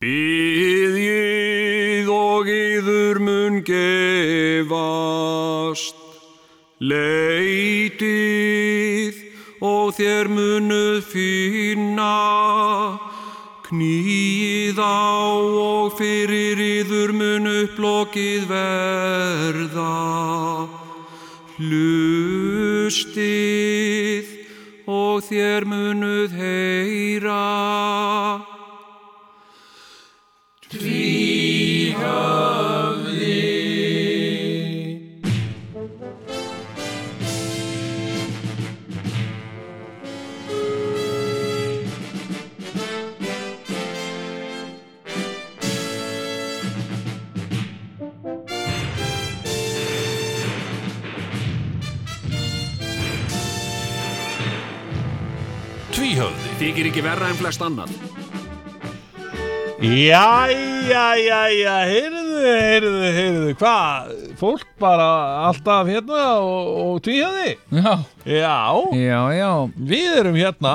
Býðið og yður mun gefast, leitið og þér munuð finna, knýið á og fyrir yður mun upplokið verða. Hlustið og þér munuð heyra. Ekki verra en flest annan. Jæja, jæja, heyrðu, heyrðu, heyrðu, hvað, fólk bara alltaf hérna og, og tvíhjaði? Já, Já, já, já við erum hérna.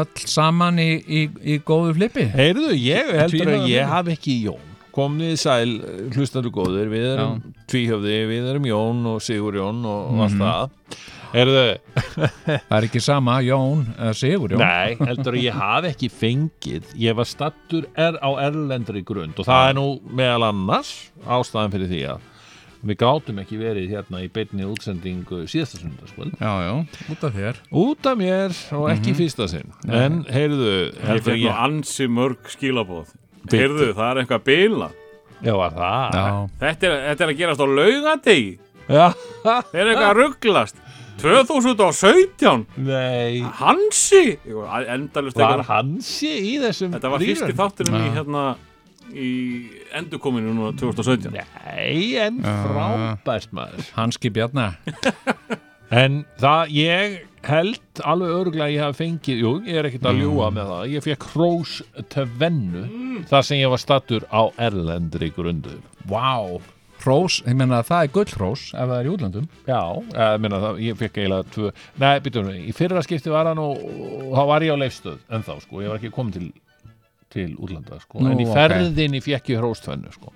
Öll saman í, í, í góðu flippi Heyrðu, ég heldur Tvíhöfði að ég hafi ekki Jón. Komnið sæl, hlustandu góður, við erum tvíhjöfði, við erum Jón og Sigur Jón og Mhm. allt það. Heyrðu, Það er ekki sama Jón eða Sigur Jón. Nei, heldur að ég hafi ekki fengið, ég var stattur er á erlendri grund og það er nú meðal annars ástæðan fyrir því að við gátum ekki verið hérna í beinni útsendingu síðasta sundarskvöld. Já, já, út af þér. Út af mér og ekki fyrsta sinn. En heyrðu, Ég nú ég, ansi mörg skilabóð Bíddu. Heyrðu, það er eitthvað bila. Já, var það? Já, þetta er, þetta er að gerast á laugadegi Já, Þeir eru eitthvað að rugglast 2017 nei. Hansi? Endalust Var hansi í þessum Þetta var fyrsti þátturinn í hérna í endurkominu núna 2017 Nei, en frábært maður. Hanski Bjarna. En það, ég held alveg örgulega að ég hafi fengið Jú, ég er ekkert að ljúga með það. Ég fekk hrós tvennu þar sem ég var stattur á erlendri grundu. Vá Hrós, ég meina að það er gullhrós ef það er í útlöndum. Já, ég meina það, ég fekk eiginlega tvö Nei, býtum við, í fyrra skipti var hann og, þá var ég á leifstöð en þá, sko, ég var ekki komin til til útlanda, sko, Nú, en í ferðinni fekk ég hrós tvennu, sko.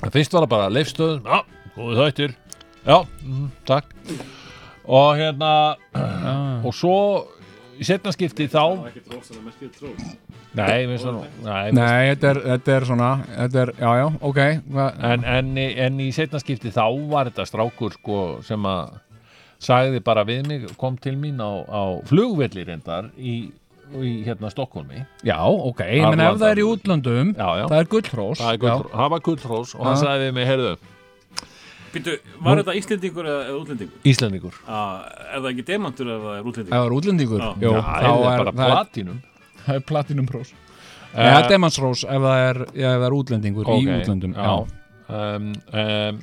En Fyrst var það bara leifstöð, já, góðu þættir Já, mm, takk. Og hérna ah. og svo í setna skipti þá Nei, það nú Nei, Nei, þetta er, þetta er svona þetta er, Já, já, ok en, en, en í setna skipti þá var þetta strákur sko sem að sagði bara við mig, kom til mín á, á flugvelli reyndar í, í hérna Stokkólmi Já, ok, meina ef það er í útlöndum Já, já, Það er gullhrós. Það, er gull, það var gullhrós og hann sagði við mig, heyrðu, Býtu, var þetta Íslendingur eða, eða útlendingur? Íslendingur Ah, er það ekki demantur eða er Ef útlendingur? það er útlendingur Já. Jó, Já, þá það er er, bara það er, platinum það er platinum hrós Eh, Eða demanshrós ef það er, ef það er útlendingur í ok, útlöndum já. Um, um,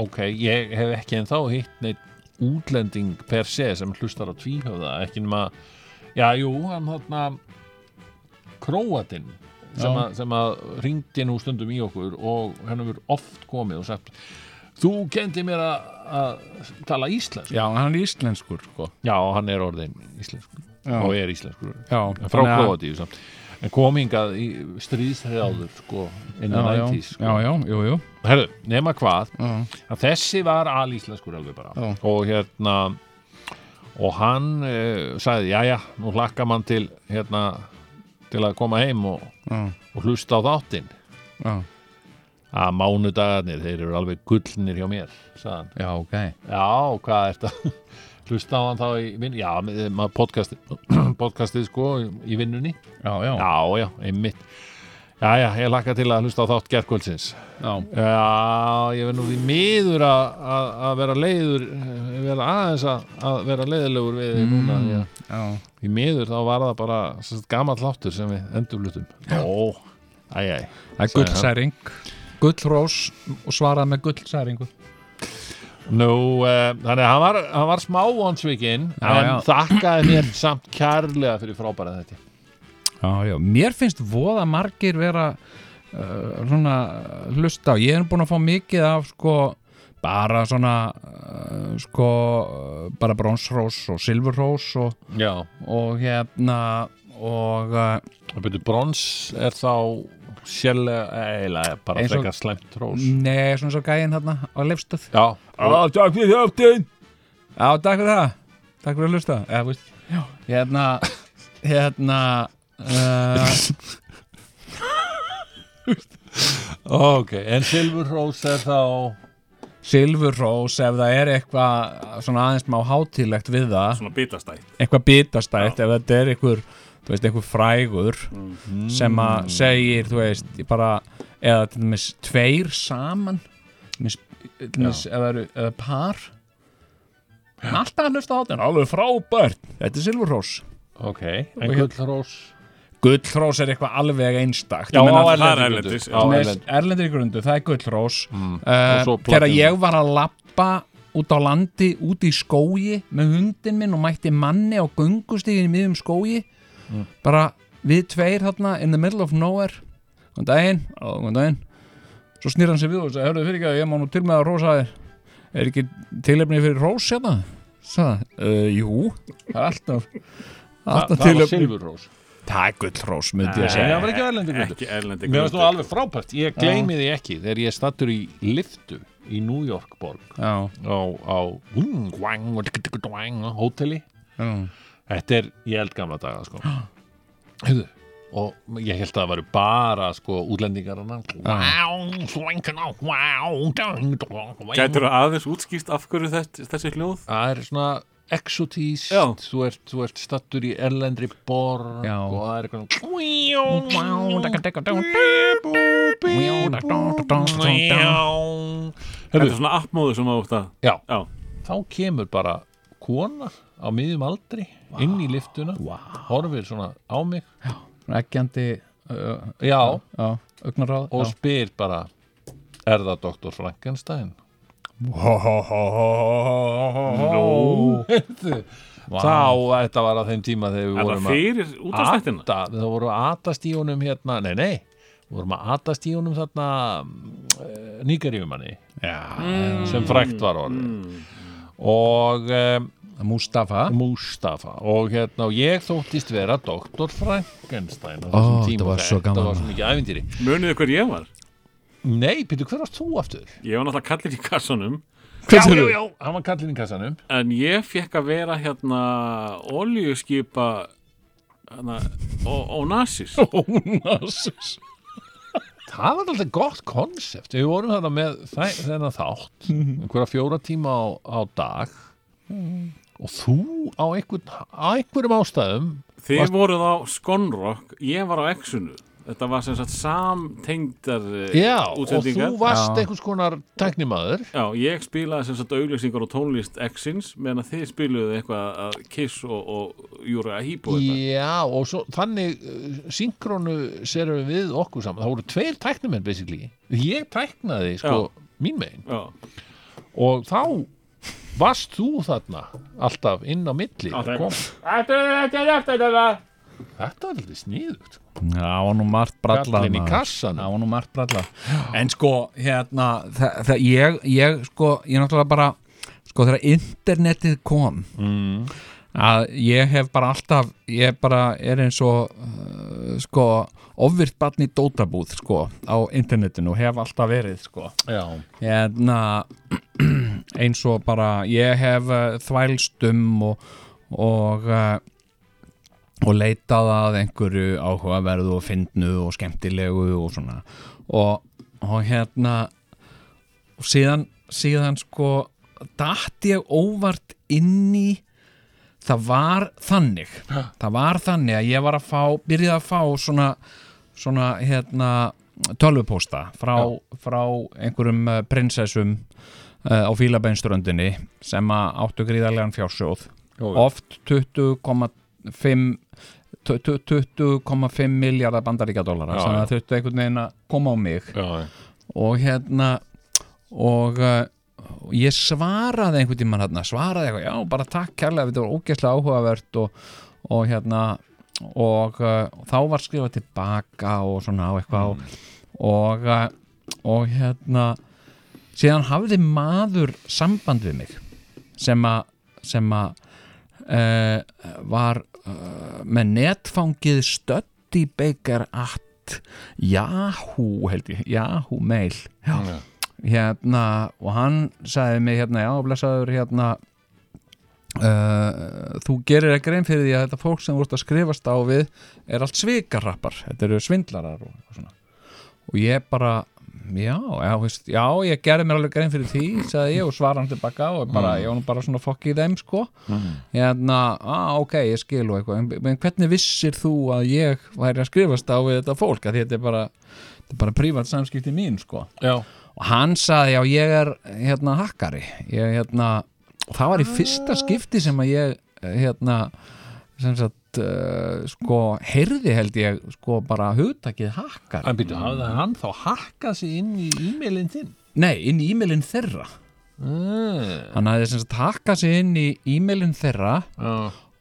ok, ég hef ekki en þá hitt neitt útlending per se sem hlustar á tvíhöfða ekki nema, já, jú, hann þarna Króatinn sem, Já. að- sem að ringdi nú stundum í okkur og hann hefur oft komið og sagt þú kendi mér að, tala íslensk Já, hann er íslenskur sko. já, hann er orðin íslenskur Já. og er íslenskur Já, frá Króatíu samt en komingað í stríðshrjáður sko, Já, innan já, 90s sko. já, já, jú, jú Herðu, nema hvað já. þessi var alíslenskur alveg bara Já. og hérna og hann uh, sagði, jæja, nú hlakka mann til hérna til að koma heim og, Já, og hlusta á þáttinn já, að mánudagarnir, þeir eru alveg gullnir hjá mér, sagði hann. Já, ok. Já, hvað er þetta hlusta á hann þá í vinn já, með- maður podcastið podcastið sko í, vinnunni. Já, já, já, já, einmitt. Já, já, ég hlakka til að hlusta á þátt gerkvöldsins já, Já, ég verð nú því miður að- að að vera leiður vera aðeins að, að vera leiðilegur við mm. núna að já. því miður þá var það bara sérst, gamall hláttur sem við endurlutum Ó, æj, æj Það er gullsæring Gullrós og svarað með gullsæringu. Nú, uh, þannig að hann var, hann var smá vonsvikinn Já, en já. þakkaði mér samt kærlega fyrir frábæra þetta Já, já, mér finnst voða margir vera uh, svona hlusta á, ég er búin að fá mikið af sko bara svona uh, sko bara bronsrós og silfurrós og, Já, og hérna og uh, brons er þá sérlega, eiginlega bara frekar slæmt hrós. Nei, svona svo gæinn hérna á lefstöð Já, Já, takk fyrir þjóttin Já, takk fyrir það. Takk fyrir að hlusta. Já, veist Já. Hérna Hérna uh, ok, en Silfur hrós er þá Silfurrós ef það er eitthvað svona aðeins má hátílegt við það. Svona bitastætt. Eitthvað bitastætt ef þetta er einhver þú veist, einhver frægur sem að segir, þú veist, bara eða til dæmis tveir saman til dæmis, til dæmis ef það eru eða par. Alltaf að hlusta á þetta, alveg frábært. Þetta er Silfurrós Ok, en Og hér- gull hrós Gullrós er eitthvað alveg einstakt. Já, Ég meina, á er erlendis, erlendir í grundu, það er gullrós Mm. uh, þegar ég var að lappa út á landi, út í skógi með hundin minn og mætti manni á göngustígin í miðjum skógi Mm. bara við tveir þarna in the middle of nowhere. Góðan daginn, góðan daginn. Svo snýr hann sér við og sagði, hörðu fyrir ekki að ég má nú til með að rósa þér. Er ekki tilefni fyrir rós hérna? Sæða, uh, jú það er alltaf Þa, alltaf Það var tilefni. Silfur hrós það er gullrós, myndi ég Nei, segja. það var ekki erlendi grundu Ekki erlendi Mér finnst grundu. alveg frábært, ég gleymi því ekki. Þegar ég stattur í liftu í New York borg á, á gwang, hóteli já Þetta er í eldgamla daga sko. Hefðu og ég held að það væri bara sko útlendingar hana Gætur það aðeins útskýst af hverju þetta, þessi hljóð? Það er svona exotíst þú ert, þú ert stattur í erlendri borg Já. og það er Þetta eitthvað er svona appmóðu sem átt að Já, Já, þá kemur bara kona á miðjum aldri inn í liftuna horfir svona á mig. Ekkjandi uh, já, já, augnaráð og spyr bara er það doktor Frankenstein? Nú. Þá, þetta var á þeim tíma þegar við er það vorum að fyrir útastættina? ata, við vorum að atast í honum hérna, nei nei við vorum að atast í honum þarna uh, nýgarífumanni Já, sem frækt var orðið. Og um, Mustafa. Mustafa. Og hérna og ég þóttist vera doktor Frankenstein á Ó, þessum tíma þetta var og svo gaman. var svo mikið ævintýri. Muniðu hver ég var? nei, Pítur, hver varst þú aftur? Ég var náttúrulega kallir í kassanum. Já, já, já, hann var kallinn í kassanum. En ég fekk að vera hérna oljuskipa hérna, Onassis. Það var alltaf gott konsept. Við vorum þarna með þennan þátt. Einhverja fjóra tíma á, á dag og þú á, einhvern, á einhverjum ástæðum Þið Varst- voruð á Skonrock, ég var á Exunu Þetta var sem sagt samtengdar eh, já, og útsendingar þú varst Já. einhvers konar tæknimaður. Já, ég spilaði sem sagt auglýsingar og tónlist Exins meðan að þið spiluðu eitthvað að Kiss og, og Júra Híbo Já, og svo, þannig uh, synkrónu serum við okkur saman. Það voru tveir tæknumenn basically. Ég tæknaði sko mín megin. Já, og þá varst þú þarna alltaf inn á milli Já, það- Kom. Þetta var alltaf sniðugt Já, það var nú margt kassanum. Það var nú margt brallað En sko, hérna það, það, ég, ég, sko, ég náttúrulega bara sko, þegar internetið kom mm. að ég hef bara alltaf ég bara er eins og uh, sko, ofvirt barn í dótabúð sko, á internetinu og hef alltaf verið, sko. Hérna eins og bara ég hef uh, þvælst um og og, uh, og leitað að einhverju áhugaverðu og fyndnu og skemmtilegu og svona. Og, og hérna og síðan, síðan sko datt ég óvart inn í það var þannig. Það var þannig að ég var að fá byrjaði að fá svona svona hérna tölvupósta frá, frá einhverjum uh, prinsessum uh, á fílabeinströndinni sem áttu gríðarlegan fjársjóð jú. oft 20,5 20,5 miljardar bandaríkjadólara Já, þannig já. að þurftu einhvern veginn að koma á mig já, og hérna og uh, ég svaraði einhvern tímann hérna, svaraði eitthvað, já bara takk kærlega þetta var ógeðslega áhugavert og, og hérna og uh, þá var skrifað tilbaka og svona á eitthvað og, og, uh, og hérna síðan hafði maður samband við mig sem að sem að uh, var uh, með netfangið Study Baker at Yahoo held ég, Yahoo mail já. hérna og hann sagði mig hérna, já, blessaður hérna uh, þú gerir ekki grein fyrir því að þetta fólk sem ert að skrifast á við er allt svikarrappar, þetta eru svindlarar og, og svona. Og ég bara já, já, veist, já, ég gerði mér alveg grein fyrir því, sagði ég og svara hann tilbaka og bara, ég var nú bara svona fokk í þeim sko, hérna ah, ok, ég skil og eitthvað, en, en hvernig vissir þú að ég væri að skrifast á við þetta fólk, að þetta er bara þetta er bara prívat samskipti mín sko. Já, og hann sagði, já, ég er hérna hakkari, ég hérna og það var í fyrsta skipti sem að ég hérna sem sagt, uh, sko heyrði held ég, sko bara hugtakið hakkari en býttu, hafði hann þá hakkað sig inn í e-mailin þinn? Nei, inn í e-mailin þeirra Mm. Hann hafði sem sagt hakkað sig inn í e-mailin þeirra Já,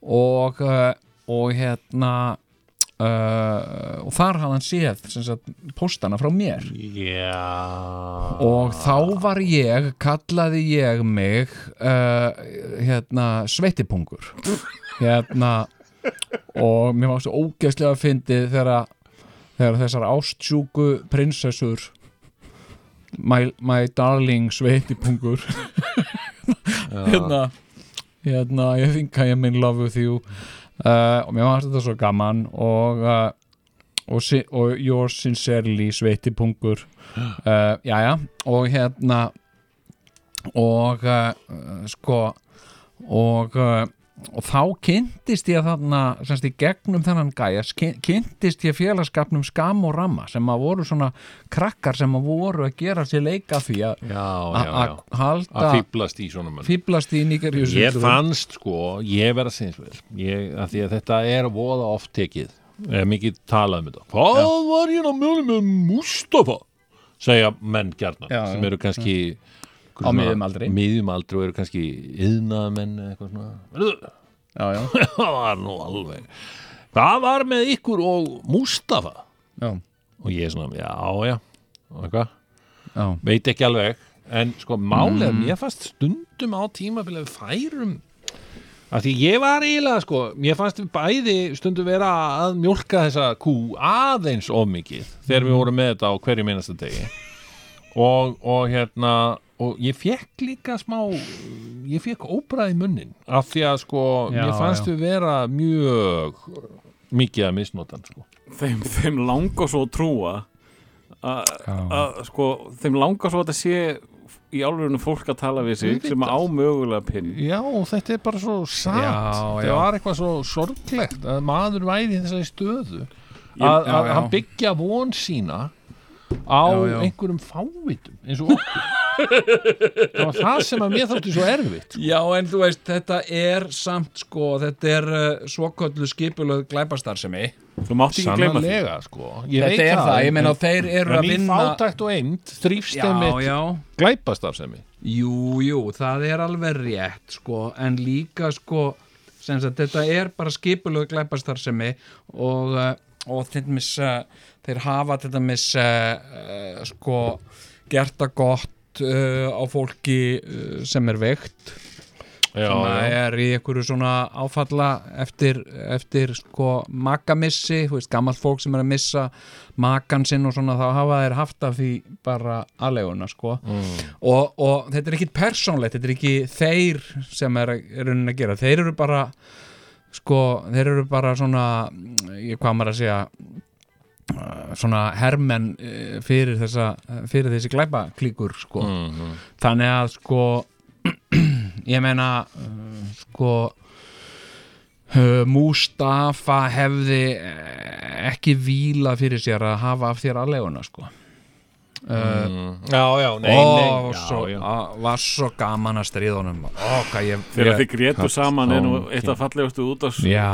og, uh, og hérna uh, og þar hafði hann séð postana frá mér. Já. Og þá var ég, kallaði ég mig uh, hérna sveitipungur. Hérna og mér var svo ógeðslega fyndið þegar, þegar þessar ástsjúku prinsessur my, my darling sveitipungur hérna hérna, ég I am in love with you uh, og mér var þetta svo gaman og uh, og, si og yours sincerely sveitipungur uh, jæja, og hérna og sko og og þá kynntist ég þarna semst í gegnum þennan gæja kyn- kynntist ég félagskapnum skam og ramma sem að voru svona krakkar sem að voru að gera sér leika því að halda Að fýblast í svona fýblast í Nígeríu Ég fannst sko, ég verð að segja eins og vel ég, að því að þetta er voða oft tekið. Er mikið talað um þetta. Hvað var ég að mjölu með Mustafa? Segja menn Já, sem eru kannski Á miðjum aldri. miðjum aldri og eru kannski yðnaðamenn eða eitthvað svona. Já, já, það var nú alveg Hvað var með ykkur og Mustafa já, og ég er svona, já, já eitthvað, já. veit ekki alveg. En sko málið, Mm. mér fannst stundum á tímabilið við færum að því ég var eiginlega sko mér fannst við bæði stundum vera að mjólka þessa kú aðeins of mikið þegar við vorum með þetta á hverju minnasta degi og, og hérna og ég fekk líka smá ég fekk óbræði munnin af því að sko, Já, mér fannst já. við vera mjög mikið að misnotan sko. Þeim, þeim langar svo að trúa að að, sko, þeim langar svo að þetta sé í álverðinu fólk að tala við sig sem á mögulega pinn Já, þetta er bara svo satt. Það var eitthvað svo sorglegt að maður væri í þessari stöðu. Ég- að, að já. hann byggja von sína á Já, já. einhverjum fávitum eins og okkur. Það var það sem að mér þótti svo erfitt Já, en þú veist, þetta er samt sko, þetta er uh, svoköllu skipulöð glæpastarsemi þú mátt ekki gleyma því. Sko. Ég Þetta veit er það, ég meina þeir eru að vinna fátækt og eind þrýfst Já, þeim já, glæpastarfsemi. Jú, jú, það er alveg rétt sko, en líka sko sem sagt, þetta er bara skipulöð glæpastarsemi og, uh, og þetta mis, uh, þeir hafa þetta mis uh, sko gert það gott uh, á fólki uh, sem er veikt já, sem já. er í einhverju svona áfalla eftir, eftir sko makamissi, gammalt fólk sem er að missa makan sinn og svona þá hafa þeir haft af því bara aðleguna sko Mm. og, og þetta er ekki persónlegt, þetta er ekki þeir sem er, raunin að gera, þeir eru bara sko, þeir eru bara svona ég hvað maður að segja svona hermenn uh, fyrir þessa, fyrir þessi glæpaklíkur sko Mhm. þannig að sko ég meina sko uh, Mustafa hefði eh, ekki víla fyrir sér að hafa af þér aðleguna sko uh, Mm. já, já, nei, ó, nei svo, já. var svo gaman að stríðunum ó, hvað ég, þegar þið grétu saman er nú Kallstónki. eitt af fallegustu út af já,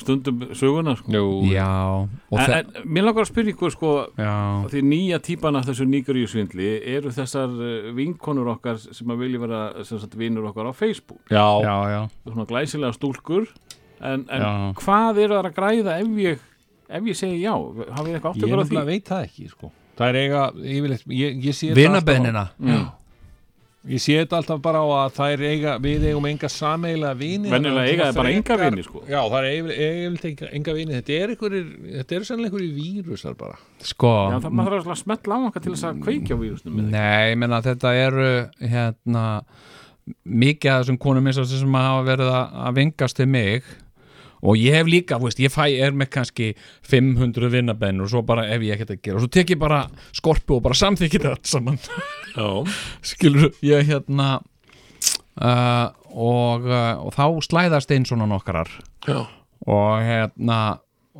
stundum söguna sko. Já en, en mér langar að spyrja ykkur sko já, því nýja típan af þessu nýgaríusvindli eru þessar eh, vinkonur okkar sem að vilja vera sem sagt, vinur okkar á Facebook. Já, já, já, svona glæsilega stúlkur. En, en Já. hvað eru það að græða ef ég ef ég segi já, hafið eitthvað átt ég ykkur á því? nefnilega veit það ekki sko. það er eiga, yfirleitt ég, ég sé þetta vinabeðnina Mm. Ég sé þetta alltaf bara á að þær eiga, við eigum enga sameiglega vini Venjulega eiga þær bara enga vini, sko. Já, það er eiginlega enga, enga vini. Þetta er einhverjir, þetta eru sannlega einhverjir vírusar bara. Sko, Já, það maður þarf að smetla á okkar til þess að kveikja vírusnum með nei, ég menna þetta eru hérna mikið af þessum konum eins og þessum sem hafa verið að, að vingast til mig og ég hef líka, veist, ég fæ er með kannski 500 vinnabenn og svo bara ef ég ekkert að gera. Og svo tek ég bara skorpu og bara samþykir þetta saman. Skilur, ég hérna uh, og, uh, og þá slæðast einn svona nokkarar. Já, og hérna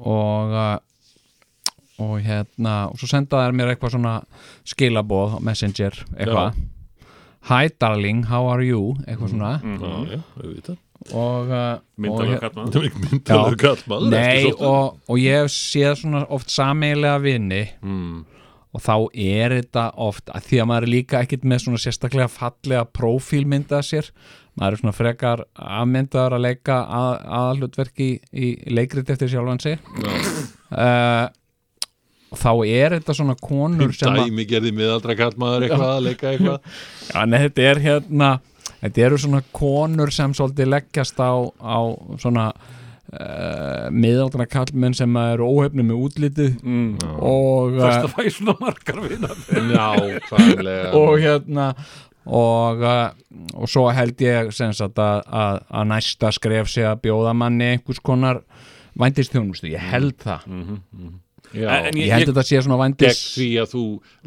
og uh, og hérna og svo senda þær mér eitthvað svona skilaboð á messenger eitthvað. Hi darling, how are you? Eitthvað svona. já, já, auðvitað. og, uh, og Myndalega hér- kallmann nei og, og ég hef séð svona oft sameiginlega vini. Mm. og þá er þetta oft að því að maður er líka ekkit með svona sérstaklega fallega prófílmyndað sér. Maður er svona frekar afmyndaður að leika að, aðalhlutverki í, í leikrit eftir sjálfan sig. Uh, og þá er þetta svona konur sem að Dæmi gerði miðaldra kallmaður eitthvað að leika eitthvað. Já, nei, þetta er hérna þetta eru svona konur sem svolítið leggjast á, á svona uh, miðaldra kallmenn sem eru óhefni með útlitið mm. og, uh, Fyrst að fæ svona margar vina Nákvæmlega. Og hérna og, uh, og svo held ég sem sagt að, að, að næsta skref sé að bjóða manni einhvers konar vændistjónustu, ég held það Já, En ég held þetta sé svona gegn vændis því að þú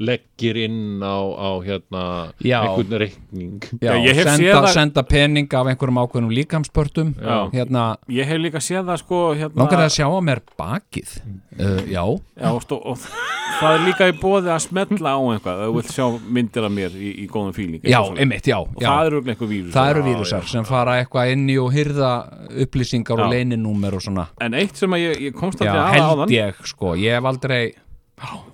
leggir inn á, á hérna Já. einhvern reikning. Já, Já, ég hef séð senda, það- senda pening af einhverjum ákveðnum líkamspörtum. Já. hérna, Ég hef líka séð það sko hérna, langar það að sjá á mér bakið? Uh, já, Já, og, stó, og það er líka í bóði að smetla á eitthvað ef þú vilt sjá myndir af mér í, í góðum fíling já, einmitt, já, og já. það eru eitthvað vírus það eru vírusar sem fara eitthvað inn í og hyrða upplýsingar og Já. leyninúmer og svona. En eitt sem að ég, ég komst já, aldrei að held ég, sko, ég hef aldrei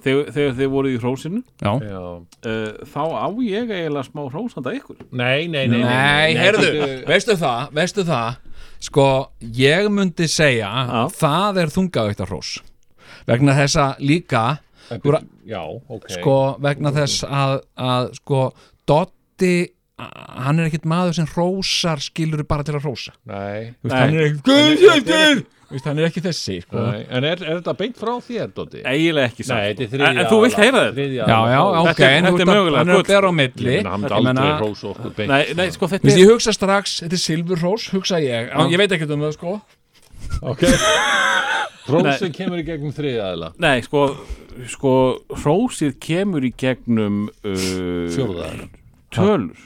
þegar, þið voruð í hrósinu? Já, Já. uh, þá á ég eiginlega smá hrósanda ykkur. Nei, nei, nei Nei, heyrðu, veistu það, veistu það? Sko, ég myndi segja Já. Það er þungavægt hrós. Vegna þess að líka Já, ok. Sko, vegna þess að, að Sko, Dotti Hann er ekkit maður sem hrósar Skilur bara til að hrósa. Nei. Hann er ekkit Hann er ekki þessi sko. En er, er þetta beint frá þér, Dóti? eiginlega ekki Nei, þetta er en, þriðja en þú vilt heyra þetta? Já, já, ok Þetta er- en þetta er mögulega Hann er að bera á milli. Ég hann Ég aldrei hrós okkur beint nei, nei, sko veist, er ég hugsa strax, þetta er silfurhrós, hugsa ég. Já, Ég veit ekkert um það, sko. Ok. Hrósin kemur í gegnum þriðja aðila. Nei, sko, sko hrósið kemur í gegnum uh, Fjórðaðila tölur.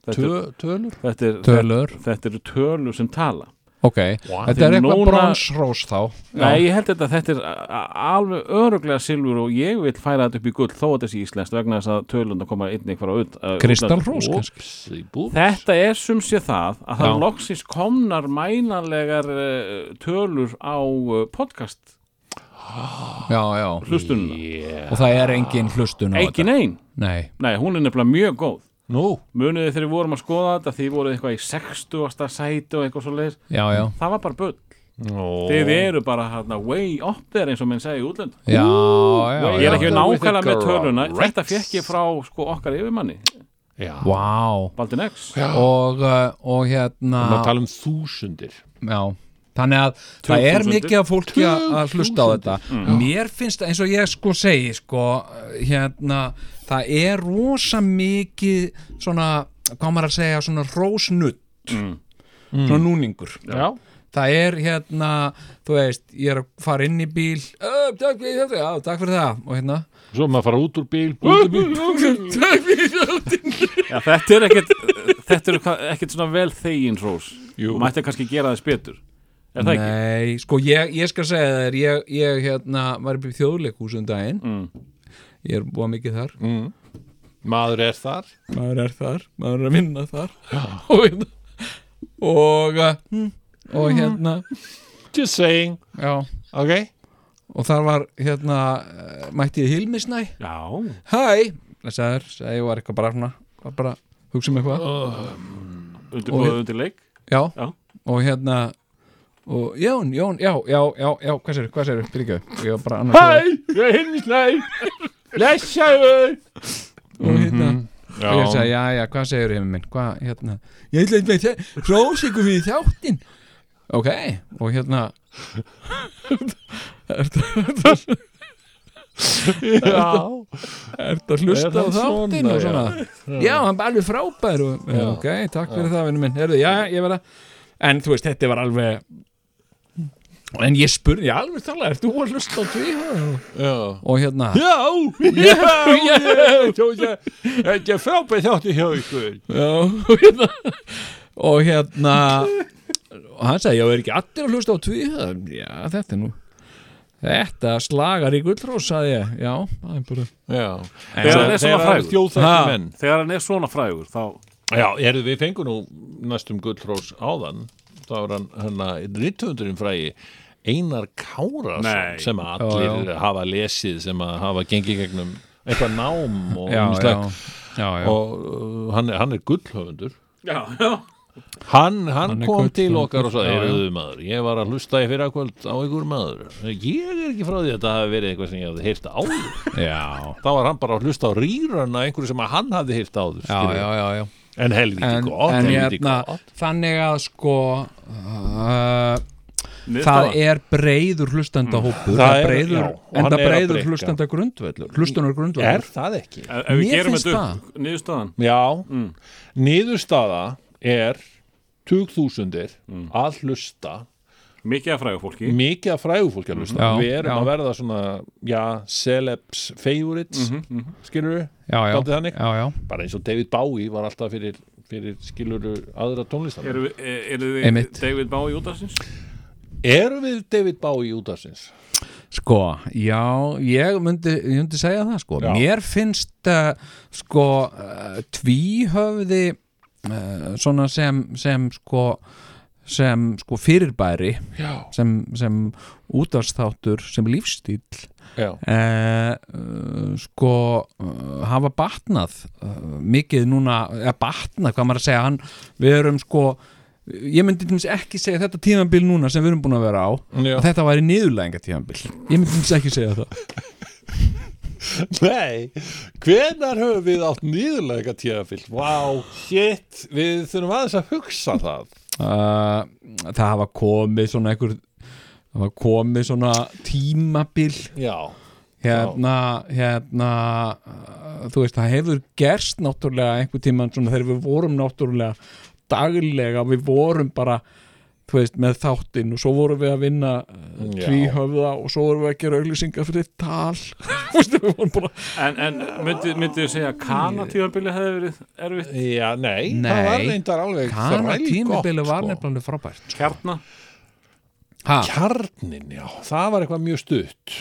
Þetta, Tö, er, Tölur? þetta, er, Tölur. þetta eru tölur sem tala Ok, What? þetta er eitthvað Núna- bronsrós þá. Já. Nei, ég held þetta, þetta er alveg öruglega silfur og ég vil færa þetta upp í gull þó að þetta sé íslenskt vegna þess að tölunda koma einnig frá ut, uh, Kristalrós kannski. Þetta er sum sé það að það loksins komnar mænanlegar uh, tölur á uh, podcast Já, já, hlustununa yeah. og það er engin hlustun þetta. neinn, Nei, nei, hún er nefnilega mjög góð Nú, Muniði þegar við vorum að skoða þetta því voruð eitthvað í 60. sæti og eitthvað svo leiðis já, já Það var bara bull, Nú. þið eru bara hérna, way up there eins og minn segi í útlönd Já, já, Ég er já ekki nákvæmlega með töluna. Þetta fekk ég frá sko, okkar yfirmanni. Já. Vá. Baldin X. Og, uh, og hérna Við tala um þúsundir. Já, þannig að það er mikið af fólki að að hlusta á þetta Mm. Mér finnst það eins og ég sko segi sko, hérna það er rosa mikið svona, hvað maður að segja svona rósnutt Mm. svona núningur Já það er hérna, þú veist ég er að fara inn í bíl "Ö, takk já, takk fyrir það og hérna Svo maður fara út úr bíl Út úr bíl takk fyrir Já, þetta er ekkert Þetta er ekkert svona vel þegin rós Jú. Mætti kannski gera þess betur Er það ekki? Nei, sko ég, ég skal segja þér ég, ég hérna var upp í þjóðleikhús um daginn. Mm. ég er búið mikið þar. Mm. Maður er þar. Maður er þar, maður er að vinna þar. Og hérna og, uh, hm, og hérna. Just saying. Já, Ok. Og þar var hérna uh, mætti ég Hilmisnæ. Já. Hæ, sagði ég var eitthvað bara svona, var bara að hugsa um eitthvað. Undir Og- bóðu undir leik? Já, Já. og hérna og Jón, Jón, já, já, já, já hvað sér, hvað sér, fyrir ekki ég var bara annars Hæ, ég er hinnislega Blessaður og hérna og ég sagði, já, já, hvað segir heimur minn? Hvað, hérna, ég ætla eitthvað að hrós ykkur fyrir þáttin ok, og hérna ertu ertu- Já, ertu að hlusta Er á það þáttin svona, og svona? Já, hann er alveg frábær og, ok, takk fyrir það, vinnur minn. Herðu, já, ég verða, en þú veist, þetta var alveg en ég spurði, alveg tala, ert þú að hlusta á já. Og hérna Já, já, já, Þetta er frábæð þáttu hjá ykkur. Já, og hérna og hérna og hann sagði, já, er ekki allir að hlusta á tvíhöðum já, þetta er nú þetta slagar í gullrós, sagði ég. Já, það er bara Já. Þegar hann er svona frægur. þjóðþætti Ha. menn. Þegar hann er svona frægur þá Já, erðu við fengum nú næstum gullrós áðan þá er hann, hann rittöfundurinn frægi Einar Kárason Nei. sem að allir Já, hafa lesið sem að hafa gengið gegnum eitthvað nám og já, já, já, já. og uh, hann, er- hann er gullhöfundur Já, já Hann, hann, Hann kom gull- til okkar og sagði, Já, já. heyrðu maður, ég var að hlusta í fyrrakvöld á ykkur maður. Ég er ekki frá því að þetta hafi verið eitthvað sem ég hafði heyrt áður. já, Þá var hann bara að hlusta á rýrana einhverju sem að hann hafði heyrt áður. já, já, já, já. En helviti En, gott, en helviti hérna, gott. þannig að sko uh, það er breiður hlustandahópur Það það er- er breiður, já, og enda hann er að breiður breikka. hlustanda grundvöllur hlustunar Er grundvöllur það ekki? Ef ef við Mér gerum finnst þetta upp Niðurstaðan Já, Mm. niðurstaða er 20.000 Mm. að hlusta Mikið af frægur fólki mikið af frægufólki að hlusta Já, við erum já. að verða svona já, celebs favorites mm Mhm, skilur við, já, já, já, já, bara eins og David Bowie var alltaf fyrir, fyrir skilur aðra tónlistar Eru við, eru við Einmitt. David Bowie útafsins? Erum við David Bowie út af sinns? Sko, já, ég myndi, ég myndi segja það, sko. Já. Mér finnst, uh, sko, uh, tvíhöfði uh, svona sem, sem, sko, sem, sko, fyrirbæri, Já, sem, sem útvarstáttur, sem lífstíl, uh, uh, sko, uh, hafa batnað uh, mikið núna, eða batnað, hvað maður að segja, hann, við erum, sko, ég myndi til dæmis ekki segja þetta tímabil núna sem við erum búin að vera á já. að þetta væri niðurlæginga tímabil ég myndi til dæmis ekki segja það. Nei, hvenar höfum við átt nýðurlega tíðafill? Vá, shit, við þurfum aðeins að hugsa það uh, það hafa komið svona einhver það hafa komið svona tímabil. Já, hérna, hérna uh, þú veist, það hefur gerst náttúrulega einhver tíman svona þegar við vorum náttúrulega daglega, við vorum bara þú veist, með þáttinn og svo vorum við að vinna Já. tvíhöfða og svo vorum við að gera auglýsingar fyrir tal. En, en myndið myndi þið segja að Kana tímabili hefði verið erfitt? Já, nei, Nei. það var reyndar alveg Kana þrælgott, tímabili var sko. nefnilega frábært Kjarna? Ha, Kjarnin, já, það var eitthvað mjög stutt.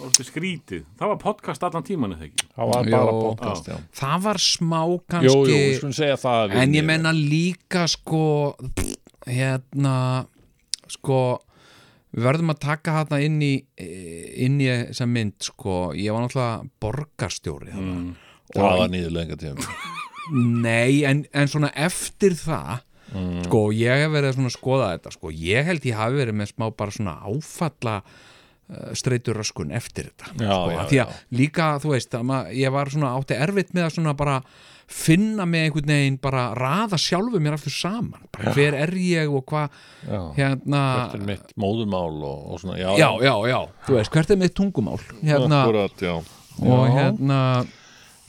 Skrítið. Það var podcast allan tíman eða ekki? Það var bara Jó. podcast, já. það var smá Jú, kannski jú, við en ég menna líka sko hérna sko við verðum að taka þarna inn í inn í þessa mynd sko ég var náttúrulega borgarstjóri mm. Það var nýðurlega tíma nei en, en svona eftir það Mm. sko ég hef verið svona að skoða þetta sko ég held ég hafi verið með smá bara svona áfalla uh, streitur röskun eftir þetta Já, sko, já, af því já. að líka þú veist að maður, ég var svona átti erfitt með að svona bara finna mig einhvern veginn bara raða sjálfu mér aftur saman. Bara hver er ég og hvað hérna hvert er mitt móðumál og, og svona Já, já, já, já, þú veist, hvert er mitt tungumál? Hérna, Akkurat, já. Og hérna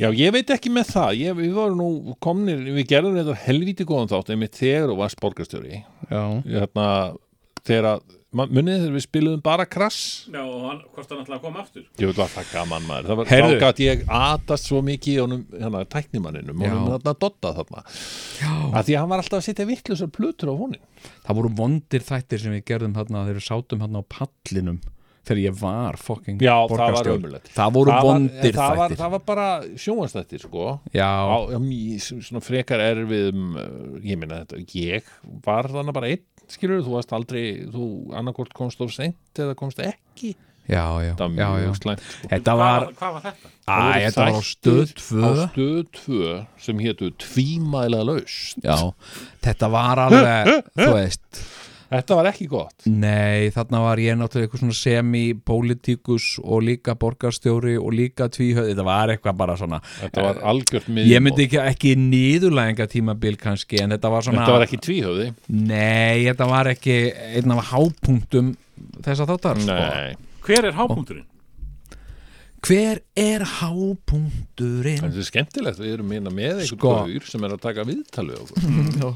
Já, ég veit ekki með það, ég, við vorum nú komnir, við gerðum þetta helvíti góðan þátt einmitt þegar þú varst borgarstjóri. Hérna, þegar að munið þegar við spiluðum bara krass Já, og hann, hvort hann ætlaði að koma aftur ég vil var það gaman maður það var, Heyrðu. þá gæti ég atast svo mikið í honum, hérna, tæknimanninum Já. honum þarna dotta þarna já. að því að hann var alltaf að setja vittlusar plötur á honin það voru vondir þættir sem við gerðum hérna þegar við sátum hérna á pallinum þegar ég var fucking Já, það var borgarstjóri. ömurlegt. það voru það var, vondir það, var, þættir það var bara sjónvastættir sko já, á, á, mý- svona frekar erfiðum uh, ég meina þetta, ég var þannig bara einn skilur, þú varst aldrei þú annarkort komst of seint eða komst ekki já, já, það var já, já. mjög slæmt sko. þetta var, hvað var þetta? æ, þetta var á stöð 2 á stöð 2 sem hétu tvímæla laust já, þetta var alveg þú veist Þetta var ekki gott Nei, þarna var ég náttúrulega eitthvað svona semi-pólitíkus og líka borgarstjóri og líka tvíhöð, þetta var eitthvað bara svona Þetta var algjört miðjum Ég myndi ekki, ekki nýðulæðinga tímabil kannski, en þetta var svona Þetta var ekki tvíhöfði Nei, þetta var ekki einn af hápunktum þess að þáttar sko. Nei, Hver er hápunkturinn? Hver er hápunkturinn? þetta er skemmtilegt Við erum minna með einhvern Sko. gaur sem er að taka viðtalið okkur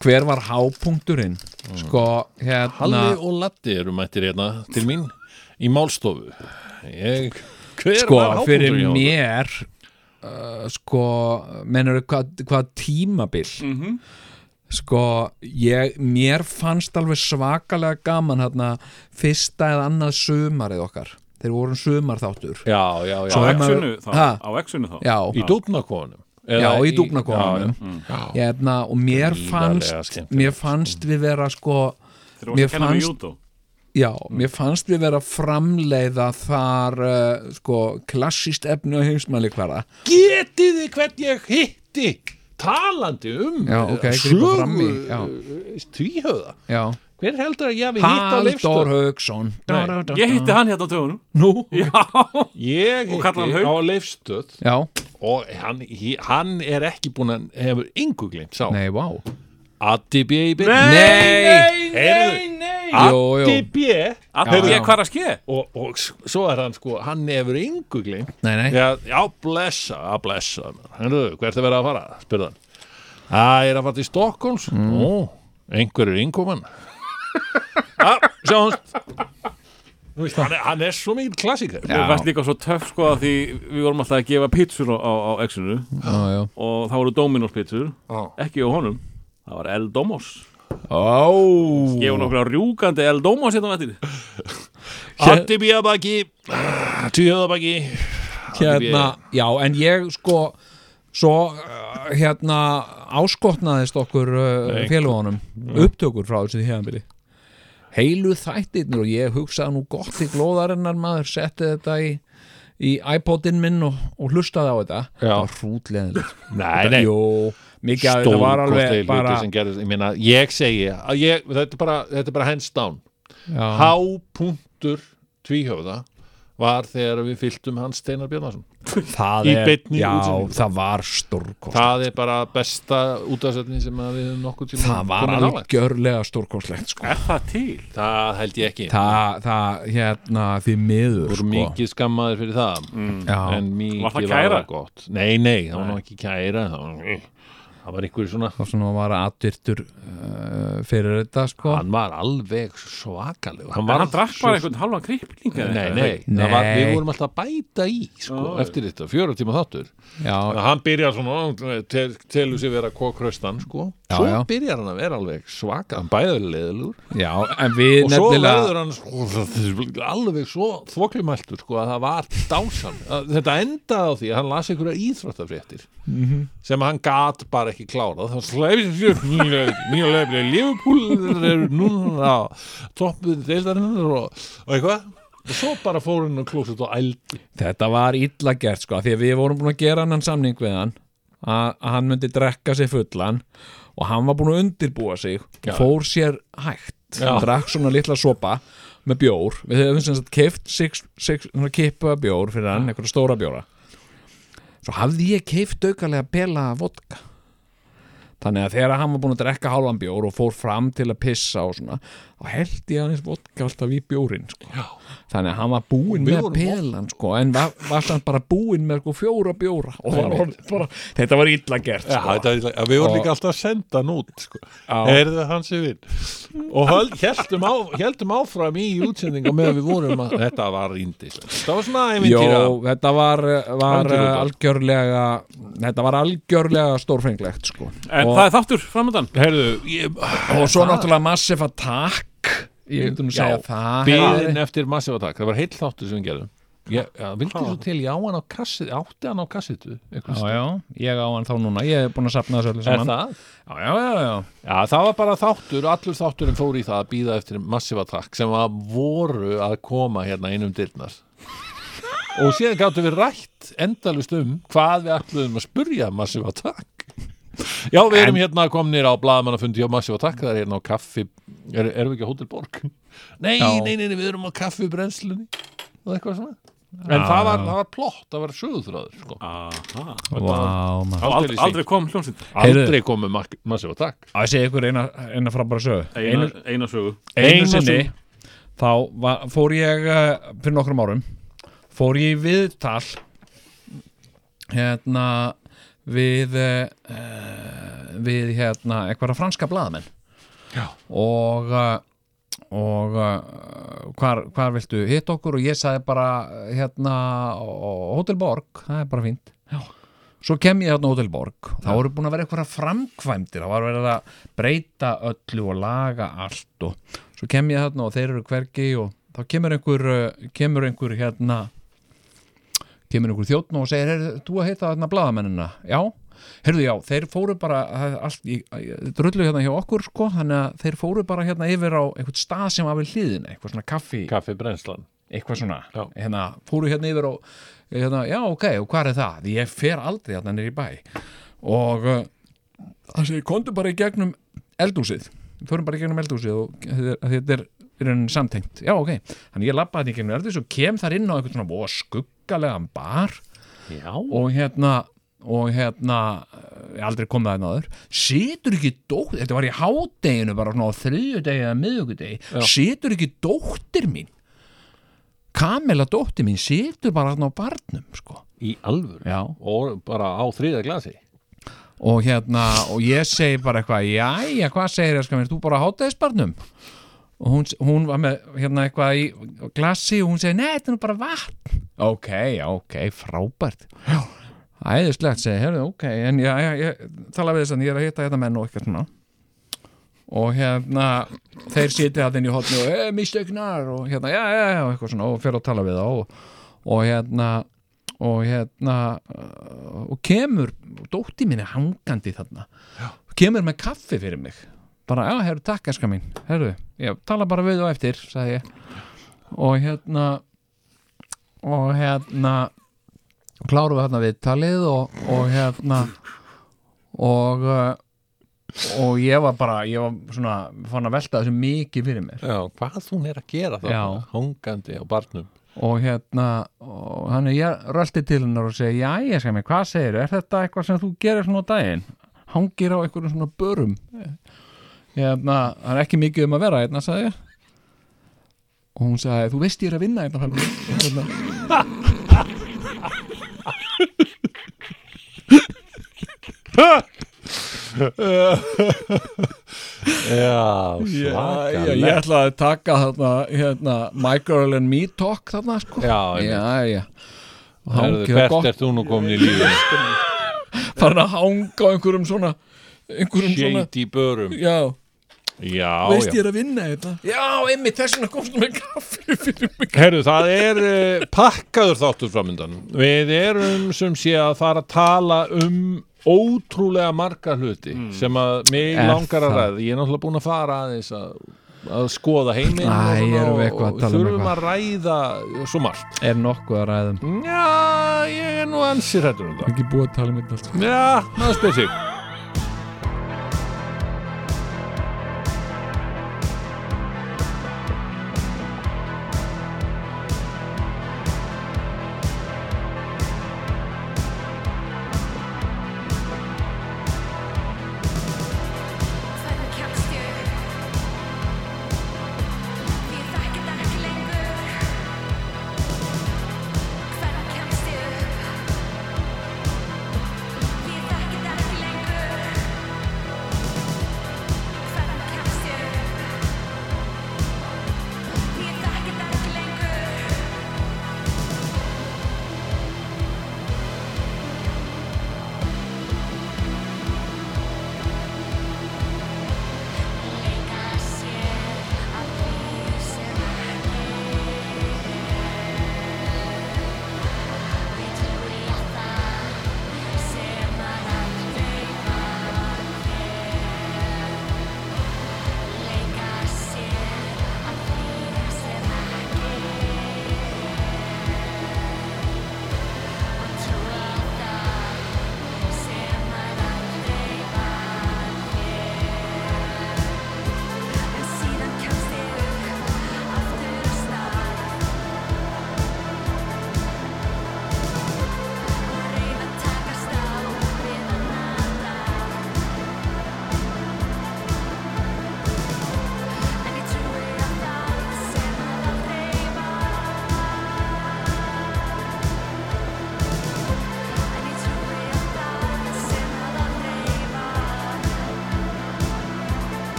Hver var hápunkturinn? Sko, hérna Halli og Latti eru mættir hérna til mín í málstofu. Ég, Hver sko, var fyrir mér uh, sko, mennur hvað, hvað tímabil? Mhm. sko, ég mér fannst alveg svakalega gaman hérna, fyrsta eða annað sumarið okkar. Þeir voru sumar þáttur Já, já, já. Á exunu þá? Á exunu þá? já, Í dúfnakonum já, í dúfnakofanum. Já, hérna, og mér fannst skemmtilegt. mér fannst við vera sko Mér fannst- Já, mér fannst við vera framleiða þar uh, sko klassíst efni á heimsmæli hverða Getið þið hvern ég hitti? Talandi um Já, ok, grípa fram í, sögu, já. tvíhöfða Já, Hver heldur að ég hafi hitt á Halldór leifstöð? Hauksson Nei, Ég hitti hann hérna á tögunum Nú, Já, Ég Og hitti á leifstöð já, og hann, hann er ekki búin að hefur yngu glimt sá. Nei, vá. Addi B. í byrjun. Nei, Jú, jú. Addi B. Já. ég hvað að ske? Og, og svo er hann sko hann hefur yngu glimt Nei, nei, já, já blessa, já blessa Hennu, hvert er verið að fara, spyrða hann. Það er að fara til Stokkóls mm. Nú, einhver er innkoman. Já, sjáumst hann, er, hann er svo mikið klassíkar Mér fannst líka svo töff sko að því við vorum alltaf að gefa pizzur á, á, á já og það voru Dominos pizzur Já. ekki á honum, það var El Domos. Ó, gefa nokkra rjúkandi El Domos hérna vettir Addi B. að baki. Tvíhöða baki. Hérna, já, en ég sko svo uh, hérna áskotnaðist okkur uh, félagunum upptökur frá þessu hérnbili heilu þættirnir og ég hugsaði nú gott í glóðarinnar maður setti þetta í, í iPodin minn og, og hlustaði á þetta. Já. það var nei Jú, mikið að þetta var alveg bara gerist ég, meina, ég segi, ég, þetta, er bara, þetta er bara hands down. Já, hápunktur tvíhöfða var þegar við fylgtum hans Steinar Bjarnason það í er, beinni já, útsendingu. það var stórkost það er bara besta útafsetning sem að við höfum nokkuð tíma það var algjörlega stórkostlegt sko. Er það til? það held ég ekki. Það, það, hérna, því miður voru sko. mikið skammaðir fyrir það. Já, en mikið Var það var gott. Nei, nei, það var nú ekki kæra það var, það var ykkur svona þá svona var aðdyrtur uh, fyrir þetta sko hann var alveg svakaleg hann, hann drakk svo- bara einhvern halvan kripling Nei, nei, það Var, við Nei. vorum alltaf að bæta í sko, Já. eftir þetta, fjóra tíma þáttur já, hann byrjar svona tel, telur sér vera kókraustan sko. Já, svo já. byrjar hann að vera alveg svaka hann bæður leðilur já, en við og svo nefnilega verður hann sko, alveg svo þvoklumæltur sko, að það var dásan að þetta endaði á því að hann las einhverja íþróttafréttir Mhm. sem hann gat bara ekki klárað þá slæfis mjög lefni Liverpool er núna á toppuð deildarinnar og, og eitthvað. Og svo bara fór hann og klósut og ældi. Þetta var illa gert sko því að við vorum búin að gera hann samning við hann að, að hann myndi drekka sig fullan og hann var búin að undirbúa sig Já. fór sér hægt. Já. drakk svona litla sopa með bjór. Við höfum sem sagt keift kippa bjór fyrir hann, einhverja stóra bjóra. Svo hafði ég keift aukalega bela vodka þannig að þegar hann var búin að drekka hálfan bjór og fór fram til að pissa og svona þá held ég hann vodka alltaf í bjórin sko. þannig að hann var búinn með pelan sko, en var, var samt bara búinn með sko, fjóra bjóra. Og var orðið bara, þetta var illa gert Já, sko. þetta, við vorum Og- líka alltaf að senda hann út sko. Heyrðu hans við og höld, heldum, á, heldum áfram í útsendinga með við vorum að þetta var índislegt það var svona Jó, ævintýra þetta var, var algjörlega þetta var algjörlega stórfenglegt sko. En og, það er þáttur framöndan Heyrðu, ég, og svo náttúrulega Massive Attack ég myndi nú segja það hefði- eftir Massive Attack, það var heill þáttur sem við gerðum. Ég, já, vildi svo til, ég á hann á kassitu átti hann á kassitu Já, já, ég á hann þá núna. Ég hef búin að sapna þessu öllu Er saman. það? Já, já, já, já. Já, það var bara þáttur, allur þátturinn fór í það að býða eftir Massive Attack sem að voru að koma hérna einum dyrnar. Og síðan gáttum við rætt endalust um hvað við ætluðum að spurja Massive Attack Já, við erum hérna komnir á blaðmannafundi á Massífa Takk, það er hérna á kaffi er, Erum við ekki á Hotel Borg? Nei, nei, nei, nei, við erum á kaffi brennslunni og eitthvað svona. En það var, það var plott, það var sögðþráður sko. Maður. Aldrei, Aldrei, kom hljómsveit. Aldrei komið Massífa Takk. Að ég segi ykkur eina, eina frábæra sögu. Eina, eina sögu. einu sinni þá var, fór ég uh, fyrir nokkrum árum fór ég í viðtal hérna við uh, við hérna einhverja franska blaðamenn. Já. og uh, og hvar, hvar viltu hitta okkur? Og ég sagði bara hérna Hotel Borg, það er bara fínt. Já. svo kem ég hérna Hotel Borg. Þá voru búin að vera einhverja framkvæmdir. Það var verið að breyta öllu og laga allt og svo kem ég hérna og þeir eru hvergi og þá kemur einhver kemur einhver hérna kemur einhver þjóttn og segir, er þú að heita þarna blaðamennina? Já, heyrðu já, þeir fóru bara er drullu hérna hjá okkur sko, þannig að þeir fóru bara hérna yfir á einhvern stað sem var við hliðin, eitthvað svona kaffi Kaffi brennslan eitthvað svona, Já. hérna, fóru hérna yfir og hérna, já ok, og hvað er það? Því ég fer aldrei hérna nýr í bæ. Og uh, það segir, kontu bara í gegnum eldhúsið, förum bara í gegnum eldhúsið og þetta er, er rauninni samtengt, já ok, þannig ég labbaði þetta í gegnum eldhúsið og kem þar inn á einhvern svona ó, skuggalegan bar Já, og hérna og hérna, ég aldrei komið að náður situr ekki dóttir þetta var í hádeginu bara svona á þriðjudegi eða miðugudegi, Já. situr ekki dóttir mín? Kamila dóttir mín situr bara á barnum sko. í alvöru? Já. Og bara á þriða glasi? Og hérna, og ég segi bara eitthvað jæja, hvað segir ég, sko, þú bara á hádegisbarnum og hún, hún var með hérna eitthvað í glassi og hún segi, nei, þetta er nú bara vatn. Ok, ok, frábært. Já, æðislegt, segi, herrðu, ok en já, já, ég tala við þess að ég er að hitta hérna menn og eitthvað svona. Og hérna, þeir sitja það inn í hotni og, eh, mistöknar og hérna, já, já, já, eitthvað svona og fer að tala við þá og, og hérna og hérna og kemur, dótti minni hangandi þarna, kemur með kaffi fyrir mig, bara, já, herru, takk eska mín, herru, já, tala bara við og eftir, sagði ég. Og hérna og hérna klárum við hérna við talið og, og hérna og uh, og ég var bara, ég var svona fann að velta þessu mikið fyrir mér. Já, hvað hún er að gera þá Já. Hangandi á barnum? Og hérna og þannig ég rölti til hennar og segi já, ég skæmi, hvað segir, er þetta eitthvað sem þú gerir svona á daginn? Hangir á einhverjum svona börum hérna, það er ekki mikið um að vera hérna, sagði ég. Og hún sagði, þú veist ég er að vinna hérna, hérna. Já, já, já, ég ætla að taka þarna, hérna, My Girl and Me Talk þarna, sko. Já, já, já. Og Herðu, hangir Hvert er þú nú komin í lífinu? farin að hanga á einhverjum svona einhverjum svona, Shade í börum. Já Já, veist já. ég er að vinna þetta já, einmitt, þess vegna komstu með kaffi fyrir mig. Herru, það er uh, pakkaður þáttur framöndan Við erum sem sé að fara að tala um ótrúlega marga hluti sem að mig Er langar að það? ræða. Ég er náttúrulega búin að fara aðeins að, að skoða heiminn Æ, og, svona erum við og, eitthvað að og tala um þurfum að ræða svo margt. Er nokkuð að ræðum Já, ég er nú ansið hættur um það. Ekki búið að tala um þetta allt. Já, maður spyr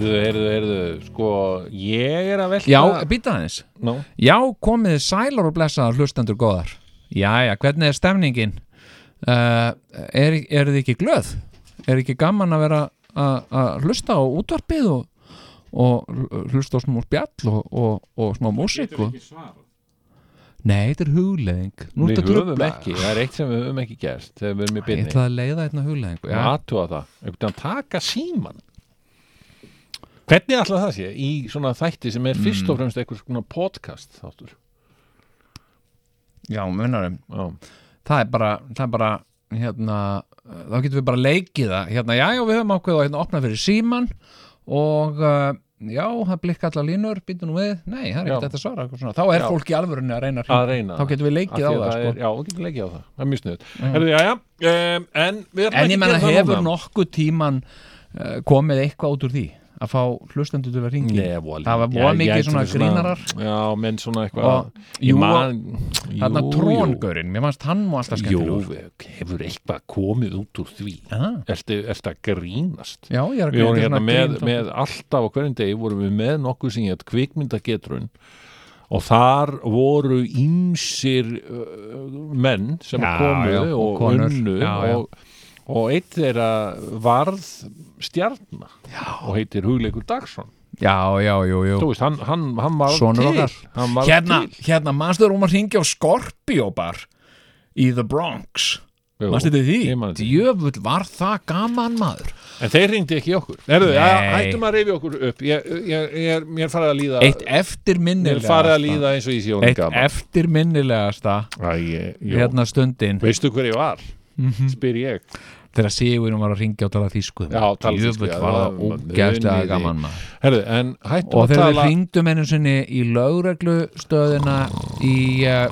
Heyrðu, heyrðu, heyrðu, sko, ég er að velta Já, býta aðeins. Nú, Já, komið sælar og blessaðar hlustendur góðar. Jæja, hvernig er stemningin? Uh, er, er þið ekki glöð? Er ekki gaman að vera að að hlusta á útvarpið og, og hlusta á smá spjall og, og, og smá músík og... Nei, þetta er hugleðing Nú við höfum ekki, það er eitt sem við höfum ekki gerst í Ég byrni ætla að leiða hérna Já, aðtúa það, einhvern veginn taka síman Hvernig ætla það sé í svona þætti sem er fyrst Mm. og fremst eitthvað svona podcast þáttur já munnarum Já, það er bara, það er bara hérna, þá getum við bara leikið það hérna, já, já, við höfum ákveð að hérna, opna fyrir síman og uh, já, það blikka allar línur, býtu nú við nei, það er ekkert þetta svara svona. þá er Já. fólk í alvörunni að reyna að reyna þá getum við leikið á að það, sko. er, Já, við getum leikið á það, það er mjög snuð Já. Herðu, já, já, um, en við en ekki ég að menna gera það hefur núna. nokkuð tíman uh, komið eitthvað út úr því að fá hlustendur til að ringi Það var Já, mikið ég svona grínarar. Já, menn svona eitthvað Ég jú, þarna jú, tróngurinn, mér fannst hann nú alltaf Jú, skemmtilegur. Hefur eitthvað komið út úr því? Ertu, að grínast? Já, ég er að er hérna með, með alltaf á hverjum degi vorum við með nokkuð sem hétt kvikmyndagetrun. Og þar voru ímsir menn sem Já, komu já, og og, konur. unnu já. og, og eitt þeirra varð stjarna og heitir Hugleikur Dagsson. Já, já, jú, jú. Þú veist, hann, hann, hann var Sonur til. hann var hérna, til. hérna, mannstu þegar hún var að ringja á Scorpio bar í The Bronx? Jú, mannstu þetta því? Djöfull var það gaman maður. En þeir ringdi ekki í okkur. Erðu, hættum að rifja okkur upp. Ég, ég, ég, mér farið að líða Eitt mér eftirminnilegasta farið að líða eins og ég sé honum Eitt gaman. eftirminnilegasta. Hérna stundin. Veistu hver ég var? Mhm. spyr ég. Þegar Sigurinn var að ringja og tala þýsku. Já, tala þýsku, Djöfull já, var það var ógæðslega í- gaman Herðu, og þegar við tala ringdum einu sinni í lögreglustöðina í uh,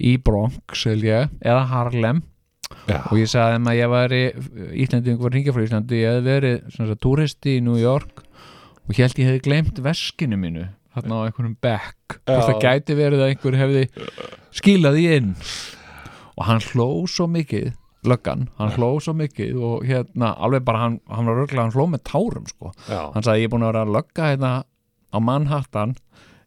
í Bronx ég, eða Harlem. Já. og ég sagði þeim að ég væri Íslandingur var hringja frá Íslandi ég hefði verið svona túristi í New York og ég held ég hefði gleymt veskinu mínu þarna á einhverjum bekk. Og það gæti verið að einhver hefði skilað því inn og hann hló svo mikið löggan, hann hló svo mikið og hérna, alveg bara hann, hann var röglega hann hló með tárum sko. Já, hann sagði ég er búin að vera að lögga hérna á Manhattan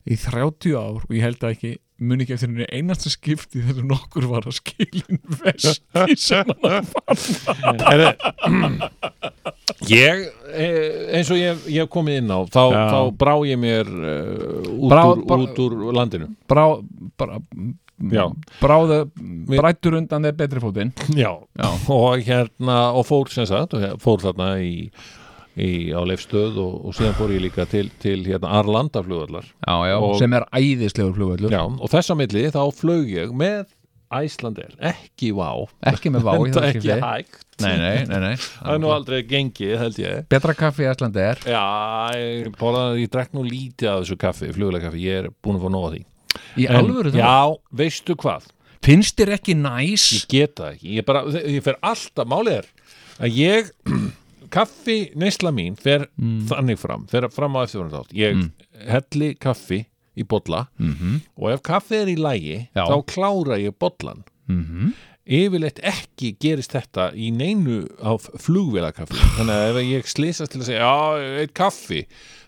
í 30 ár og ég held að ekki muni ekki eftir henni einasta skipti þegar nokkur var að skilin veski sem hann fann Ég, eh, eins og ég, ég hef komið inn á þá, þá brá ég mér uh, út, Brá- úr, brá- út úr landinu. Brá, brá, Já. bráðu brættur undan þeir betri fótinn. Já, Já. og hérna og fór sem sagt, fór þarna í, í á leifstöð og, og síðan fór ég líka til, til hérna Arlanda flugvallar sem er æðislegur flugvöllur. Já, og þess að milli þá flög ég með Æslander, ekki vá ekki með vá Enda það ekki hægt. Nei, nei, nei, nei. Það er nú aldrei gengið, held ég. Betra kaffi er Já, ég, ég drekk nú lítið af þessu kaffi, fluglega kaffi, ég er búin að fá nóga því í En- alvöru það, Já, veistu hvað, finnst þér ekki næs? Ég get það ekki. Ég, bara, ég fer alltaf, málið er að ég, kaffi neysla mín fer Mm. þannig fram fer fram á eftirfærandi átt ég helli kaffi í bolla Mhm. og ef kaffi er í lægi þá klára ég bollan Mhm. Yfirleitt ekki gerist þetta í neinu af flugvélakaffi. Þannig að ef ég slýsast til að segja já, eitt kaffi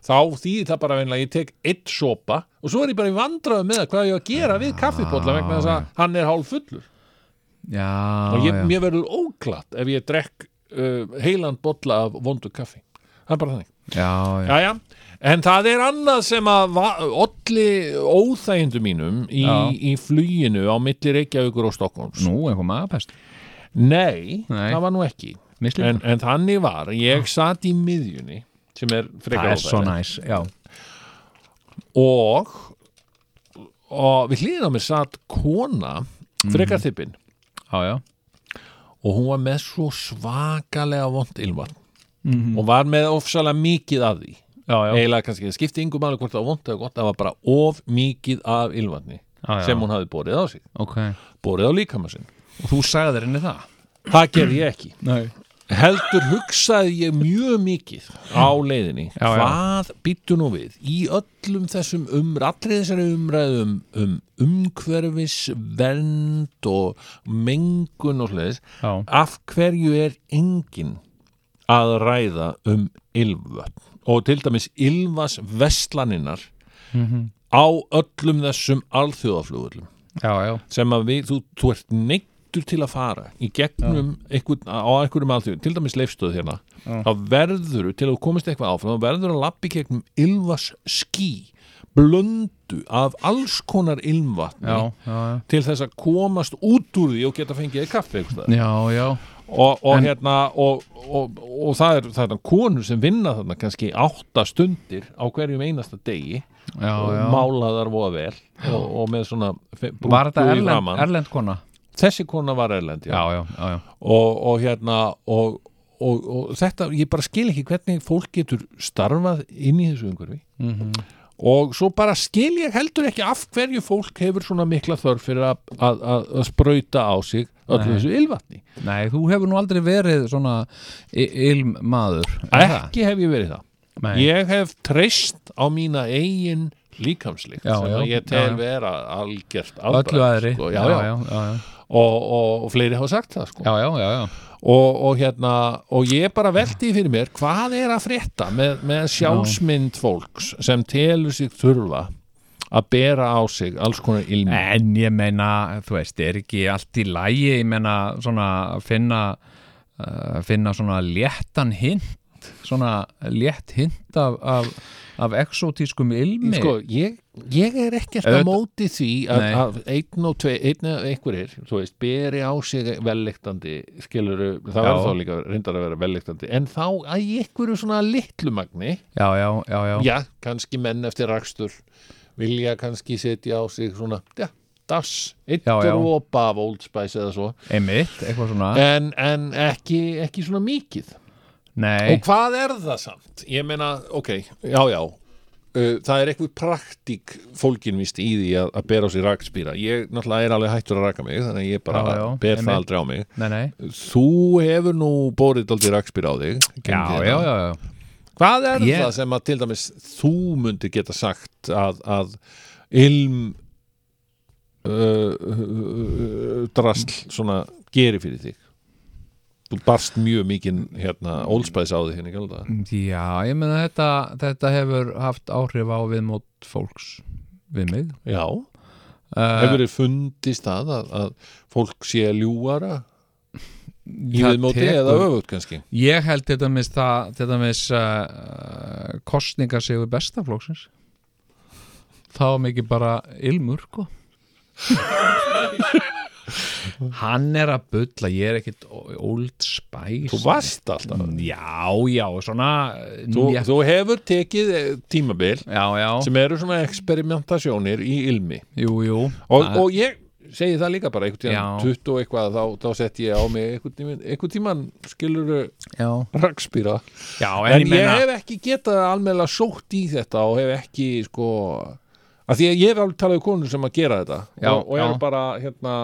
þá þýðir það bara að ég tek eitt sopa og svo er ég bara í vandræðu með hvað ég á að gera við kaffibólla vegna þess að hann er hálf fullur já, og ég, já. mér verður óglatt ef ég drekk uh, heilan bolla af vondu kaffi. Það er bara þannig. Já, já. Jæja, en það er annað sem að olli óþægindu mínum í, í fluginu á milli Reykjavíkur og Stokkons nú, einhver magapest Nei, Nei. það var nú ekki. En, en þannig var, ég satt í miðjunni sem er frekar já, og og við hlýðin á mér satt kona frekar þippin. Já, já. Og hún var með svo svakalega vond ilmvatn. Mhm. og var með ofsalega mikið af því eiginlega kannski, skipti yngur máli hvort það var vond eða gott, það var bara of mikið af ilmvatni já, já. sem hún hafði borið á sig. Ok. Borið á líkama sinn. Og þú sagðir henni það? Það gerði ég ekki. Nei. Heldur hugsaði ég mjög mikið á leiðinni. Já, hvað býttu nú við? Í öllum þessum um, allri þessari umræðum um umhverfis vernd og mengun og sliðis af hverju er enginn að ræða um ylvötn og til dæmis Ylvas Vestlaninnar Mhm. á öllum þessum alþjóðaflugullum já, já, sem að við, þú, þú ert neittur til að fara í gegnum einhvern, á einhverjum alþjóð, til dæmis leifstöð hérna, þá verður til að þú komist eitthvað áfram, þá verður að lappi gegnum Ylvas skí blöndu af alls konar ylvatni já, já, til þess að komast út úr því og geta fengið kaffi einhvers staðar. já, já, og, og En- hérna og, og, og það er er konur sem vinna þarna kannski átta stundir á hverjum einasta degi já, og já. málaðar voða vel og, og með svona Var þetta erlend, erlend kona? þessi kona var erlend já. Já, já, já, já. Og, og hérna og, og, og þetta, ég bara skil ekki hvernig fólk getur starfað inn í þessu umhverfi Mhm. Og svo bara skil ég heldur ekki af hverju fólk hefur svona mikla þörf fyrir að, að, að, að sprauta á sig öllu þessu ylvatni Nei, þú hefur nú aldrei verið svona ilmaður er það? ekki hef ég verið það Nei. ég hef treyst á mína eigin líkamslikt sem já, ég tel já. vera algjört Öllu afbragð, aðri sko. já, já. já, já, já. Og, og, og fleiri hafa sagt það sko. já, já, já, já. og, og hérna og ég bara veldi fyrir mér hvað er að frétta með, með sjálfsmynd fólks sem telur sig þurfa að bera á sig alls konar ilmi En ég meina, þú veist, er ekki allt í lægi, ég meina, svona að finna uh, finna svona léttan hint svona létt hint af, af, af exotískum ilmi. Sko, ég, ég er ekkert að Auðvitað- móti því að, að einn og tvei, einn eða einhverjir, þú veist, beri á sig velleiktandi, skiluru það verður þá líka reyndar að vera velleiktandi en þá að í einhverju svona litlu magni já, já, já, já, já, kannski menn eftir rakstur vilja kannski setja á sig svona, já, dass einn Já, já. dropa af Old Spice eða svo. Einmitt, eitthvað svona. En, en ekki, ekki svona mikið Nei, og hvað er það samt? ég meina, ok, já, já. Uh, það er eitthvað praktík fólkinvist í því að, að bera á sig rakspýra ég náttúrulega er alveg hættur að raka mig þannig að ég bara Já, já, ber það aldrei á mig. Nei, nei. Þú hefur nú bórið aldrei rakspýra á þig Já, gegnum já, já, Hvað er Ég- það sem að til dæmis þú myndir geta sagt að, að ilm uh, uh, drasl svona geri fyrir þig? Þú barst mjög mikinn hérna Old Spice á þig hérna galda. Já, ég meina þetta, þetta hefur haft áhrif á viðmót fólks við mig. Já, uh, hefur þið fundist það að, að fólk sé ljúara í viðmóti tekur- eða öfugt kannski? Ég held þetta mis, það, þetta mis uh, kostningarsigur bestaflóksins þá mikið bara ilmur sko Hann er að bulla ég er ekkit Old Spice Þú varst alltaf. Já, já, svona Þú, já, þú hefur tekið eh, tímabil já, já, sem eru svona eksperimentasjónir í ilmi. jú, jú og, og ég segi það líka bara einhvern tímann Já. 20 og eitthvað þá, þá sett ég á mig einhvern tímann, einhvern tímann skilur já en, en, ég hef ekki getað almennilega sótt í þetta og hef ekki sko að því að ég hef alveg talað um konur sem að gera þetta Já, og, og eru já. bara hérna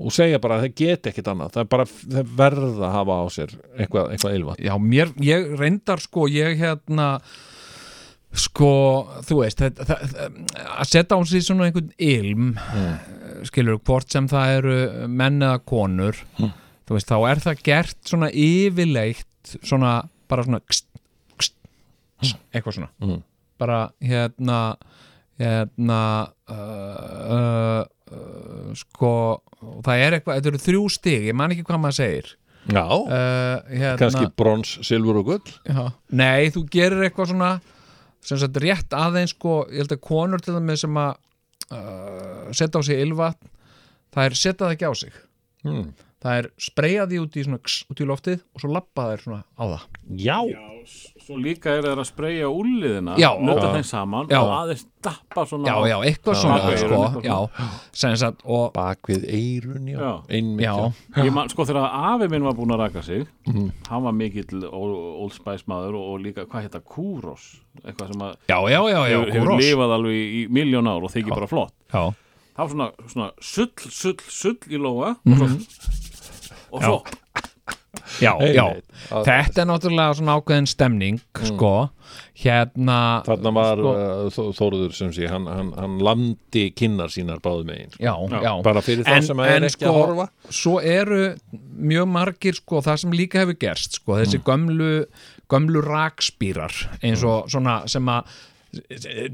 og segja bara að það get ekkit annað. Það er bara það verða að hafa á sér eitthvað, eitthvað ylvat Já, mér, ég reyndar sko, ég hérna sko, þú veist það, það, að setja á sig svona einhvern ilm skilur, hvort sem það eru menn eða konur þú veist, þá er það gert svona yfirleitt svona, bara svona kst, kst, kst, eitthvað svona. Mm. bara hérna hérna uh, uh, uh, sko það er eitthvað, þetta eru þrjú stig ég man ekki hvað maður segir já, uh, hérna, kannski brons, silfur og gull Já. Nei, þú gerir eitthvað svona sem sagt rétt aðeins sko, ég held að konur til það með sem að uh, setja á sig ylvatn það er setja það ekki á sig mm. Það er spreyja því út í, svona, kss, út í loftið og svo lappa þær svona á það. Já, Svo líka er það að spreyja úliðina Já. nota Já. þeim saman Já. og aðeins dappa svona Já, já, eitthvað Já, svona sko, já, sagt og bak við eirun já, Já. einmitt já, já. Ég man, sko þegar afi minn var búinn að raka sig Mhm. hann var mikill Old Old Spice maður og, og líka, hvað hérna, Kúros? Eitthvað sem að já, já, já, já, hefur, hefur lifað alveg í, miljón ár og þykir bara flott. Já, það var svona, svona sull, sull, sull í lóa og svo, og svo já, já. Einmitt. Að- þetta er náttúrulega svona ákveðin stemning sko, hérna Þarna var sko, uh, Þó- Þóruður sem sé, hann, hann, hann landi kinnar sínar báðu megin. Já, já, bara fyrir það En- sem er en ekki sko, að horfa. svo eru mjög margir sko, það sem líka hefur gerst sko, þessi gömlu gömlu rakspýrar eins og svona sem að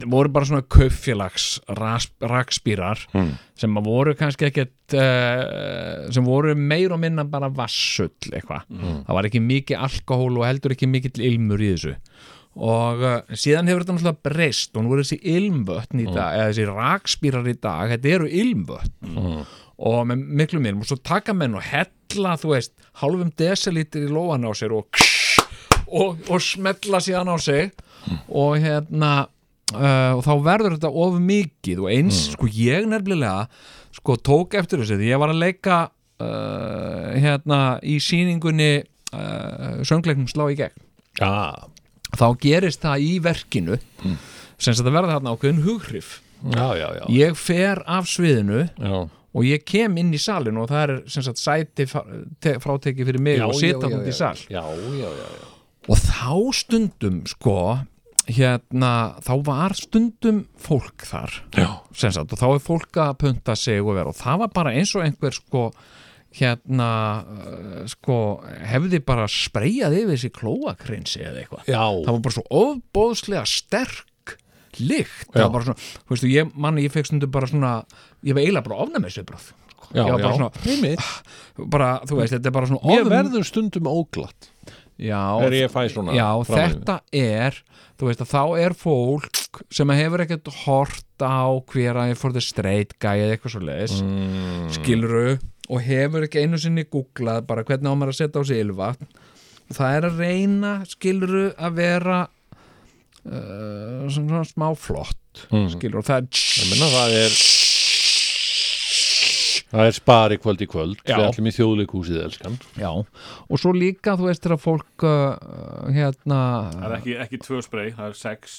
voru bara svona kauffélags ras- rakspýrar sem að voru kannski ekkert uh, sem voru meir og minna bara vassull eitthvað. Það var ekki mikið alkohól og heldur ekki mikill ilmur í þessu. Og uh, síðan hefur þetta náttúrulega breyst og nú er þessi ilmvötn í dag eða þessi rakspýrar í dag, þetta eru ilmvötn. Og með miklu mér og svo taka menn og hella þú veist, hálfum desilítir í lóan á sér og, og, og smetla síðan á sig og hérna uh, og þá verður þetta of mikið og eins, sko ég nefnilega sko tók eftir þessu því ég var að leika uh, hérna í sýningunni uh, söngleiknum slá í gegn. Já, þá gerist það í verkinu sem sagt að verða þarna ákveðin hughrif já, já, já. ég fer af sviðinu já. og ég kem inn í salin og það er sem sagt sæti frátekið fyrir mig og sita út í sal. Já, já, já, já. og þá stundum sko hérna, þá var stundum fólk þar Já. sagt, og þá er fólk að punta sig og og það var bara eins og einhver sko hérna uh, sko hefði bara spreyjað yfir þessi klóakrinsi eða eitthvað Já, það var bara svo ofbóðslega sterk lykt, það Já. var bara svona þú veistu, ég, manni, ég fekk stundum bara svona ég var eiginlega bara ofnæmisviðbröð já, ég var bara já. svona- Einmitt. bara, þú veist, þetta er bara svona Mér verður stundum óglatt já, er ég fæ svona já þetta er þú veist að þá er fólk sem hefur ekkert hort á hver að ég fór þið straight guy eða eitthvað svo leiðis mm. skiluru og hefur ekki einu sinni googlað bara hvernig á maður að setja á sig ylvatn það er að reyna skiluru að vera uh, svona smá flott Mm. skiluru og það er það er Það er spari kvöld í kvöld. Já. Við ætlum í þjóðleikúsið elskan. Já, og svo líka þú veist þegar fólk uh, hérna Það er ekki, ekki tvö sprey, það er sex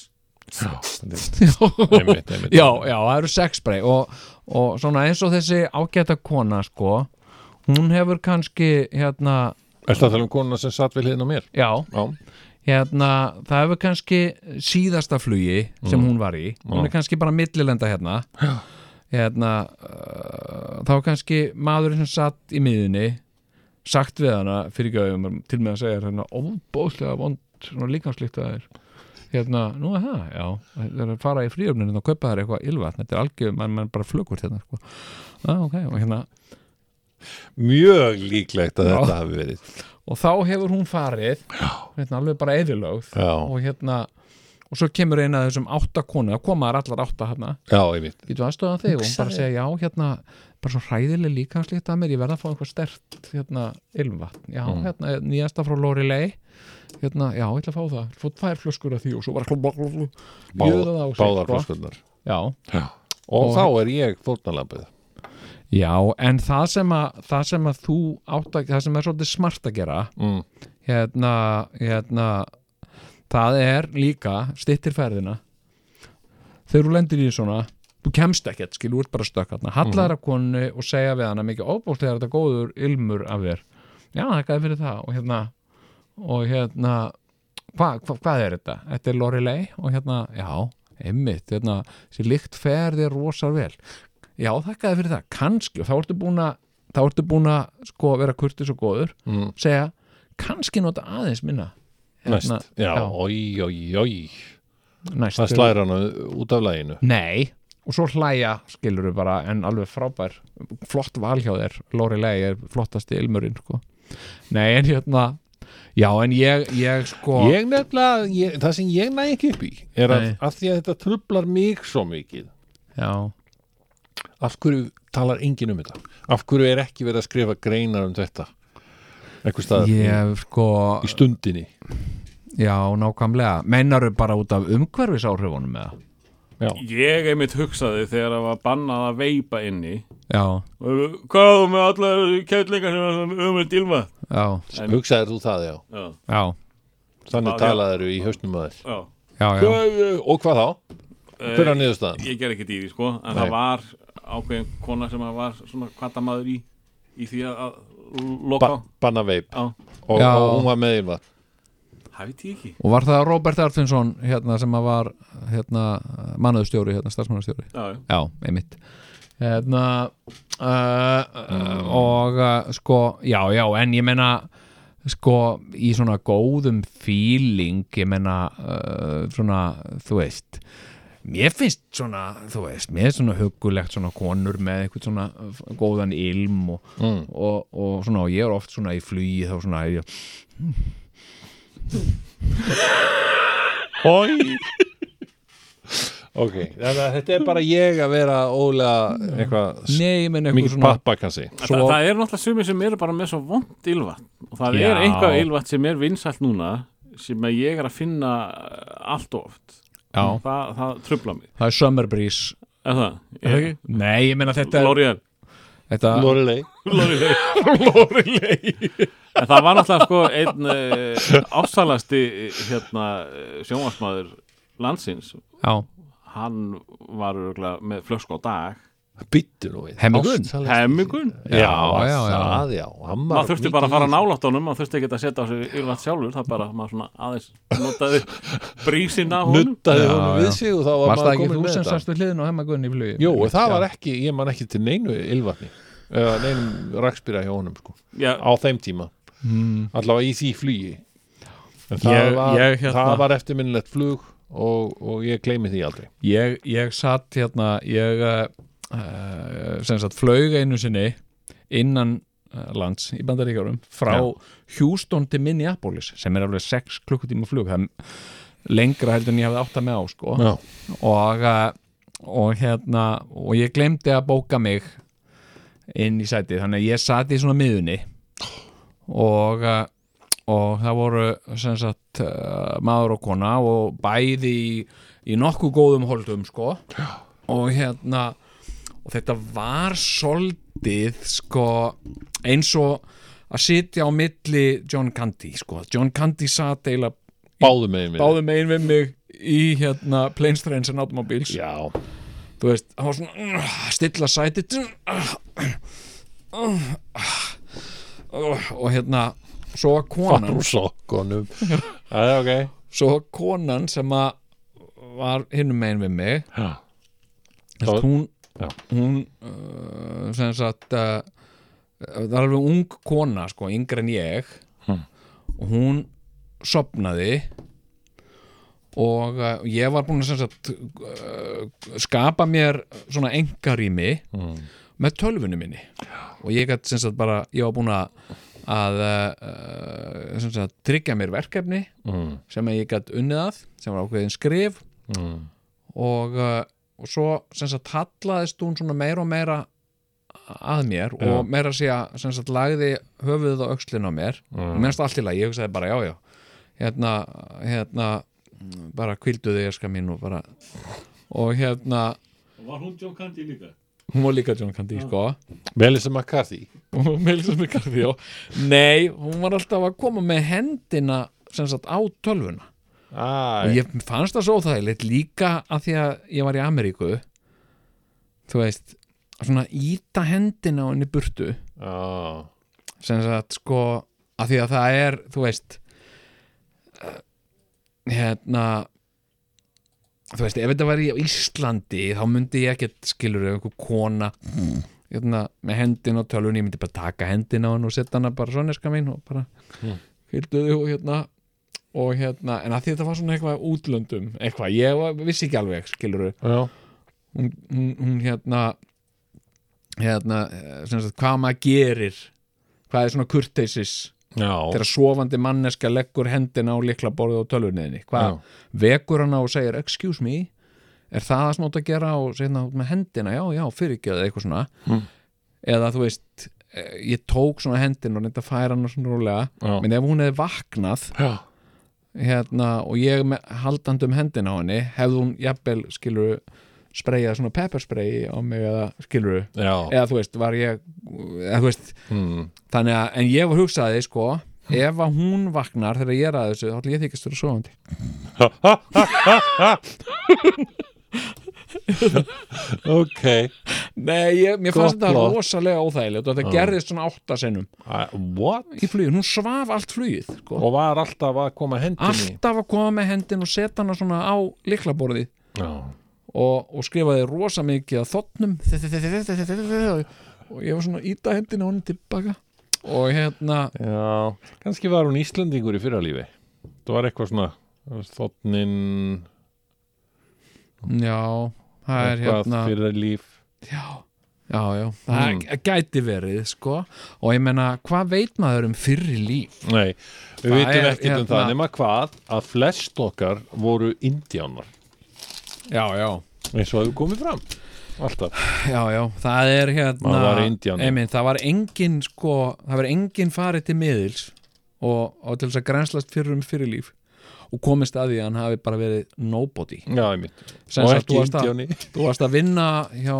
einmitt, einmitt. já, já, það eru sex spray. Og, og svona eins og þessi ágæta kona sko, hún hefur kannski hérna, Ertu að tala um konuna sem satt við hliðin á mér? já. Já, hérna, það hefur kannski síðasta flugi sem hún var í. Hún er kannski bara millilenda hérna hérna uh, þá kannski maðurinn sem satt í miðunni sagt við hana fyrir gauðum til með að segja hérna óbóðslega vond svona líkamslikt að það er hérna, nú er það, já það er að fara í fríöfninu og kaupa þær eitthvað ylvatn þetta er algjör, mann man bara flögur hérna sko. ah, ok, og hérna mjög líklegt að Já. þetta hafi verið og þá hefur hún farið hérna, alveg bara eðilögð og hérna og svo kemur eina af þessum átta konu það koma þær allar átta hérna já, einmitt. Getur aðstöðan þig og hún bara segja já hérna bara svo hræðileg líkamslíkt að mér ég verða að fá eitthvað stert hérna ilmvatn. Já Mm. hérna nýjasta frá Lorelei. Hérna já ég ætla að fá það. Fótt tvær flöskur af því og svo bara klub, klub, klub, jöða það á sig, Báðar sko. flöskunnar já. Og, Og- þá er ég fórnalambið já en það sem að það sem að þú átt að það sem er svolítið smart að gera mm. hérna hérna það er líka stittir ferðina. Þegar þú lendir í svona þú kemst ekkert, skil, þú ert bara stökk hallar af konu og segja við hana mikið óbúslega er þetta góður ilmur af þér. Já, það er fyrir það. Og hérna og hérna hva, hva, hvað er þetta? Þetta er Lorelei og hérna, já, einmitt hérna, þessi lykt fer þér rosar vel. Já, þakkaði fyrir það, kannski og þá ertu búin að þá ertu búin að sko vera kurtis og góður. Mm. segja, kannski nota aðeins minna Næst, já, já. oi, oi, oi næst. Það slæra hana út af læginu Nei, og svo hlæja skilur bara, en alveg frábær flott val hjá þér, Lorelei er flottasti ilmurinn, sko. Nei, en hérna, já, en ég ég sko, Ég nefnilega, ég, það sem ég næ ekki upp í er að, að því að þetta trublar mig svo mikið. Já. Af hverju talar enginn um þetta? Af hverju er ekki verið að skrifa greinar um þetta? Einhver staðar ég sko, í stundinni já, nákvæmlega. Mennaru bara út af umhverfis áhrifunum með það Já, Ég einmitt hugsaði þegar það var bannað að veipa inni. Já, Og Hvað þú með allar kætlingar sem er umöld ilma já, En- hugsaðir þú það, já. Já, já, Þannig talaðir í hausnum að þér. Já. Já, já. Hvað- Og hvað þá? Hver er Eh, niðurstaðan? Ég ger ekki dýri sko. En Nei. það var ákveðin kona sem að var svona kvartamaður í Í því að- að loka. Ba banna veip og, Já. og hún var með ylva Það veit ég ekki Og var það Robert Arfinsson hérna sem að var hérna mannaðustjóri, hérna starfsmannastjóri Já, já. Já, einmitt. Hérna uh, uh, og uh, sko, já, já, en ég meina sko í svona góðum feeling ég menna uh, svona, þú veist mér finnst svona, þú veist mér finnst svona hugulegt svona konur með eitthvað svona uh, góðan ilm og, Mm. og, og svona, og ég er oft svona í flugi þá svona ég, Hói Ok, þetta er bara ég að vera ólega eitthvað ég eitthvað mikið svona pappakassi Svo... Það, það er náttúrulega sumir sem eru bara með svo vond ylvatn. Og það Já. er einhvað ylvatn sem er vinsælt núna sem að ég er að finna uh, allt of oft. Það, það trubla mig. Það er Summer Breeze. Er það? ekki? nei, ég menna þetta er L'Oreal þetta, Lorelei. En það var náttúrulega sko einn uh, ásælasti hérna uh, sjónvarsmaður landsins. Já, hann var örugglega með flösku á dag Byttu nú við. Hemmi Gunn. Ástsælasti- Hemmigun Já, Já, já, já. það já. Maður þurfti bara að fara nálátt honum maður þurfti ekki að setja á sig ylvatn sjálfur það bara maður svona aðeins notaði brísinn af honum. Nuttaði honum við sig og þá var varst það maður ekki komin þú með sem sast við hliðin og hemma gunn í flugi Jú, og það var ekki, ég man ekki til neinu ylvatni eða neinum rakspýra hjá honum sko, Já, á þeim tíma. Mm, allavega í því flugi. En það, Ég- var, ég hérna- það var eftirminnilegt flug og, og ég gleymi því aldrei. Ég, ég satt hérna ég uh, sem sagt flög einu sinni innan uh, lands í bandaríkjárum frá Já. Houston til Minneapolis sem er alveg 6 klukkutíma flug. Það er lengra heldur en ég hafði átt að með á sko. Og, uh, og hérna og ég glemdi að bóka mig inn í sætið. Þannig að ég sat í svona miðunni og og það voru sem sagt maður og kona og bæði í, í nokkuð góðum holdum sko. Og hérna og þetta var soldið sko eins og að sitja á milli John Candy sko. John Candy sat eiginlega báðum megin við mig. í hérna and Automobiles. Já, þú veist, það var svona uh, stilla sætið. Uh, uh, og hérna svo var konan svo var konan sem að var hinnum megin við mig. Já, Þess, Það- hún, Já. hún uh, sem sagt uh, það er alveg ung kona sko, yngre en ég Hmm. og hún sopnaði og uh, ég var búin að sagt, skapa mér svona engarými mm. með tölvunni minni og ég gætt sem sagt bara, ég var búin að að sagt, tryggja mér verkefni Mm. sem ég gætt unnið að sem var ákveðin skrif Mm. og, uh, og svo sem sagt hallaðist hún svona meira og meira að mér Já. og meira að segja sem sagt lagði höfuðið á öxlin á mér. Og mennst allt í lagi, ég hugsaði bara já já. Hérna, hérna bara kvilduði ég ska mín og bara og hérna Var hún John Candy líka? hún var líka John Candy sko. Melissa McCarthy. Og Melissa McCarthy já. nei, hún var alltaf að koma með hendina sem sagt á tölvuna og ég fannst það svo þægilegt líka að því að ég var í Ameríku þú veist svona íta hendina á henni burtu. Já, sem sagt sko að því að það er, þú veist uh, hérna þú veist, ef þetta var í Íslandi þá myndi ég ekkert skilur einhver kona hérna, með hendina á tölvunni, ég myndi bara taka hendina á hann og setja hana bara svona eska mín og bara Mm. þau og hérna og hérna, en að því þetta var svona eitthvað útlöndum, eitthvað, ég var, vissi ekki alveg skilur já, hún, hún, hún hérna hérna, eh, sem sagt, hvað maður gerir hvað er svona kurteisis? Þegar sofandi manneska leggur hendina á liklaborðið á tölvunniðinni hvað vekur hana og segir excuse me er það það sem átt að gera? Og segir hana með hendina, já, já, fyrirgjöðu eitthvað svona. Mm. eða þú veist eh, ég tók svona hendina og reynda að færa hana svona rólega Já. menn ef hún hefði vaknað já. Hérna, og ég með haldandi um hendina á henni hefði hún jafnvel skilur spreyjað svona pepperspray á mig eða skilur já. eða þú veist, var ég eða þú veist, Mm. þannig að en ég var hugsaði sko, ef að hún vaknar þegar ég er að þessu, þá ætla ég þykist vera sofandi ok. Nei, ég, mér fannst þetta rosalega óþægilegt og þetta gerðist svona átta sinnum. Æ, what? í flugin, hún svaf allt flugið sko. og var alltaf að koma hendinni? Alltaf að koma með hendin og setja hana svona á liklaborðið já, og, og skrifaði rosa mikið að þotnum og ég var svona að íta hendina honum tilbaka. Og hérna Já, kannski var hún Íslandingur í fyrralífi Það var eitthvað svona Þotnin já, það er Eitthvað hérna fyrralíf já, já, já, það Mm. gæti verið sko, og ég meina, hvað veit maður um fyrri líf? Nei, við Það vitum er, ekkert um hérna- það nema hvað að flest okkar voru indjánar Já, já. Eins og hefur komið fram alltaf. Já, já, það er hérna var einmitt, Það var engin sko, það var engin farið til miðils og, og til þess að grænslast fyrir um fyrirlíf og komist að því að hann hafi bara verið nobody. Já, Og ekki indjáni Þú varst að vinna hjá,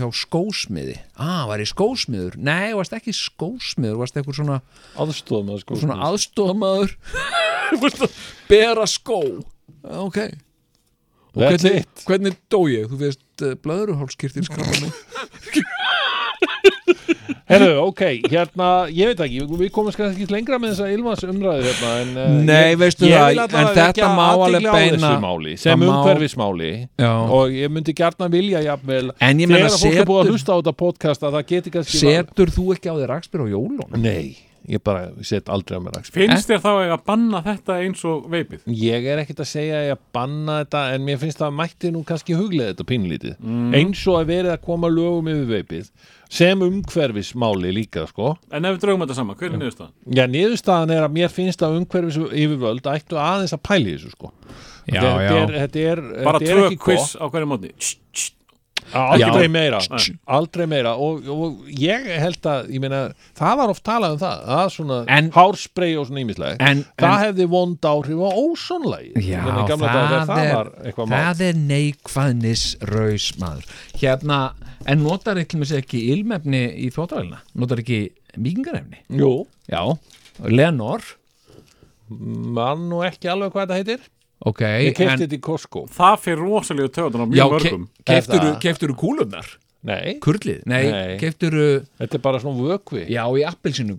hjá skósmiði. Ah, var ég skósmiður? Nei, varst ekki skósmiður, varst eitthvað svona, aðstofum að sko svona aðstofamaður Þú varst að bera skó. Já, Ok. Hvernig, hvernig dó ég? Þú veist, uh, blöðruhálskirtir skrapa mig Herru, ok, hérna, ég veit ekki við komum kannski ekki lengra með þessa Ylvas umræðu hérna, en, uh, Nei, ég, veistu ég það, vil allavega en þetta vekja má alveg beina- máli sem það má- umhverfismáli Já. og ég myndi gjarnan vilja jafnvel þegar fólk er búið að hlusta á þetta podcast að það geti kannski Setur þú ekki á þér rakspyr á jólunum? Nei, ég bara set aldrei á mér rakspíl Finnst þér þá eiga að banna þetta eins og veipið? Ég er ekkert að segja að ég banna þetta en mér finnst það að mætti nú kannski huglega þetta pínlítið Mm. eins og að verið að koma lögum yfir veipið sem umhverfismáli líka sko En ef við draugum þetta saman, hver er niðurstaðan? Já, niðurstaðan er að mér finnst að umhverfis yfirvöld ættu aðeins að pæli þessu sko Já, þetta, já. Er, þetta er, Bara þetta er tvö ekki quiz á hverju mótni aldrei meira. aldrei meira. Og, og ég held að ég meina, það var oft talað um það að svona En- hárspray og svona ímislega En, það en hefði vond áhrif á ósónlægi Já, það, það, það er, eitthvað mál. það er neikvæðnis raus maður. Hérna, en notar ekki ilmefni í þóttavælina? Notar ekki míkingarefni? Jú, Já, Lenor? Mann nú ekki alveg hvað þetta heitir Ok, ég kefti þetta í Costco Það fyrir rosalega töðan á mjög mörgum Er það? kefturu kúlunar? nei, Kurlið? Nei, Nei. kefturu þetta er bara svona vökvi Já, í appelsinu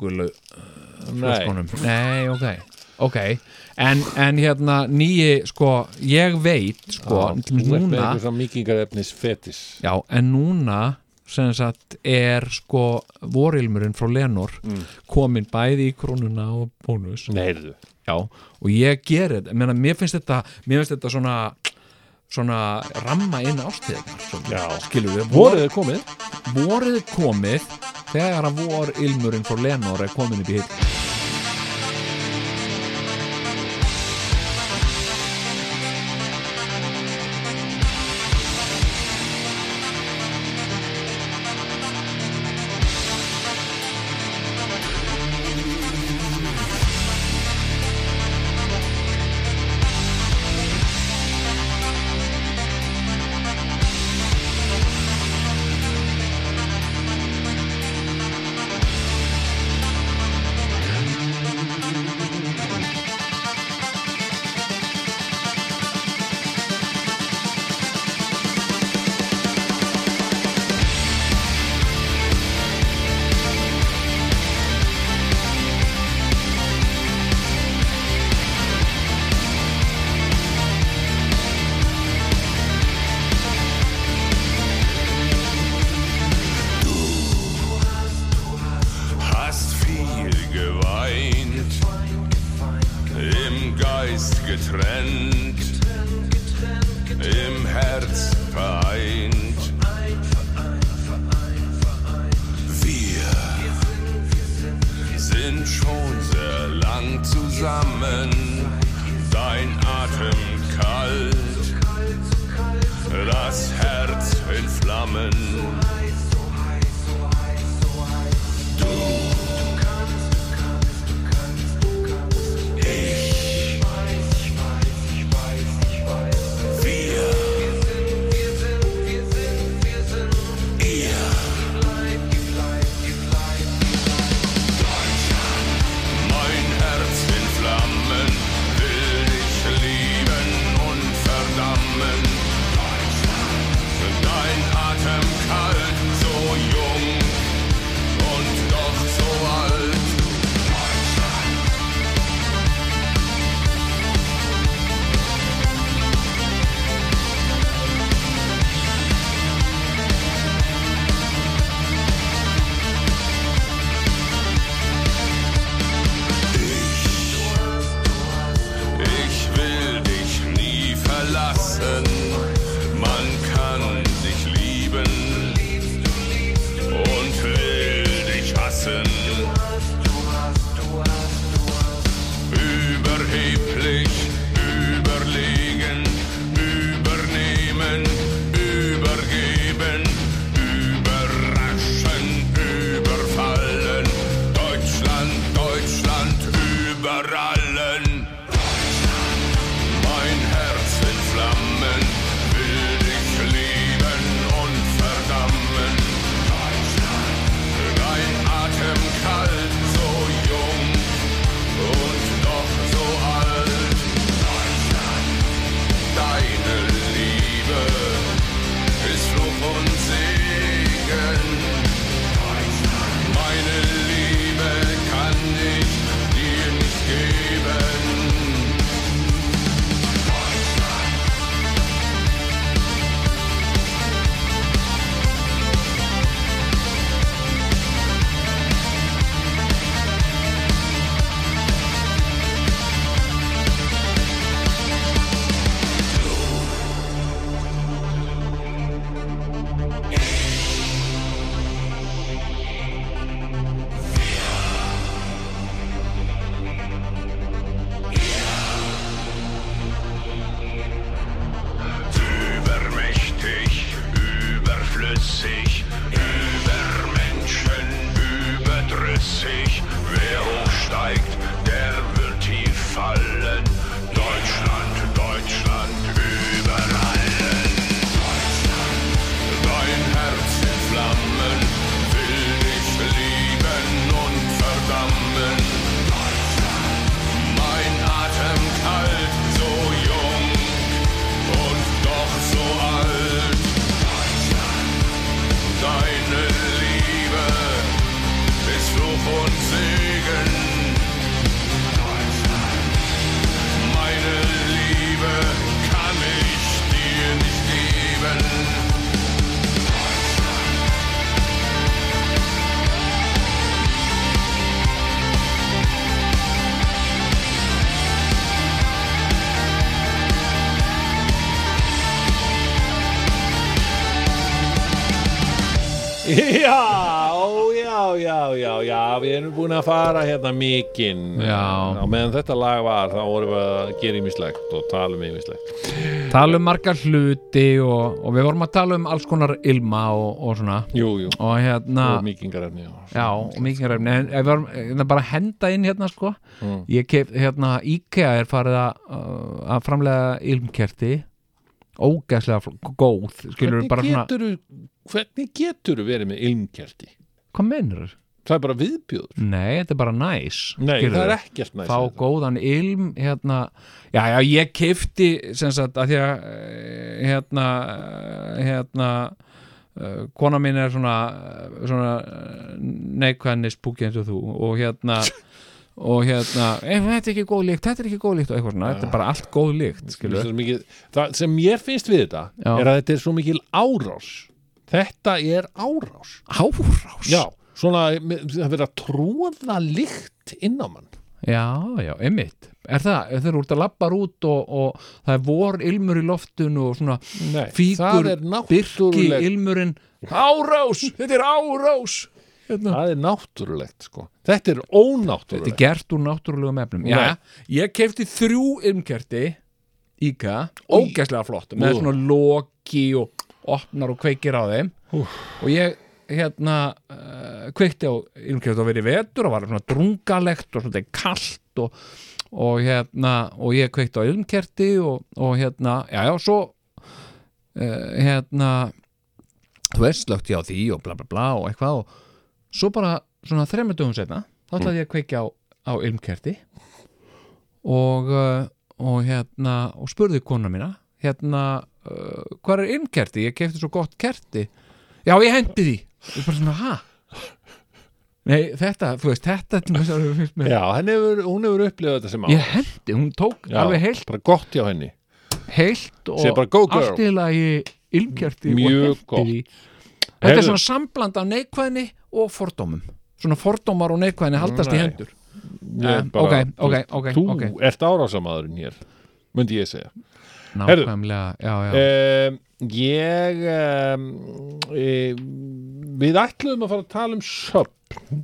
nei, Nei, ok Ok, en, en hérna nýji, sko, ég veit sko, Já, þú núna Já, en núna sem sagt er sko vorilmurinn frá Lenor Mm. komin bæði í krónuna og bónus nei, heyrðu Já, og ég gerir þetta, Meina, mér finnst þetta mér finnst þetta svona svona ramma inn ástíðar Já. skilur við, voruð komið. vorið er komið þegar að vor ilmurinn frá Lenor er komin upp í hitt zusammen, dein Atem kalt, das Herz in Flammen. Já, já, já, já, já, við erum búin að fara hérna mikinn. Já. Á meðan þetta lag var, þá vorum við að gera ímislegt og tala um ímislegt tala um margar hluti og, og við vorum að tala um alls konar ilma og, og svona. Jú, jú, og hérna og mikingarefni já. Já, og mikið ræfni en ef við varum hérna, bara að henda inn hérna sko. Mm. ég kef, hérna, IKEA er farið að, uh, að framlega ilmkerti ógæslega góð Hvernig bara svona, getur hvernig getur verið með ilmkerti? hvað mennur? Það er bara viðbjöður Nei, þetta er bara næs Nei, það er ekkert næst fá góðan ilm hérna, já, já, ég kefti sem sagt, að því að eh, hérna eh, hérna uh, kona mín er svona svona neikvæðni spúki eins og þú og hérna og hérna, eh, þetta er ekki góð líkt þetta er ekki góð líkt og eitthvað svona, þetta er bara allt góð líkt mikið, það sem mér finnst við þetta Já. er að þetta er svo mikil árás. Þetta er árás. Árás? já, svona það verið að tróða lykt inn á mann. Já, já, einmitt. Er það, þeir eru út að lappar út og, og það er vor ilmur í loftun og svona Nei, fíkur, byrki ilmurinn. Árás, þetta er árás hérna. það er náttúrulegt sko þetta er Þetta er ónáttúrulegt gert úr náttúrulegum efnum. Já, ég kefti þrjú ilmkerti Íka, ógæslega flott með Ú. svona loki og opnar og kveikir á þeim og ég hérna uh, kveikti á ilmkerti og verið vetur og var svona drungalegt og svona kallt og, og hérna og ég kveikti á ilmkerti og, og hérna, já já, svo uh, hérna þú veist, slögt ég á því og bla bla bla og eitthvað og svo bara svona þremur dögum setna þá ætlaði ég að kveikja á, á ilmkerti og, uh, og hérna og spurði kona mína hérna, uh, hvað er ilmkerti? Ég kefti svo gott kerti Já, ég hendi því og bara svona, ha? Nei, þetta, þú veist, þetta já, hefur, hún hefur upplifað þetta sem Ég árás hendi, hún tók Já, alveg heilt, bara gott hjá henni heilt og allt í lagi ilmkerti Mjög og gott. hendi því Þetta Heyrðu. er svona sambland af neikvæðni og fordómum Svona fordómar og neikvæðni haldast í Nei. hendur Ég Eh, ok, ok, ok, þú ok. ert árásamadurinn hér myndi ég segja. Nákvæmlega, já, já um, ég um, e, við ætluðum að fara að tala um söp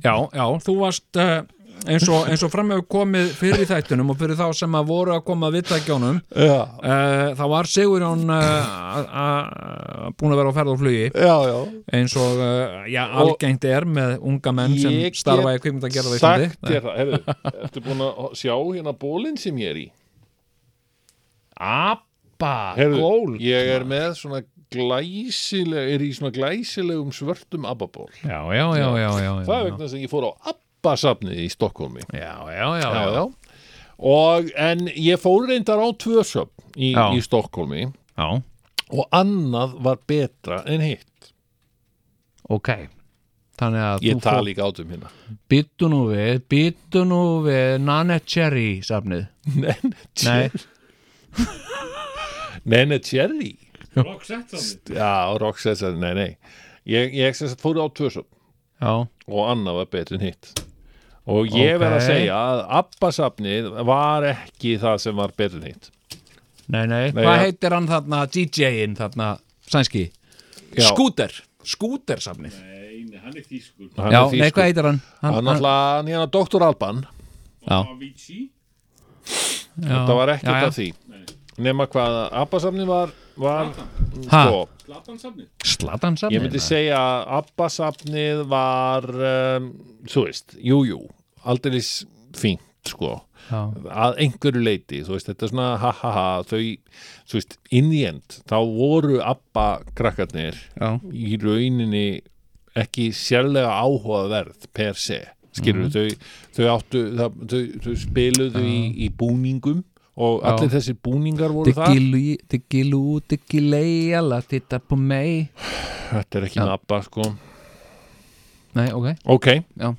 Já, já, þú varst uh, eins og, eins og fram hefur komið fyrir þættunum og fyrir þá sem að voru að koma að viðtækjónum Já, uh, þá var Sigurjón uh, búin að vera á ferð og flugi. Já, já. Eins og uh, já, algengt er með unga menn sem Ég starfa í kvikmynda að gera Sagt þér það, hefur, ertu búin að sjá hérna bólinn sem ég er í? Abba, gól. Ég er með svona glæsileg, er í svona glæsilegum svörtum abbaból. já, já, já, já, já, Það er vegna að ég fór á abbasafnið í Stokkólmi. já, já, já, já, Og, en ég fór reyndar á tvö söfn í, Já. í Stokkólmi já, og annað var betra en hitt. ok þannig að Ég þú tala fór líka átum hérna. byttu nú við, byttu nú við Nanette Cherry safnið Nei, Nene Cherry. Roxette Já, Roxette, nei, nei. Ég, ég fór á tvö söfn. já, og annað var betur en hitt og ég verð að segja að Abbasafnið var ekki það sem var betur en hitt nei, nei, Nei, hvað ja. heitir hann þarna DJ-in þarna, sænski Já. Skúter, Skúter safnið Nei, hann er þýskur Hann Já, er þýskur. nei, hvað heitir hann? hann hann, náttúrulega, hann hérna Dr. Alban Já. Avicii já, það var ekkert af því nema hvað Abbasafnið var, var Ha? sko, Platansafnið? Slatan safnið ég myndi segja að Abbasafnið var um, þú veist, jú, jú aldeilis fínt sko. Já, að einhverju leiti, þú veist, þetta er svona ha ha ha, þau, þú veist, in the end þá voru Abba krakkarnir já, í rauninni ekki sérlega áhugaverð per se, skilur Mhm. þau, þau áttu, það, þau, þau spiluðu í, í búningum og Já. allir þessir búningar voru það Diggilu, diggilu, diggilei alla titta på mig þetta er ekki Já. með Abba sko. Nei, ok, ok, já.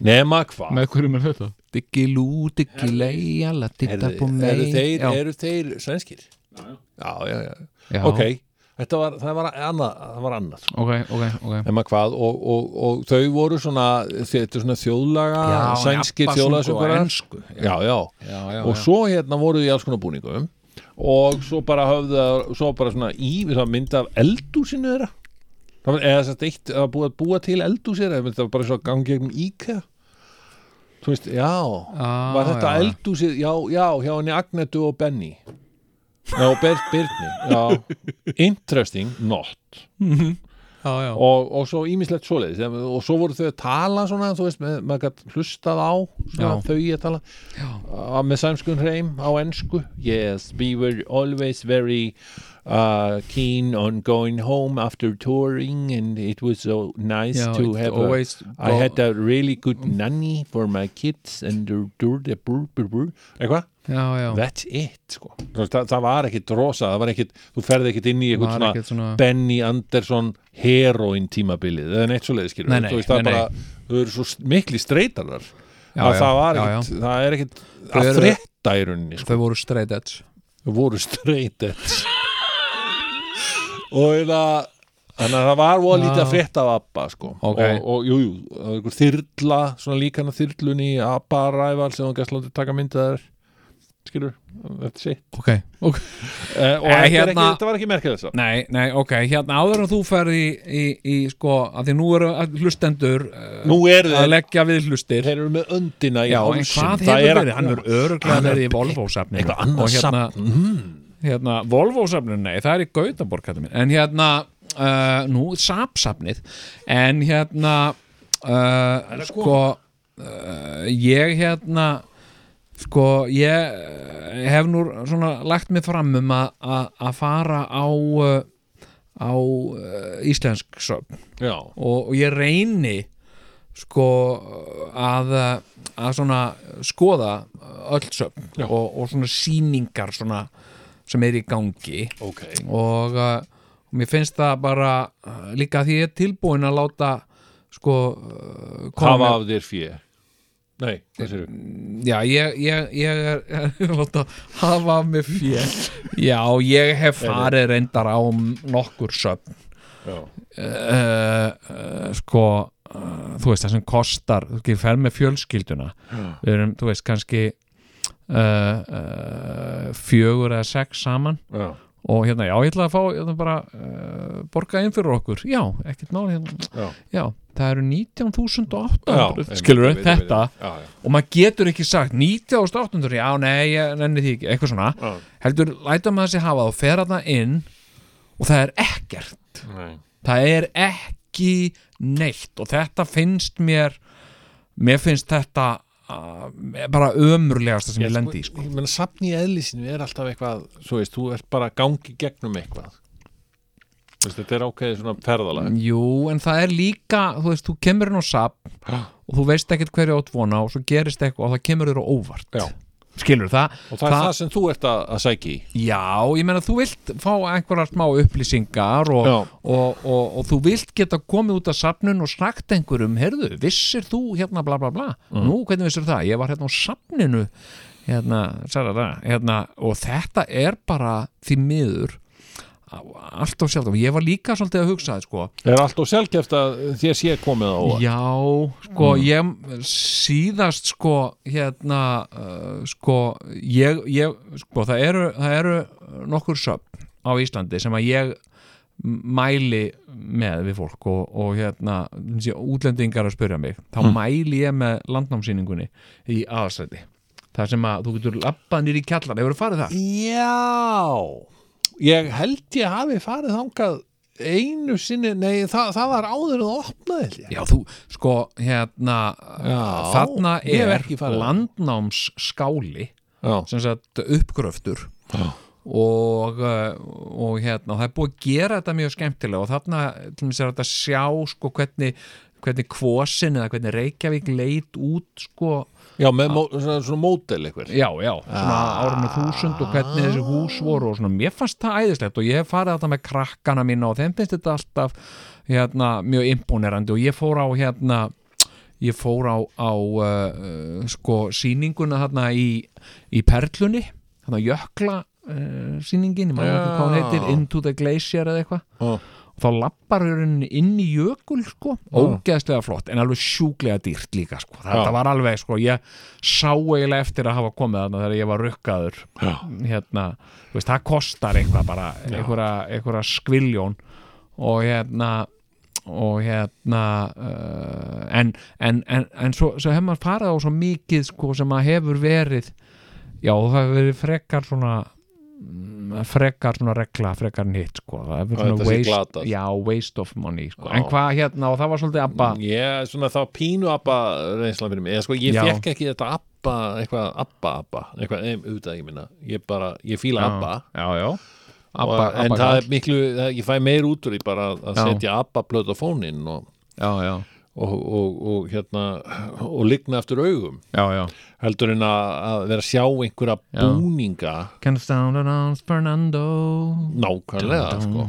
Nema hvað? Með hverju með þetta? Diggilu, diggilei alla titta eru, på mig eru, þeir, já, eru þeir sænskir? Já, já, já, já, ok var, það var annað, það var annað Ok, ok, ok. Nema hvað og, og, og þau voru svona þetta er svona þjóðlaga sænskir þjóðlagasöngurar ensku já, já, já, já, og svo hérna voru þau í alls konar búningum. Og svo bara höfðu svo bara svona í, það var mynd af eldúsinu þeirra. Það var, eða þess að eitt að búa, búa til eldúsir eða það var bara svo að gangi gegnum IKEA þú veist, já. Ah, var þetta já. eldúsið, já, já hjá henni Agnetu og Benny já, Birni interesting, not. Já, já. og, og svo ímislegt svoleiðis. Og svo voru þau að tala svona þú veist, með, maður gætt hlustað á þau að tala. Á, með sæmskun hreim á ensku. Yes, we were always very uh, keen on going home after touring and it was so nice Já, to have a, I had a really good nanny for my kids and eitthvað já, já. that's it sko. Það, það var ekkit rosa var ekkit, þú ferði ekkit inn í eitthvað svona, svona- Benny Andersson heroin tímabilið eða neitt svo leiðis þau eru svo mikli streytarar að það var ekkit, það er ekkit Þau að frétta í rauninni sko. Þau voru straight edge þau voru streytet og það Þannig að það var voða lítið að frétta af ABBA sko. Ok. og, og jú, jú, það var einhver þyrla svona líkana þyrlunni í ABBA ræval sem hann gæst látið taka myndaðar skilur, þetta sé Ok, ok. Eh, og Eh, hérna- ekki, þetta var ekki merkið þess Nei, nei, ok, hérna áður en þú ferð í, í, í sko, að því nú eru hlustendur uh, Nú eru að leggja við hlustir. þeir eru með öndina í hvað Það er að verið? Hann er öruglega er verið í Volvo-safninu. eitthvað annað hérna, safn. Mm. hérna Volvo-safninu, nei, það er í Gautaborg. En hérna, uh, nú, Saab-safnið. En hérna, uh, sko uh, Ég hérna Sko, ég eh, hef nú svona lagt mig fram um að- fara á uh, á uh, íslensk söfn. Og, og ég reyni sko að að svona skoða öll söfn og, og svona sýningar svona sem er í gangi. Ok. Og uh, mér finnst það bara líka því ég er tilbúin að láta sko Hafa af þér fjö Nei, hvað sér Já, ég, ég, ég er, láta hafa af mig fjö Já, ég hef farið reyndar á nokkur söfn. Uh, uh, sko uh, þú veist það sem kostar þú fer með fjölskylduna. Við erum, þú veist, kannski fjögur eða sex saman. Já, og hérna, já, ég ætla að fá hérna, bara uh, borga inn fyrir okkur já, ekkert máli hérna. Já. já, það eru 19.800 Já, skilur við þetta. Já, já. og maður getur ekki sagt 19.800, já, nei, ég nenni því ekki eitthvað svona, Já. heldur læta maður sér hafa það og fer þarna inn og það er ekkert Nei. það er ekki neitt og þetta finnst mér mér finnst þetta bara ömurlegasta sem ég lendi í sko. Ég meina, safn í eðlisinu er alltaf eitthvað, svo veist, þú ert bara gangi gegnum eitthvað. Veist, þetta er ákveðið svona ferðalag. Jú, en það er líka, þú veist, þú kemur inn á sap og þú veist ekkert hverju átt vona og svo gerist eitthvað og það kemur þér á óvart Já. Skilur það? Og það, er það sem þú ert að, að sækja í. Já, ég meina þú vilt fá einhverjar smá upplýsingar og, og, og, og þú vilt geta komið út af safnun og snakt einhverjum, heyrðu, vissir þú hérna bla bla bla, Mm. nú hvernig vissir það ég var hérna á safninu hérna, sarara, hérna, og þetta er bara því miður allt of sjálf og ég var líka svolítið að hugsa sko, Er allt og sjálfgeft að þér sé komið á? Já, sko, ég síðast sko, hérna uh, sko, ég, ég sko, það eru, það eru nokkur söfn á Íslandi sem að ég mæli með við fólk og, og hérna, sé, útlendingar að spyrja mig, þá mæli ég með landnámsýningunni í aðastræti það sem að þú getur labbað nýr í kjallar, hefur farið það? Já, ég held ég hafi farið þangað einu sinni, nei það, það var áður opnaði held ég. Já, þú, sko, hérna Já, þarna er landnámsskáli sem sagt uppgröftur Já. og, uh, og hérna það er búið að gera þetta mjög skemmtilega og þarna til mér sér þetta að sjá sko hvernig, hvernig kvosin eða hvernig Reykjavík leit út sko, já með mó, svona, svona mótel eitthvað. já, já svona árunni þúsund og hvernig þessi hús voru og svona, mér fannst það æðislegt og ég hef farið þetta með krakkana mína og þeim finnst þetta alltaf hérna, mjög imponerandi og ég fór á hérna ég fór á, á uh, sko sýninguna þarna í, í Perlunni þarna jökla uh, sýningin, ég maður ekki hvað hún heitir. Into the Glacier eða eitthvað Já. Þá lappar hún inn í jökul sko, ógeðslega flott en alveg sjúklega dýrt líka sko. þetta Já. var alveg, sko, ég sá eiginlega eftir að hafa komið þarna þegar ég var rukkaður. Hérna, þú veist, það kostar eitthvað bara, einhverja, einhverja skviljón og hérna og hérna uh, en, en, en, en svo, svo hefur maður farið á svo mikið sko, sem að hefur verið já, það hefur verið frekar svona frekar svona regla frekar nýtt sko. waste, já, waste of money sko. Já. en hvað hérna, og það var svolítið abba Ég, svona það var pínu abba reynslan fyrir mig, eða sko ég Já. fekk ekki þetta abba, eitthvað abba abba, eitthvað, auðvitað ekki minna, ég bara, ég fíla abba. já, já og, Abba, en Abba það er miklu, ég fæ meir út úr í bara að Já. setja abba plöt á fóninn og, já, já, og, og, og hérna og ligna eftir augum. Já, já. heldur en að, að vera að sjá einhverja Já. búninga. Can sound around Fernando? Nákvæmlega sko.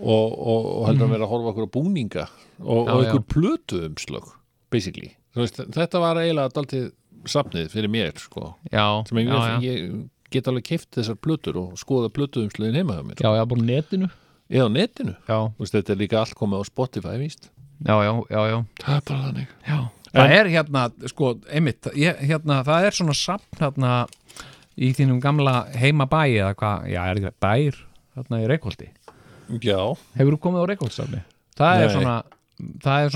og, og, heldur en vera að horfa okkur á búninga og, einhver plötu umslög basically, veist, þetta var eiginlega daldið safnið fyrir mér sko. já, sem ég, ég get alveg keift þessar plötur og skoða plötu umslögin heima hjá mér. Já, já, bara netinu. Netinu, já, Þú veist, þetta er líka allt komið á Spotify víst já, já, já, já. það er bara þannig Já, það er hérna, sko, einmitt, ég, hérna, það er svona sapn hérna í þínum gamla heimabæi eða hvað, já, er ekki bær hérna í Reykholti. já, Hefur þú komið á Reykholtsafni? Það er það er svona, það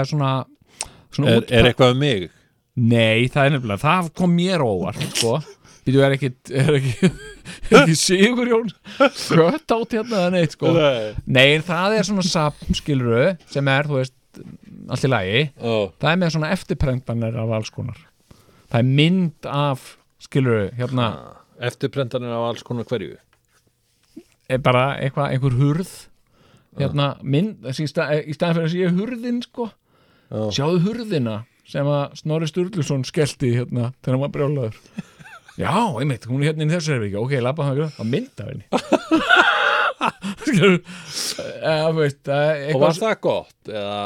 er svona, svona er, er eitthvað um mig Nei, það er nefnilega, það kom mér óvart, sko. Býtu, er ekki, er ekki, er ekki Sigurjón skött átt hérna eða neitt, sko. Nei. Nei, það er svona sapn, skiluru, sem er, þú veist, allt í lagi. Ó, það er með svona eftirprentanir af alls konar það er mynd af skilur hérna eftirprentanir af alls konar hverju er bara eitthvað, einhver hurð hérna mynd, þessi, í, stað, í staðan fyrir að sé hurðin sko Já. sjáðu hurðina sem að Snorri Sturluson skellti hérna þegar hann var brjálaður já, einmitt, hún er hérna inn í þessu herfíkja ok, labba hann ekki, það mynd af henni. Eða, veist, það er og var það gott eða?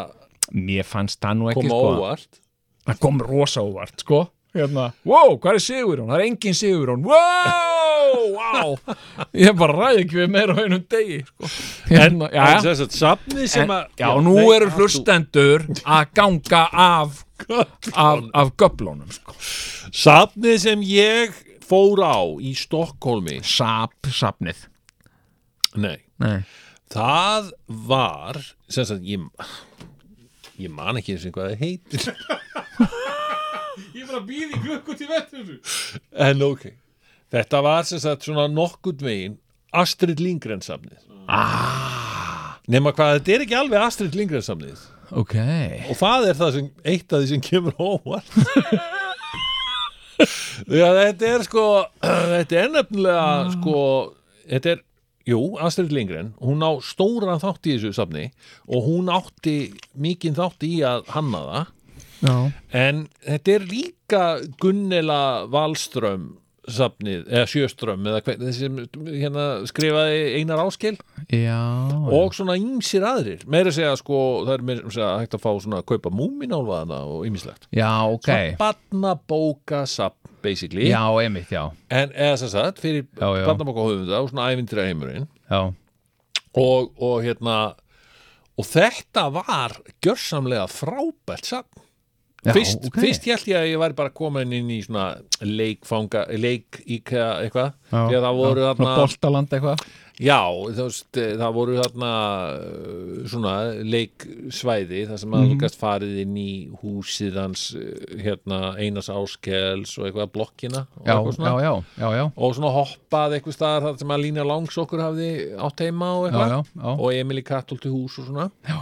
Mér fannst það nú ekki koma sko. óvart. Það kom rosa óvart sko. Hérna, wow, hvað er Sigurjón? Það er engin Sigurjón. Wow, wow. Ég bara ræði ekki við meira á einum degi sko. hérna, en já. að safni sem En, að já, nú eru að hlustendur að ganga af af, af göblónum sko. þú- safnið sem ég fór á í Stokkólmi sap, sapnið. Nei, Nei, það var sem sagt, ég ég man ekki eins og hvað það heitir. Ég er bara að býða í klukku til vettur en ok. Þetta var sem sagt svona nokkurt veginn Astrid Lindgren samnið ah. nema hvað, þetta er ekki alveg Astrid Lindgren samnið ok. Og það er það sem eitt af því sem kemur á óvart Já, þetta er sko þetta er nefnilega sko, þetta er jú, Astrid Lindgren, hún á stóran þátt í þessu safni og hún átti mikinn þátt í að hanna það. Já, en þetta er líka Gunnela Valström safnið, eða Sjöström eða hver, þessi sem hérna skrifaði Einar Áskil já og svona ýmsir aðrir. Meira að segja sko, það er meira að segja hægt að fá svona að kaupa múminálfaðana og ýmislegt. Já, ok. Svona barnabókasafn basically. Já, einmitt, já. En eða sem sagt fyrir barnabókahöfunda og svona ævindra heimurinn Já, og, og hérna og þetta var gjörsamlega frábært safn já fyrst, ok. fyrst held ég að ég væri bara komin inn í svona leikfanga leik íkja eitthvað. Já, því að það voru þarna svona Boltaland eitthvað. Já, veist, eh, það voru þarna svona leiksvæði þar sem maður mm farið inn í húsið hans uh, hérna Einars Áskels og eitthvað blokkina og, Já, svona, já, já, já og svona hoppað eitthvað staðar þar sem að Lína Langs okkur hafði átt heima og eitthvað. já, já. Og Emil í Kattolti hús og svona. Já.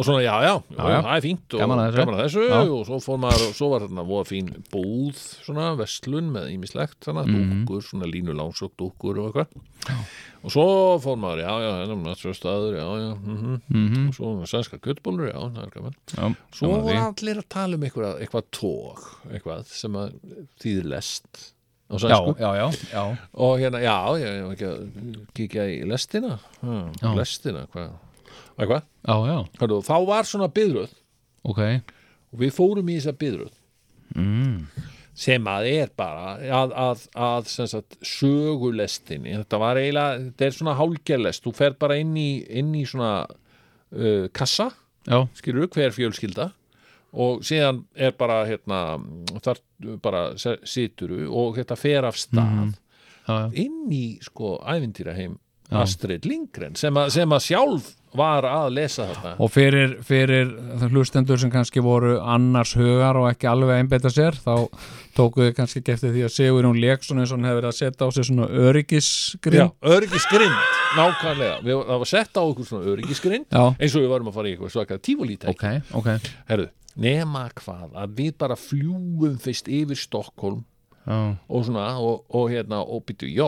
Og svona já, já, já, já. það er fínt og Gaman að þessu. gaman að þessu. Og svo fór maður, og svo var þarna voða fín búð svona, vestlun með ýmislegt svona, Mhm. dúkkur, svona línu Langs og eitthvað. Og svo fór maður, já, já, hennar svo staður, já, já, mhm. Mhm. og svo sænska kjötbólur, já, það er gaman. Svo því. allir að tala um eitthvað, eitthvað tók, eitthvað sem að þýðir lest Já, já, já, já. Og hérna, já, ég hef ekki að kíkja í lestina. Lestina, hvað eitthvað, Hörðu, þá var svona byðröð ok. Og við fórum í þessa byðröð mm. sem að er bara að, að, að sagt, sögulestinni þetta var eiginlega, þetta er svona hálgerlest þú fer bara inn í, inn í svona uh, kassa Já, skilur hver fjölskylda. Og síðan er bara hérna, þar bara situru og þetta fer af stað. Já. Inn í sko ævintýraheim Astrid Lindgren sem, a, sem að sjálf var að lesa þetta. Og fyrir, fyrir hlustendur sem kannski voru annars hugar og ekki alveg að einbeita sér þá tókuðu kannski eftir því að Sigur hún Leksson eins og hann hefur verið að setja á sig svona öryggisgrind. Já, öryggisgrind, nákvæmlega. Við, það var sett á okkur svona öryggisgrind Já, eins og við varum að fara í eitthvað svakað tífólítæk ok, ok. Herðu, nema hvað að við bara fljúum fyrst yfir Stokkólm Já, og svona, og, og hérna og býtu, já,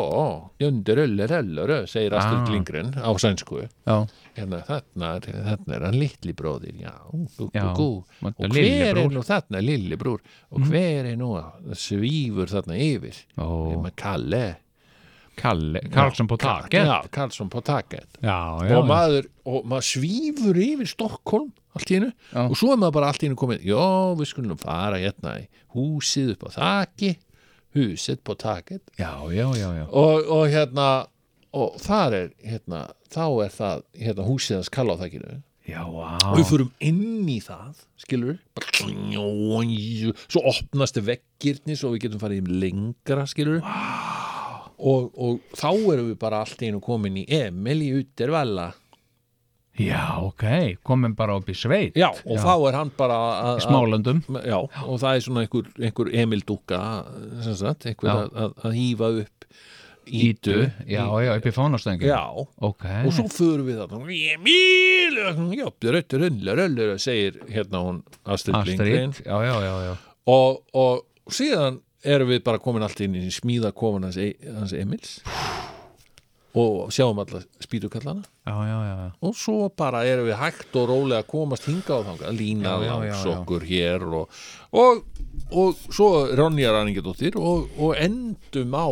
jöndur öllur öllur segir Astrid Ah. Lindgren á sænsku. Já, hérna, þarna, þarna er hann litli bróðir já, gú, gú, Já, gú þetta og er hver er nú þarna lilli brúr? Og hver er nú svífur þarna yfir? Með Kalle. Kalle, Karlsson på taket. já, Karlsson på taket. Já, já, og maður, og maður svífur yfir Stokkólm allt í hennu og svo er maður bara allt í hennu komið já, við skulum fara hérna í húsið upp á þaki húsið på taket. Já, já, já, og, og hérna og þar er hérna þá er það hérna húsið hans kalla á þakkinu Já, og við fyrum inn í það skilur svo opnast veggirni svo við getum farið lengra skilur við og, og þá erum við bara allt einu komin í Emil í Uttervalla Já, ok, komin bara upp í sveit. Já, og þá er hann bara að- Í Smálöndum. að- já, og það er svona einhver, einhver Emil Já. að, að, að hýfa upp Ítu, já, já, upp í fánastöngu. Já, Ok, og svo förum við þarna Emil, já, röttur, röllur, röllur segir hérna hún Astrid Lindgren. Astrid, já, já, já, já. Og, og síðan erum við bara komin allt inn í smíðakofan hans, E- Emils og sjáum alla spýtukallana. Og svo bara erum við hægt og rólega að komast hinga á þanga, lína Já, já, já, langs já. okkur hér og, og, og svo Ronja Ranningadóttir og, og endum á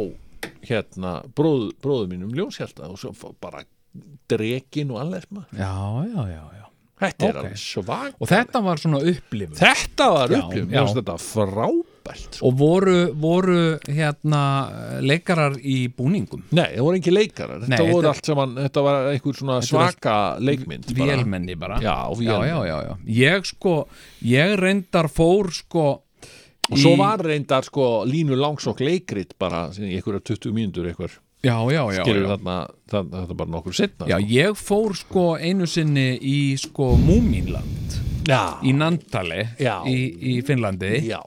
hérna bróð, bróðu mínum ljónshjálta og svo bara drekin og allir maður. Já, já, já, já. Þetta er Ok. alveg svag Og þetta var svona upplifun. Þetta var upplifun, þetta frábært sko. Og voru, voru hérna leikarar í búningum Nei, það voru ekki leikarar, þetta Nei, voru þetta- allt saman þetta var einhver svona Þetta svaka leikmynd bara. Vélmenni bara Já, já, vélmenni. já, já, já Ég sko, ég reyndar fór sko og svo var reyndar sko línu langsokk leikrit bara í einhverja 20 mínútur einhver já, já, já, skilur þarna það er bara nokkur setna Já, ég fór sko einu sinni í sko Múmínland já, í Nantali Já. í, í Finnlandi já.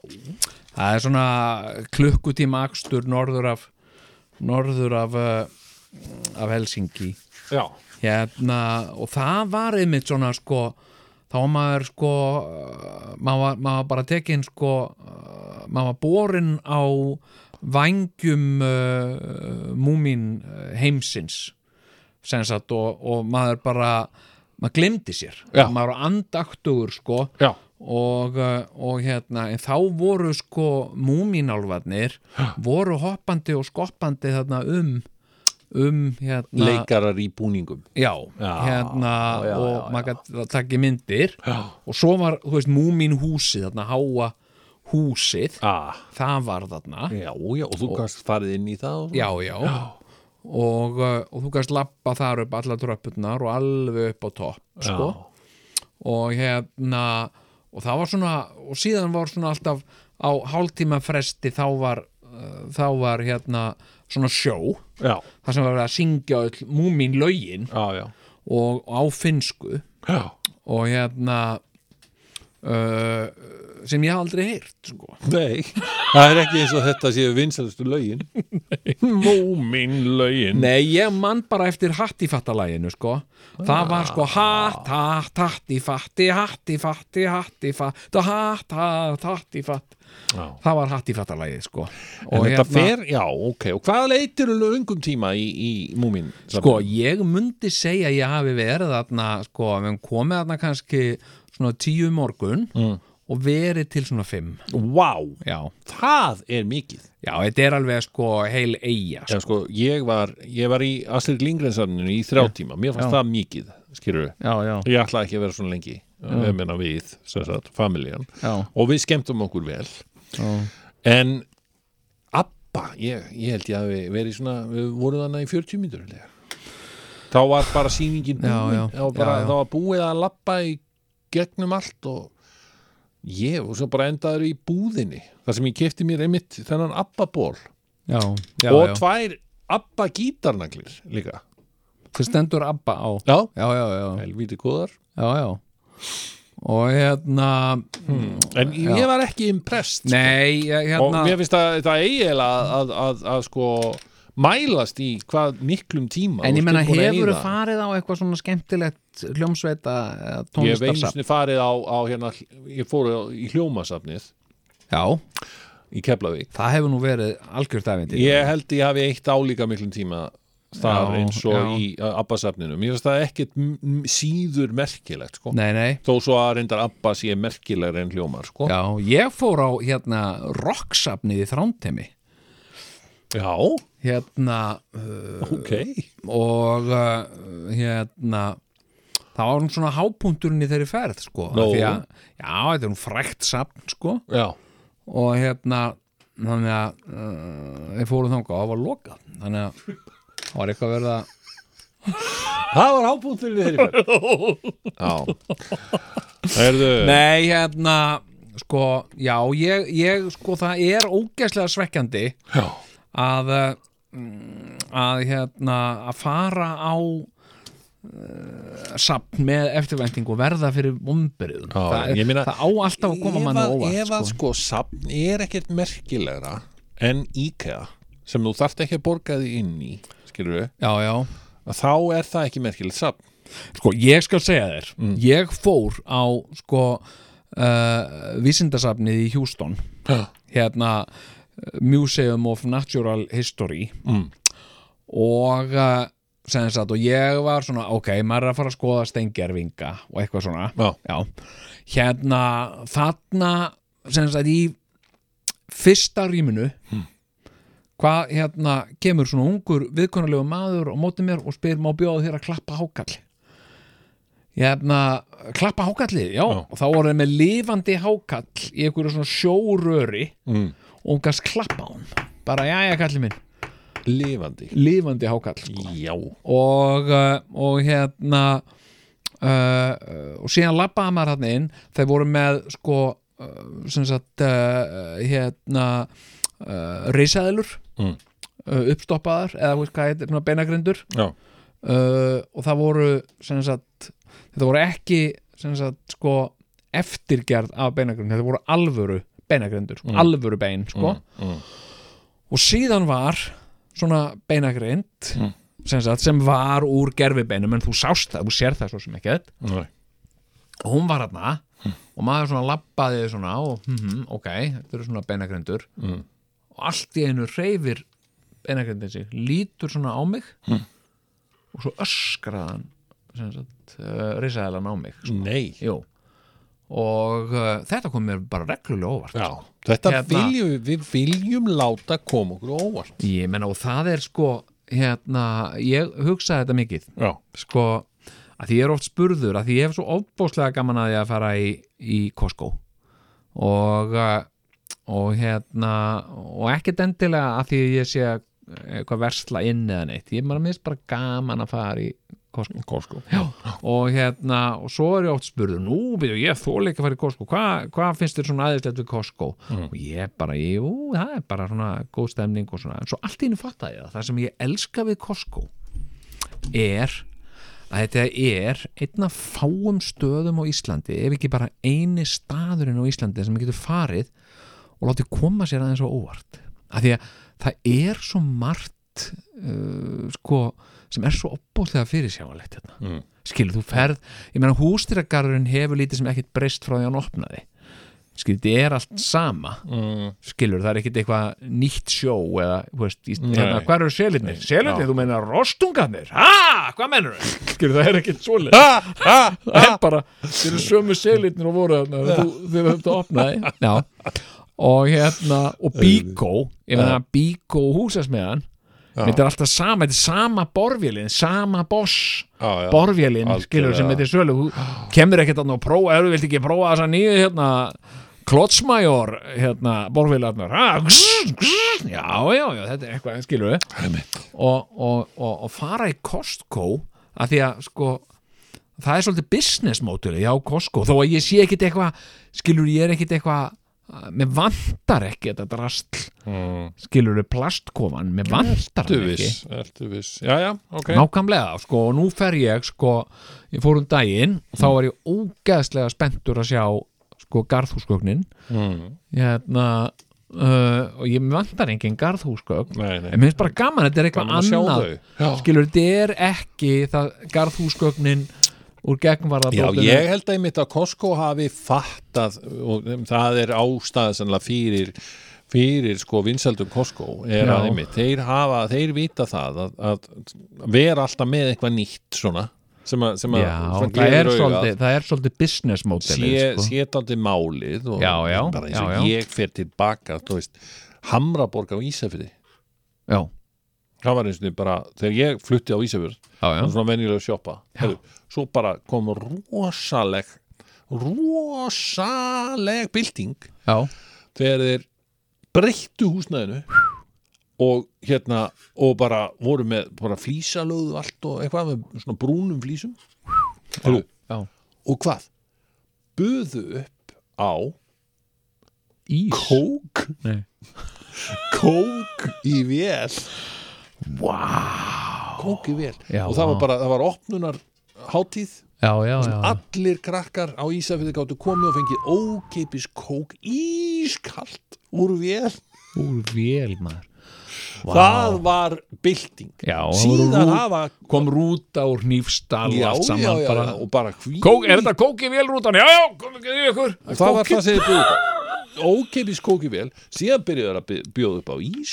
Það er svona klukkutíma akstur norður af norður af uh, af Helsingi hérna, og það var einmitt svona sko þá maður sko uh, maður var, maður bara tekinn sko uh, maður var borin á vangjum uh, múmin heimsins sem sagt og, og maður bara maður glemdi sér Já. maður var andaktugur sko já. Og, uh, og hérna en þá voru sko múmínálfarnir voru hoppandi og skoppandi þarna um um hérna leikarar í búningum. Já, Já, hérna já, og já, já. maður takki myndir. Og svo var, þú veist, múmín húsið þarna háa húsið. Ah, það var þarna. Já, já, og þú gæst farið inn í það og já, já, Og, uh, og þú gæst lappa þar upp alla tröppurnar og alveg upp á topp sko. og hérna og það var svona, og síðan var svona alltaf á hálftíma fresti þá var uh, þá var hérna svona sjó, já, það sem var að syngja öll múmín lögin já, já, og á finnsku. Já. og hérna uh, sem ég haf aldrei heyrt sko. Nei, það er ekki eins og þetta séu vinsælustu lögin Mómin lögin Nei, ég mann bara eftir hattifattalæginu sko. það var sko hatt, hatt, hattifatti hattifatti, hattifatt hatt, hatt, hattifatt það var hattifattalægið sko. Og fer, já, ok Og hvað leitir þú löngum tíma í, í Múmin? sko, ég mundi segja að ég hafi verið þarna, sko, við komið þarna kannski svona tíu um morgun Mm. Og verið til svona fimm. Vá, já, það er mikið. Já, þetta er alveg sko heil eiga Já, sko, ég var, ég var í Astrid Lindgrensarninu í þrjá tíma. Mér fannst Já. það mikið, skilur við já, já, Ég ætlaði ekki að vera svona lengi. Við meina við, sem sagt, familjan. Já, Og við skemmtum okkur vel. Já. En Abba, ég, ég held ég að við verið svona Við vorum þannig í 40 mínútur held ég. Þá var bara sýningin Já, búin. já, þá, var bara, já, já. var búið að lappa í gegnum allt og ég, og svo bara endaður í búðinni þar sem ég kefti mér einmitt þennan Abba-ból. Já, já, og já. tvær Abba gítarnaglir líka. Það stendur abba á? Já, já, já, já, helvíti góðar. Já, já. og hérna En ég var ekki impressed sko. nei, ég- og hérna mér finnst að það eiginlega að, að, að, að sko mælast í hvað miklum tíma en þú ég menna hefur eyða. farið á eitthvað svona skemmtilegt hljómsveita eða Ég hef einu tónlistarsafn sinni farið á, á hérna, ég fór á, í hljómasafnið já, í Keflavík. það hefur nú verið algjört æfintir Ég held ég hafi eitt álíka miklum tíma þar Já, eins og já. í Abba-safninu. Mér finnst það m- síður merkilegt, sko. nei, nei, Þó svo að reyndar Abba sé merkilegur en hljómar, sko. já, ég fór á hérna rocksafnið í þrántemi Já, hérna uh, ok. og uh, hérna það var svona hápunkturinn í þeirri ferð sko, af því að já, þetta er nú frækt safn sko Já, og hérna þannig að uh, við fórum þangað og það var lokað þannig að það var eitthvað verið að það var hábúntur við þeirri færð. Já. Erðu, Nei, hérna sko, já, ég, ég sko, það er ógeðslega svekkjandi Já. að uh, að hérna að fara á uh, safn með eftirvænting og verða fyrir vombriðum Já, það, það á alltaf að koma manni að- óvart ef að sko. sko safn er ekkert merkilegra en IKEA sem þú þarft ekki að borga því inn í skilur við, já, já, þá er það ekki merkilegt safn sko, ég skal segja þér Mm. ég fór á sko uh, vísindasafnið í Já. hérna Museum of Natural History Mm. og sem sagt, og ég var svona ok, maður er að fara að skoða steingervinga og eitthvað svona Já. hérna, þarna sem sagt, í fyrsta rýminu Hmm. hvað hérna kemur svona ungur viðkonarlegu maður og móti mér og spyr má bjóða þér að klappa hákall hérna, klappa hákalli já, Já. og þá voru þeir með lifandi hákall í einhverju svona sjóröri mm. Og hún gæst klappa á hann bara, jæja, kalli minn, lifandi. Lifandi hákall sko. og, uh, og hérna uh, og síðan labbaði maður hann inn. Þeir voru með sko uh, sem sagt uh, hérna uh, risaðilur Mm. uh, uppstoppaðar eða veist hvað heitir, beinagrindur. Uh, og það voru sem sagt, þetta voru ekki sem sagt sko eftirgerð af beinagrind, þetta voru alvöru beinagrindur, Mm. alvöru bein sko. mm. og síðan var svona beinagrind Mm. sem, sagt, sem var úr gerfibeinum en þú sást það, þú sér það svo sem Nei. og hún var hérna og maður svona labbaði svona og hm, ok, þetta eru svona beinagrindur Mm. og allt í einu reyfir beinagrindin sig, lítur svona á mig og svo sagt, uh, risaðalan á mig sko. Nei. Jú. Og uh, þetta kom mér bara reglulega óvart Já, þetta Hérna- viljum við, viljum láta koma okkur óvart. Ég menna og það er sko hérna, ég hugsaði þetta mikið. Já, sko, að því ég er oft spurður að því ég hef svo ofbóðslega gaman að ég að fara í, í Costco. Og uh, og hérna og ekkert endilega að því ég sé eitthvað versla inn eða neitt. Ég er bara mist bara gaman að fara í Costco. Og hérna og svo er ég oft spurður, nú byrju ég þóla ekki að fara í Costco, hvað hva finnst þér svona aðeinslegt við Costco? Og ég bara, jú, það er bara svona góð stemning og svona, en svo allt í henni fattaði ég það sem ég elska við Costco er að þetta er einn af fáum stöðum á Íslandi, ef ekki bara eini staðurinn á Íslandi sem getur farið og látið koma sér aðeins á óvart. Af því að það er svo margt uh, sko, sem er svo opbóðlega fyrirsjávalegt hérna. Mm. skilur þú ferð, ég meina hústýragarðurinn hefur lítið sem ekkert breyst frá því hann opnaði skilur, þetta er allt sama mm. skilur, það er ekkert eitthvað nýtt sjó eða, veist, í, hérna, hvað eru? Selirnir, Já. þú meina rostungarnir ha, hvað mennur þau? skilur, það er ekkert ah, það er bara, þeir eru sömu selirnir og voru þarna þegar þú- þegar þetta opnaði já, og hérna og Bíkó, ég meina Bíkó húsasmiðan þetta er alltaf sama, þetta er sama borvélin sama boss. Já, já. borvélin, Algjörlega. skilur sem þetta er sölu. Kemur ekkert að prófa, ef þú vilt ekki prófa þessa nýju hérna Klotsmajor, hérna, gss, já, já, já, þetta er eitthvað, skilur við og, og, og, og fara í Costco að því að, sko það er svolítið business mótuli, já, Costco. Þó að ég sé ekkit eitthvað, skilur ég er ekkit eitthvað, mér vantar ekki þetta drastl, mm. skilur við plastkofan, mér vantar hann ekki. ertu viss? Já, já, ok. Nákvæmlega, sko, og nú fer ég sko, ég fór um daginn og þá var ég ógeðslega spenntur að sjá sko, garðhúsgögnin. Mm. hérna uh, og ég vantar engin garðhúsgögn. En mér finnst bara gaman, þetta er eitthvað annað. þau. Skilur, þetta er ekki það garðhúsgögnin úr gegnvarða Já, ég held að einmitt að Costco hafi fattað og það er ástæða sannlega fyrir fyrir sko vinsaldum Costco er Já. að einmitt, þeir hafa, þeir vita það að, að vera alltaf með eitthvað nýtt svona sem að, sem að Já, það er, svolítið, það er svolítið business model sé, sko. málið og Já, já, bara eins og ég fer tilbaka Hamraborg á Ísafirði. Já, það var eins og bara, þegar ég flutti á Ísafjörð svona venjulega sjoppa Heru, svo bara kom rosaleg rosaleg bylting já, þegar þeir breyttu húsnæðinu og hérna og bara voru með bara flísalöðu allt og eitthvað með svona brúnum flísum. Heru, já. og hvað? Buðu upp á ís? Kók? Nei. kók í vél. Wow. kók í vél. Já, og það var bara, það var opnunar hátíð já, já, já, allir krakkar á Ísafirði gáttu komið og fengið ókeipis kók ískalt úr vél. Úr vél maður. Það var bylting. Síðan rú- hafa kom rúta úr nýfstall og bara, já, og bara hví Kók, er þetta kók í vélrútan? Já, já, kom ekki í ykkur. Það var það sem þið bjóðu ókeipis kók í vél. Síðan byrjuðu þeir að bjóða upp á ís.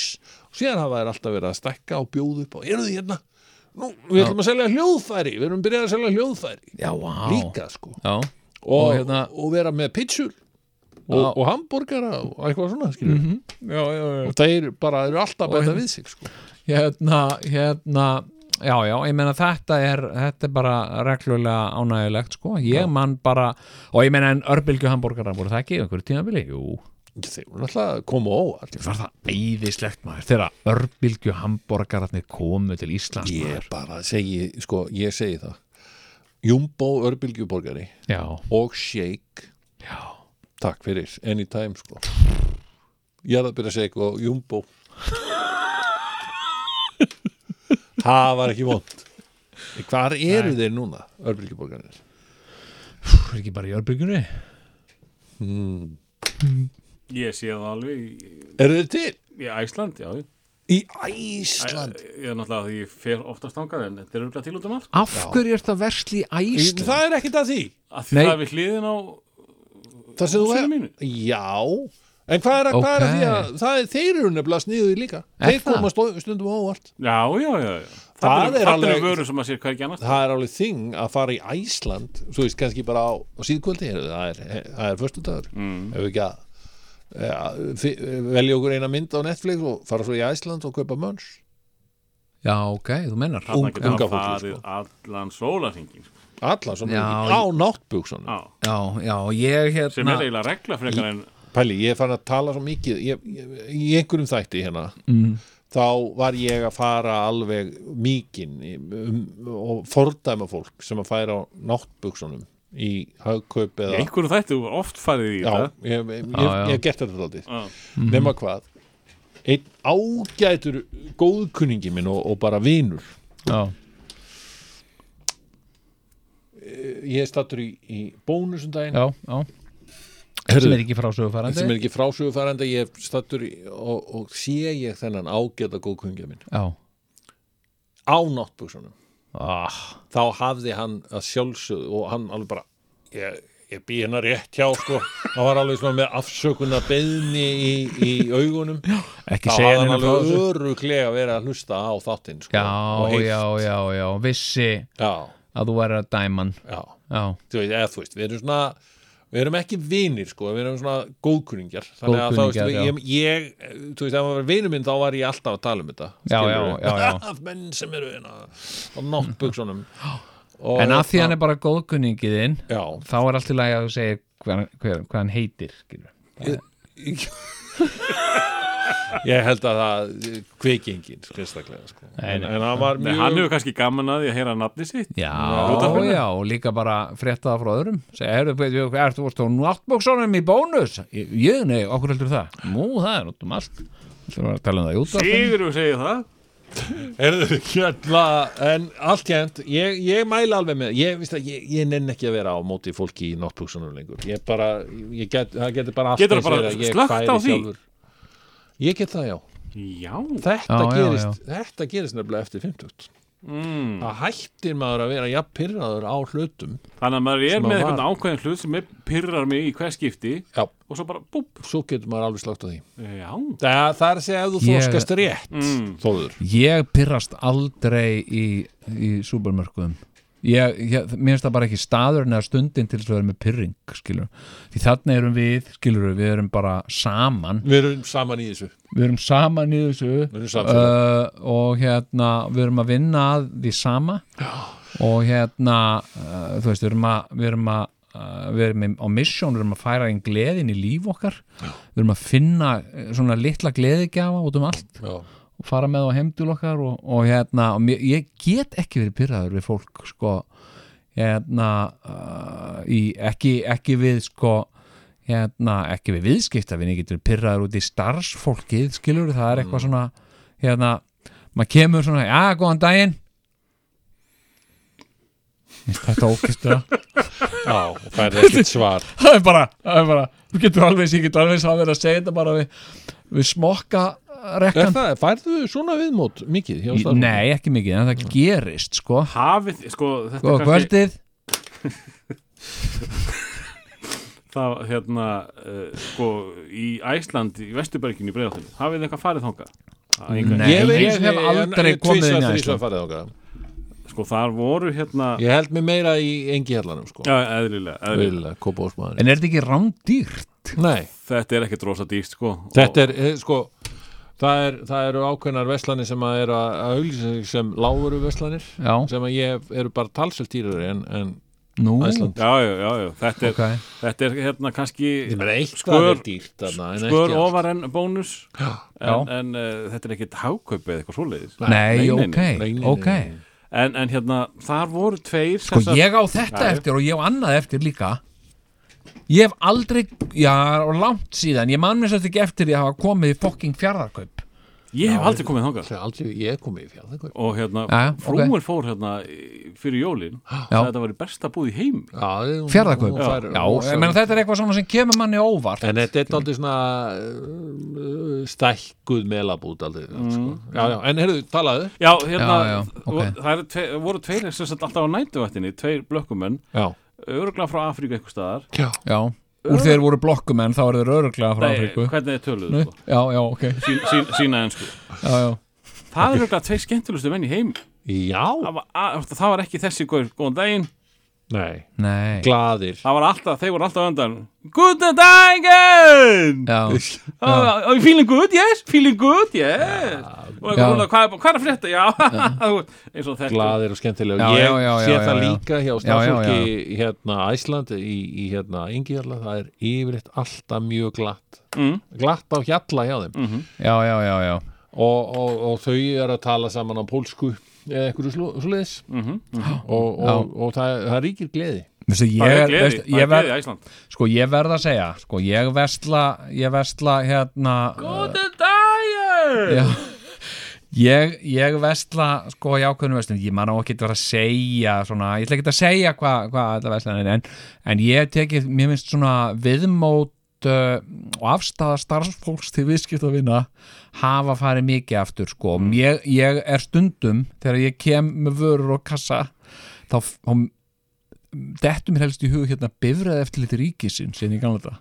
Síðan hafa þeir alltaf verið að stekka og bjóða upp á eru þið hérna Nú, við ætlum að selja hljóðfæri, við erum byrjað að selja hljóðfæri. Já, vá. Líka sko. Og, Og hérna- og vera með pitsur og, og hambúrgara og eitthvað svona skilur Mhm. já, já, já. og þeir bara eru alltaf bæta hérna- við sig sko. Hérna, hérna Já, já, ég meina þetta er þetta er bara reglulega ánægilegt sko, ég man bara og ég meina en örbylgju hambúrgarar voru það ekki einhverju tímabili? Jú, þeir alltaf að koma óvart. Var það æðislegt maður? Þegar örbylgju hambúrgararnir komu til Íslands ég maður. bara segi, sko, ég segi það. Jumbo örbylgjuborgari Já, og Shake. Já, takk fyrir, anytime sko. Ég er að byrja að segja eitthvað Jumbo. Það var ekki vond hvar eru þeir núna, örbylgjuborgarnir er ekki bara í örbyggjunni Ég sé það alveg eru þeir til? í Æsland, já í Æsland? Ég er náttúrulega því ég fer oftast þangað en þetta er auðvitað til út um allt. Af hverju er það versli í Æsland? Það er ekkert að því. Að því Nei. það er við hliðin á það sem þú húsinu er mínu. Já, en hvað er að, hvað er að því að það er, þeir eru nefnilega sniðuð líka. Er þeir það? koma stundum á óvart. Já, já, já, já. Það Það er er alveg- það er alveg þing að fara í Æsland þú veist kannski bara á, á síðkvöldi það er, það er föstudagur. Mm. ef við ekki að velja okkur eina mynd á Netflix og fara svo í Æsland og kaupa mönns já, ok, þú mennar unga maður fólkið, farið allan sólarhingin sko. allan mikið, á náttbuksunum Já, já, ég sem hérna er eiginlega regla frekar en Pæli, ég er farin að tala svo mikið ég, ég, í einhverjum þætti hérna mm, þá var ég að fara alveg mikinn um, og fordæma fólk sem að færa á náttbuksunum í hagkaup í eða einhverju þættu þú oft farið í Já, þetta. ég, hef gert þetta alltaf nema hvað einn ágætur góðkunningi minn og, og bara vinur. Já, ég er stattur í, í bónusum daginn. Já, já. Sem er ekki frásögufarandi. sem er ekki frásögufærandi ég er stattur í, og, og sé ég þennan ágæta góðkunningi minn. Já, á náttbuksunum ah, þá hafði hann að sjálfsögðu og hann alveg bara ég, ég bý hérna rétt hjá sko. Hann var alveg svona með afsökunna beðni í, í augunum. Ekki þá hafði hann alveg öruglega verið að hlusta á þáttinn sko, já, já, já, já, vissi já, að þú væri að dæman já. já, Þú veist, eða, þú veist, við erum svona við erum ekki vinir sko, við erum svona góðkunningjar. Þannig að þá veist, Góðkunningjar, ég, ég, þú veist, ef maður var vinur minn þá var ég alltaf að tala um þetta Já, já, já, já. menn sem eru hérna á náttbuksunum. Og, en að því hann er bara góðkunningiðinn þá er allt í lagi að þú segir hvað hann heitir skilur. Ég held að það kveikingin, sérstaklega sko. En, en hann var mjög hann hefur kannski gaman að því að heyra nafni sitt já, já, og líka bara frétta það frá öðrum. Segja, heyrðu, betur, hvað ert þú náttbóksonum í bónus? Ég, nei, okkur heldur það. Nú, það er út um allt. Þú var að tala um það í útvarpinu. Sigur segir það. Heyrðu, hérna, en allt hérnt ég, ég mæla alveg með ég, að, ég, ég nenn ekki að vera á móti fólki í náttbuksunum lengur. Ég bara, ég get, það getur bara allt Geturðu eins bara að slökkt á því? sjálfur. Ég get það já. Já, þetta, Já, já, gerist, þetta gerist nefnilega eftir 50 mm. það hættir maður að vera jafn pyrraður á hlutum þannig að maður er með að var. ákveðin hlut sem pyrrar mig í hver skipti já, og svo bara búp. Svo getur maður alveg slátt á því. Já, það, það er að segja ef þú Ég- þroskast rétt Mm. þóður ég pyrrast aldrei í, í súpermörkuðum ég, ég, mér finnst það bara ekki staðurinn eða stundin til þess að vera með pyrring skilur, því þannig erum við skilur, við erum bara saman. Við erum saman í þessu. Við erum saman í þessu Við erum samfélag. uh, og hérna við erum að vinna að því sama. Og hérna uh, þú veist, við erum að við erum að uh, við erum í- á mission, við erum að færa einn gleðin í líf okkar. Við erum að finna eh, svona litla gleðigjafa út um allt. Já, og fara með á heimdul okkar og, og hérna, og mér, ég get ekki verið pyrraður við fólk sko hérna uh, í, ekki, ekki við sko hérna, ekki við viðskiptafinn ég getur pyrraður út í starfsfólkið skilur, það er eitthvað svona hérna, maður kemur svona já, góðan daginn. Þetta ókistra já, og það er ekkert svar. Það er bara, það er bara þú getur alveg, ég getur alveg að vera að segja þetta bara við, við smokka rekkan það, færðu svona viðmót mikið hjá starfsfólki? Nei, ekki mikið, en það gerist sko hafið, sko þetta Góða er kannski kvöldið það, hérna, uh, sko í Æsland, í Vesturberginu í Breiðáttunni hafið þið eitthvað farið þangað? Það er enga- Nei. ég, ég hef aldrei komið inn í Æsland. Æsland Sko þar voru hérna ég held mig meira í engi hellanum sko. Já, eðlilega, eðlilega. Vil, Kópásmaður En er þetta ekki rándýrt? Nei, Þetta er ekkert rosa dýrt, sko þetta er, eh, sko það, er, það eru ákveðnar veslanir sem að eru að sig sem láguru veslanir Já, sem að ég eru bara talsvöld dýrari en, en nú. Æsland Já, já, já, já, þetta er, Ok, þetta er hérna kannski Skör- er dýrt þarna, en skör ofar en bónus. Já. en, en uh, þetta er ekkert hákaup eða eitthvað svoleiðis. Nei, nei, nei, ok, nei, nei, nei. ok. En, en hérna, þar voru tveir Sko ég á þetta eftir og ég á annað eftir líka Ég hef aldrei, já, og langt síðan. Ég man mér sérst ekki eftir því að hafa komið í fokking fjarðarkaup. Ég hef aldrei komið þangað. Það er aldrei ég komið í fjallakaup og hérna, Jæja, ok. frúin fór hérna fyrir jólin. Þetta var í besta búð í heim Fjarðarkaup? Já, Já, ég meina þetta er eitthvað svona sem kemur manni óvart. En þetta er aldrei svona uh, stækkuð melabút aldrei, sko. Já, já, en heyrðu, talaðu. Já, hérna, Já, já, ok. það tve, voru tveir alltaf á nætuvættinni, tveir blökkumenn. Já, öruglega frá Afríku eitthvað staðar. Já, úr þeir voru blokkumenn þá eru þeir öruglega frá Nei, Afríku. hvernig þið töluðu Nei, sko. Já, já, ok. Sín, sín, sína ensku. Já, já, Það er öruglega tveir skemmtilegustu menn í heim já, það var, að, það var ekki þessi góður, góðan daginn. Nei. Nei. Gladir það var alltaf, þeir voru alltaf á undan. Guten daginn! Já, oh, oh, Feeling good, yes, feeling good, yes og hvað, er- hvað er að frétta, já. Eins og þetta. Gladir og skemmtilega Já, Ég já, já, sé já, það líka hjá Já, já, starfsfólki hérna Æsland í, í hérna Ingjörla það er yfirleitt alltaf mjög glatt. Mm. glatt á hjalla hjá þeim. Já, já, já, já. og, og, og þau eru að tala saman á pólsku eða einhverju svo, svoleiðis. Mhm, og, og, og það, það ríkir gleði. Veistu, Það ég, er gleði, veist, það ég, er gleði í Æsland sko, ég verð að segja sko, ég vestla ég vestla hérna Guten daginn! Já, ég, ég vestla sko í ákveðinu vestlun ég man á ekki að vera að segja svona, ég ætla ekki að segja hvað hva þetta vestlan er en, en ég tekið, mér finnst svona viðmót uh, og afstæða starfsfólks til viðskiptavinna hafa farið mikið aftur sko. Mm. ég, ég er stundum þegar ég kem með vörur og kassa þá, dettum mér helst í hug hérna bifræð eftir litur ríkisinn síðan ég gamla þetta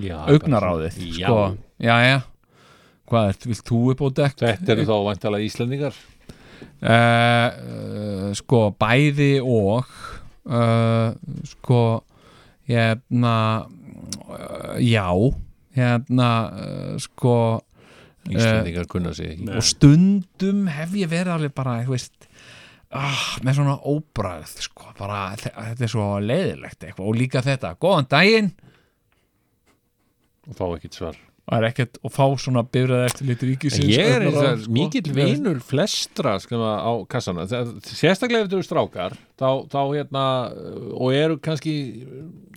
Já, augnaráðið bara- sko, já, já hvað er, vilt þú upp á dekk? Þetta eru þá væntalega Íslendingar. Uh, uh, sko, bæði og uh, sko hérna já hérna sko Íslendingar kunna sig ekki. og stundum hef ég verið alveg bara, þú veist ah, með svona óbragð sko, bara, þe- þetta er svo leiðilegt eitthvað. Og líka þetta, góðan daginn! Og fá ekkit svar og, er ekkert, og fá svona bifræð eftir litur ríkisins ég er eins og mikill vinur flestra skrifa, á kassana sérstaklega ef þetta eru strákar þá, þá hérna og eru kannski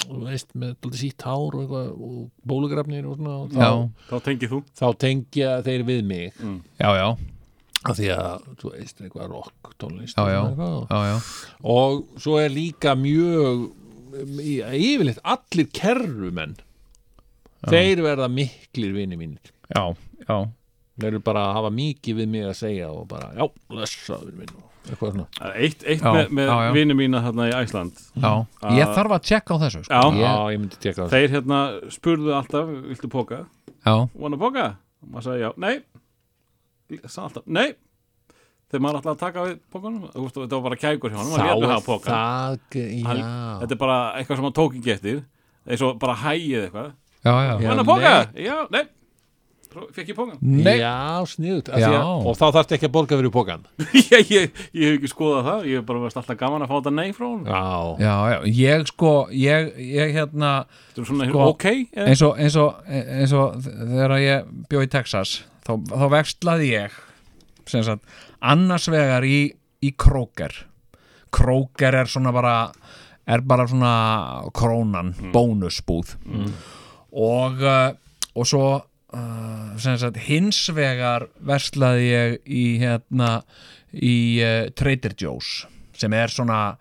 þú veist, með sítt hár og, og bólugrafnir og svona og þá, Þá tengið þú. þá tengja þeir við mig. Já, já, af því að, þú veist, eitthvað rock tónlist Já, já. eitthvað. já, já. og svo er líka mjög í- yfirleitt allir kerrumenn þeir verða miklir vini mínir. Já, já. þeir eru bara að hafa mikið við mig að segja og bara, já, blessaður minn og eitthvað svona. Það er Eitt, eitt Já, með, með vini mína hérna í Æsland já. ég þarf að tjekka á þessu sko. Já. ég, Já, ég myndi tjekka það Þeir hérna spurðu alltaf, viltu póka? já, Wanna póka? Og maður sagði já, nei. Sagði alltaf, nei. Þegar maður alltaf að taka við veist, þetta var bara kækur hjá hann Maður létu hafa póka það, Hann- já. Þetta er bara eitthvað sem hann tók ekki eftir eins og bara hægið eitthvað já, já. Já, Wanna póka? Já, nei. Fekk ég pókan? Nei, Já, sniðut Já. Og þá þarfst ekki að borga fyrir pókan ég, ég, ég hef ekki skoðað það. Ég hef bara verið alltaf gaman að fá þetta nei frá hann Já, já, já, ég sko ég, ég hérna Þetta er svona Sko, ok eða? eins og, eins og, eins og þegar ég bjó í Texas þá, þá vexlaði ég sem sagt, annars vegar í, í Kroger. Kroger er svona bara er bara svona krónan, bónusbúð og uh, og svo uh, hins vegar verslaði ég í hérna í uh, Trader Joe's sem er svona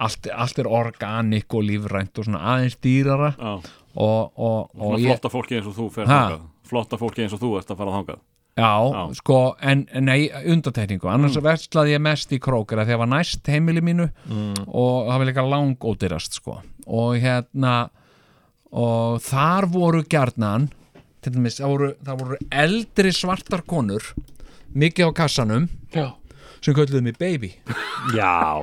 allt, allt er organik og lífrænt og svona aðeins dýrara. Og, og, og ég, flotta fólki eins og þú fer þangað. Flotta fólki eins og þú ert að fara þangað. Já, Já. sko en, nei, undantekningu, annars mm. verslaði ég mest í krókera að það var næst heimili mínu og það var líka langótirast sko, og hérna og þar voru gjarnan til dæmis, það voru, það voru eldri svartar konur mikið á kassanum já. sem kölluðu mig baby. Já.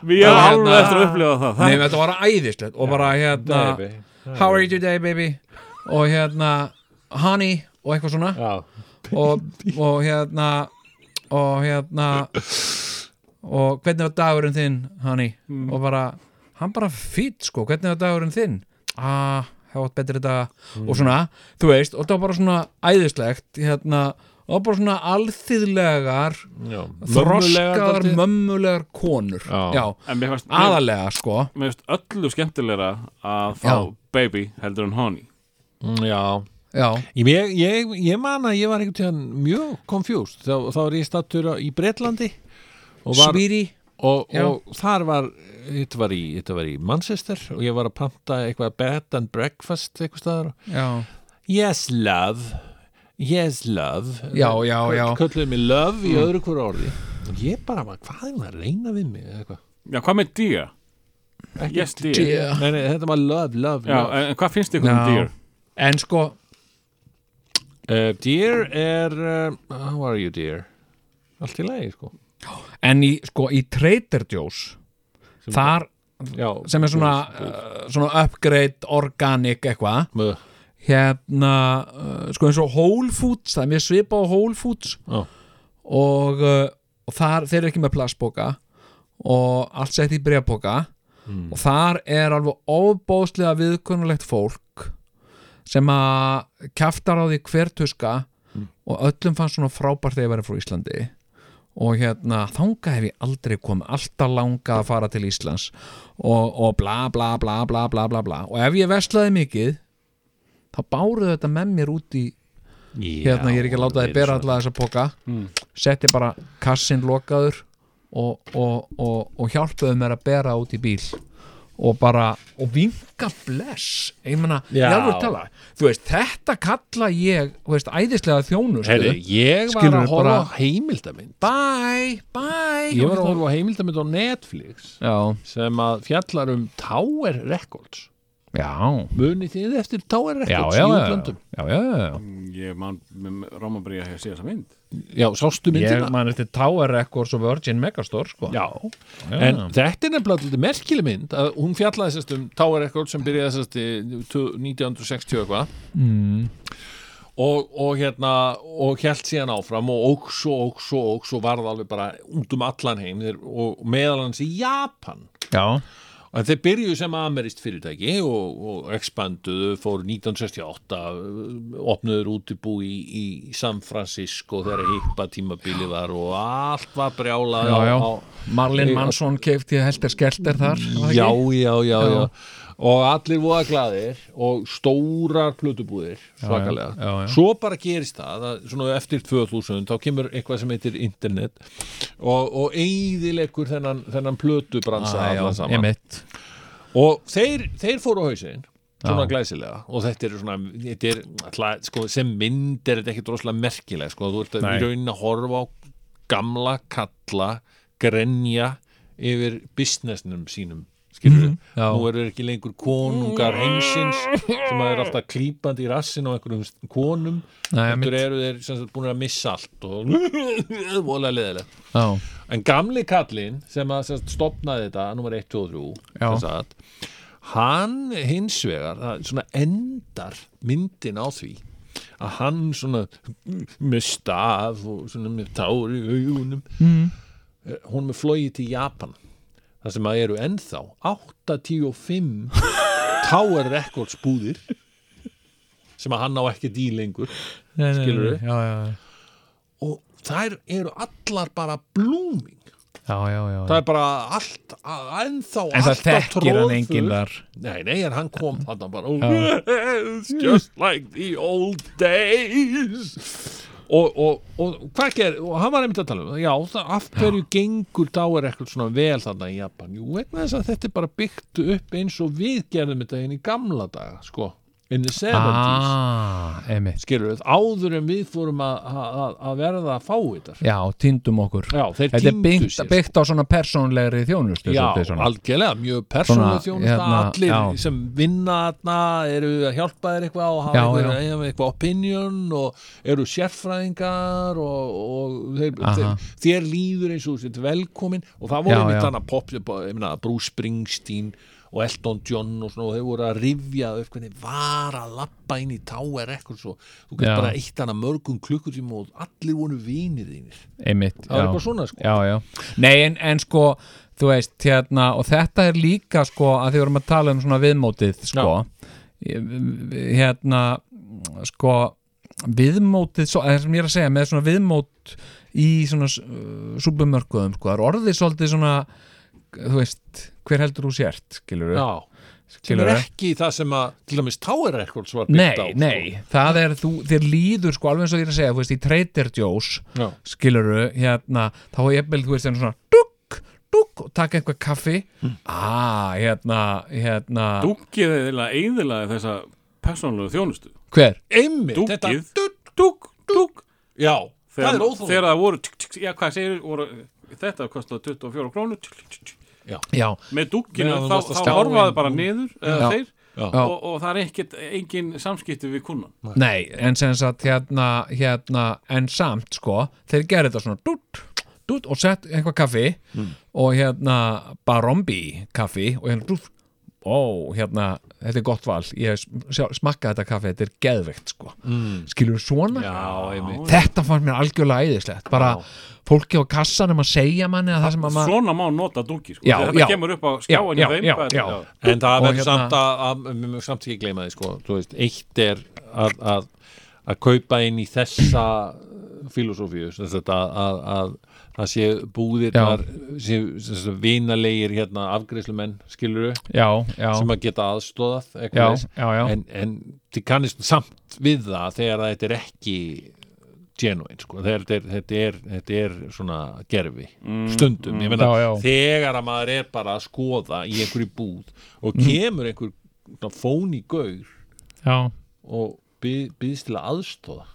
Við erum hérna- alveg eftir að upplifa það, það Nei, þetta var æðislegt og bara hérna Baby. How are you today baby? Og hérna honey og eitthvað svona. Já, og, og hérna og hérna og hvernig var dagurinn þinn honey? Mm. og bara, hann bara fýtt sko, hvernig var dagurinn þinn? Ah, það var betri dag. Mm. og svona, þú veist, og það var bara svona æðislegt, hérna og bara svona alþýðlegar já þroskaðar, dálítið. mömmulegar konur. Já. já, En mér fannst mér, aðalega sko. Mér finnst öllu skemmtilegra að fá Já. baby heldur en honey. Mm, Já, já, Ég, ég, ég man að ég var einhvern tíðan mjög confused. Þá, þá var ég stattur í Bretlandi og, var, Svíri og, og þar var þetta var, í, þetta var í Manchester og ég var að panta eitthvað bed and breakfast eitthvað staðar Já, Yes love Yes love Já, já, já. Kölluðu mig love í öðru hverju orði og ég bara, var, hvað er maður að reyna við mig eða eitthvað Já, hvað með dear? Yes, dear Dear. Nei, nei, þetta var love, love, Já, love. en hvað finnst ykkur um dear? en sko Uh, dear er uh, How are you dear? Allt í lagi, sko En í, sko, í Trader Joe's Þar Já, sem er svona, uh, svona upgrade organic eitthvað hérna, uh, sko eins og Whole Foods, það er mér svipað á Whole Foods. Já. og, uh, og þar, þeir eru ekki með plastboka og allt sett í breyðboka og þar er alveg óbóðslega viðkunnulegt fólk sem að kjaftar á því hver tuska og öllum fannst svona frábært þegar ég verið frá Íslandi og hérna þanga hef ég aldrei komið alltaf langa að fara til Íslands. Og, og bla bla bla bla bla bla bla. Og ef ég veslaði mikið þá báruðu þetta með mér út í hérna, ég er ekki að láta þið bera alla þessa poka. Setti bara kassin lokaður og, og, og, og hjálpuðu mér að bera út í bíl og bara, og vinka bless. Ég meina, ég alveg tala. Þú veist, þetta kalla ég þú veist, æðislega þjónustu. Herri, ég var að horfa bara- heimildamind bye, bye Ég var að horfa á heimildamind á Netflix já, sem að fjallar um Tower Records. Já, Munið þið eftir Tower Records já, í já, útlöndum? Já, já, já. Ég man með Rómabriða að sé þessa mynd Já, sástu ég myndina? man eftir Tower Records og Virgin Megastore sko. Já, Já. en þetta er nefnilega lítið merkileg mynd að hún fjallaði sérst um Tower Records sem byrjaði sérst í 1960 eitthvað mm. og, og hérna og held síðan áfram og óks og óks og óks og varð alveg bara út um allan heim og meðal hans í Japan já, En þeir byrjuðu sem amerist fyrirtæki og, og expanduðu, fóru 1968, opnuður útibú í, í San Francisco þegar hippa tímabili var og allt var brjálað Marlin Mansson keifti helter skelter þar já, já, já, Já. já og allir voða glaðir og stórar plötubúðir, svakalega. Já, já. svo bara gerist það, að svona eftir 2000 þá kemur eitthvað sem heitir internet og, og eigðilegur þennan, þennan plötubransa Ah, já, allan saman. og þeir, þeir fóru á hausinn svona Já. glæsilega. Og þetta er svona þetta er, alltaf, sko, sem mynd er þetta ekki droslega merkileg sko, þú ert að raunin að horfa á gamla kalla grenja yfir businessnum sínum skilur Mhm, já. nú eru ekki lengur konungar heimsins sem að er alltaf klípandi í rassin á einhverjum konum mitt. eru þeir sem sagt búin að missa allt og voðlega leðilegt En gamli kallinn sem að sem sagt, stopnaði þetta, nummer 1, 2 og 3 Já. sem sagt, hann hins vegar, svona endar myndin á því að hann svona með staf og svona með tár í augunum mm. hún með flóið til Japan það sem að eru ennþá 85 Tower Records búðir sem að hann á ekki dý lengur Nei, nei, nei, Skilurðu? já, já, já. og þær eru allar bara blooming já, já, já. það er bara allt ennþá en það alltaf þekkir hann troðfull. enginn þar nei, nei, en hann kom þarna bara it's just like the old days og, og, og hvað ger og hann var einmitt að tala um já, það, af hverju gengur dáir eitthvað svona vel þarna í Japan? Jú, vegna þess að þetta er bara byggt upp eins og við gerðum þetta inn í gamla daga sko, in the 70s ah, skilur við, áður en við fórum að, verða að fá þetta já, týndum okkur. Já, þetta er byggt, sér byggt á svona persónlegri þjónustu Já, svona. algjörlega, mjög persónuleg Svona, þjónusta hérna, allir já. sem vinna þarna eru að hjálpa þér eitthvað og hafa eitthvað, eitthvað, eitthvað opinion og eru sérfræðingar og, og þeir, þeir, þér líður eins og velkomin og það voru mitt þannig að pop, ég meina, Bruce Springsteen og Elton John og svona og þeir voru að rifja upp hvernig var að lappa inn í Tower Records og þú getur bara eitt hana mörgum klukkutíma og allir voru vinir þínir. Einmitt, það já. eitthvað svona sko. Já, já. Nei, en, en sko þú veist, hérna, og þetta er líka sko, að því vorum að tala um svona viðmótið sko, hérna sko, viðmótið svo, það sem ég er að segja, með svona viðmót í svona uh, súbumörkuðum, sko, það er orðið svolítið svona þú veist, hver heldur þú sért skilur Já, er Skilurðu? ekki það sem að til dæmis Tower Records var Nei, byggt á sko. nei, það er þú, þér líður sko alveg eins og ég er að segja, þú veist, í Trader Joe's Já. skiluru, hérna þá er ég þú veist, en svona dukk, dukk og taka eitthvað kaffi Mm. ah, hérna, hérna Dúkið eða eðilaði þessa persónulegu þjónustu hver? einmitt, Dúkið, þetta dúk, dúk já, það Þegar, er það voru, já hvað segir voru, Þetta kostaði 24 krónur tsk, tsk, tsk. Já, Með dúkinu þá, þá inn. bara niður eða þeir. Já. og, og það er ekkert engin samskipti við kunnan nei, en sem sagt hérna, hérna, en samt sko, þeir gerði þetta svona dút, dút og sett eitthvað kaffi og hérna Barombi kaffi og hérna dút ó, hérna, þetta er gott val ég smakkaði þetta kaffi, þetta er geðveikt sko, mm. skilur svona já, þetta fannst mér algjörlega æðislegt bara fólki á kassanum að segja manni að það sem að maður Svona má nota dúki sko. Já, Þetta já. kemur upp á Já, skjáin já, hjá þeim já, bara- já. En það verður hérna- samt að, að við mögum samt ekki gleyma því sko, veist, eitt er að, að, að kaupa inn í þessa filosófíu sem sagt að, að, að það sé búðirnar sé, vinalegir hérna afgreislumenn skiluru já, já, sem að geta aðstóðað já, eitthvað þess. já, já. en, en þið kannist samt við það þegar að þetta er ekki genuine sko, þetta er, þetta er, þetta er svona gerfi stundum, ég meina Já, þegar að maður er bara að skoða í einhverju búð og Mm. kemur einhver svona fóni gaur já. og byð, byðst til að aðstóða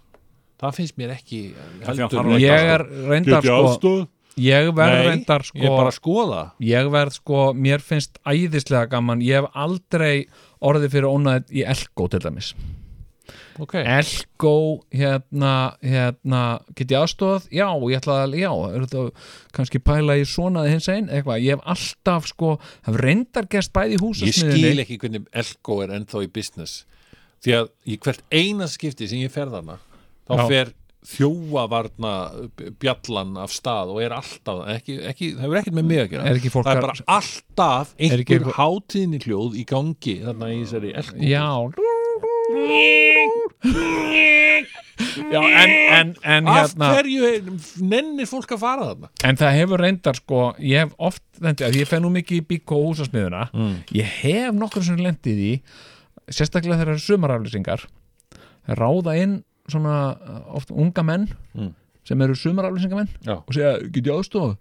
það finnst mér ekki heldur. ég er reyndar sko ég verð Nei, reyndar sko ég skoða. ég verð sko, mér finnst æðislega gaman, ég hef aldrei orðið fyrir ónæð í Elko til dæmis. Ok, Elko, hérna hérna, get ég aðstofað? Já, ég ætla að, já, þetta kannski pæla í svona hins einn, eitthvað. Ég hef alltaf sko, hef reyndar gerst bæði í ég húsasmiðinni skil ekki hvernig Elko er ennþá í business. Því að í hvert eina skipti sem ég fer þarna þá Já. fer þjóavarna bjallan af stað og er alltaf ekki, ekki, það hefur ekkert með mig að gera Er það er bara alltaf Er ekki einhver hátíðni hljóð í gangi þarna í þessari Elko Já Já, en, en, en af hérna hverju er, nennir fólk að fara þarna En það hefur reyndar sko, ég hef oft lendi, að ég fer nú mikið í bíkó húsasmiðuna Mm. ég hef nokkur sem lendið í sérstaklega þegar það eru sumaraflýsingar ráða inn svona oft unga menn Mm. sem eru sumaraflýsingamenn og segja, get ég aðstofa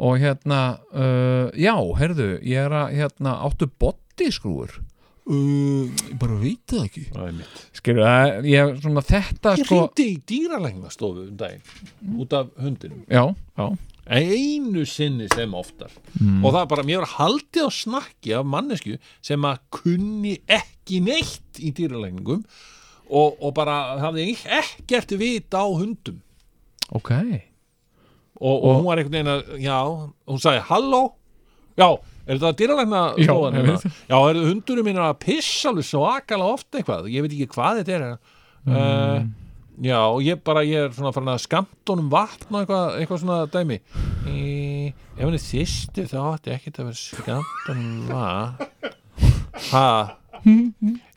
og hérna, uh, já, heyrðu ég er að, hérna, áttu bodyskrúur uh, ég bara veit það ekki. Er það, ég, svona þetta ég sko, hringdi í dýralæknastofu um daginn út af hundinum. Já, já. Einu sinni sem oftar. Mm. og það er bara, mér var haldið á snakki af mannesku sem að kunni ekki neitt í dýralækningum og, og bara hafði ekkert vit á hundum. Ok, og, og hún var einhvern veginn að, já hún sagði, halló, já er þetta dýralækna Já, stofan ég hérna? já, er hundurinn minn að pissa svo akala ofta eitthvað, ég veit ekki hvað þetta er mm. já, og ég bara ég er svona farin að skamt honum vatn og eitthvað, eitthvað svona dæmi. E, ef hann er þýstu þá átti ekkert að vera skamt honum vatn. Ha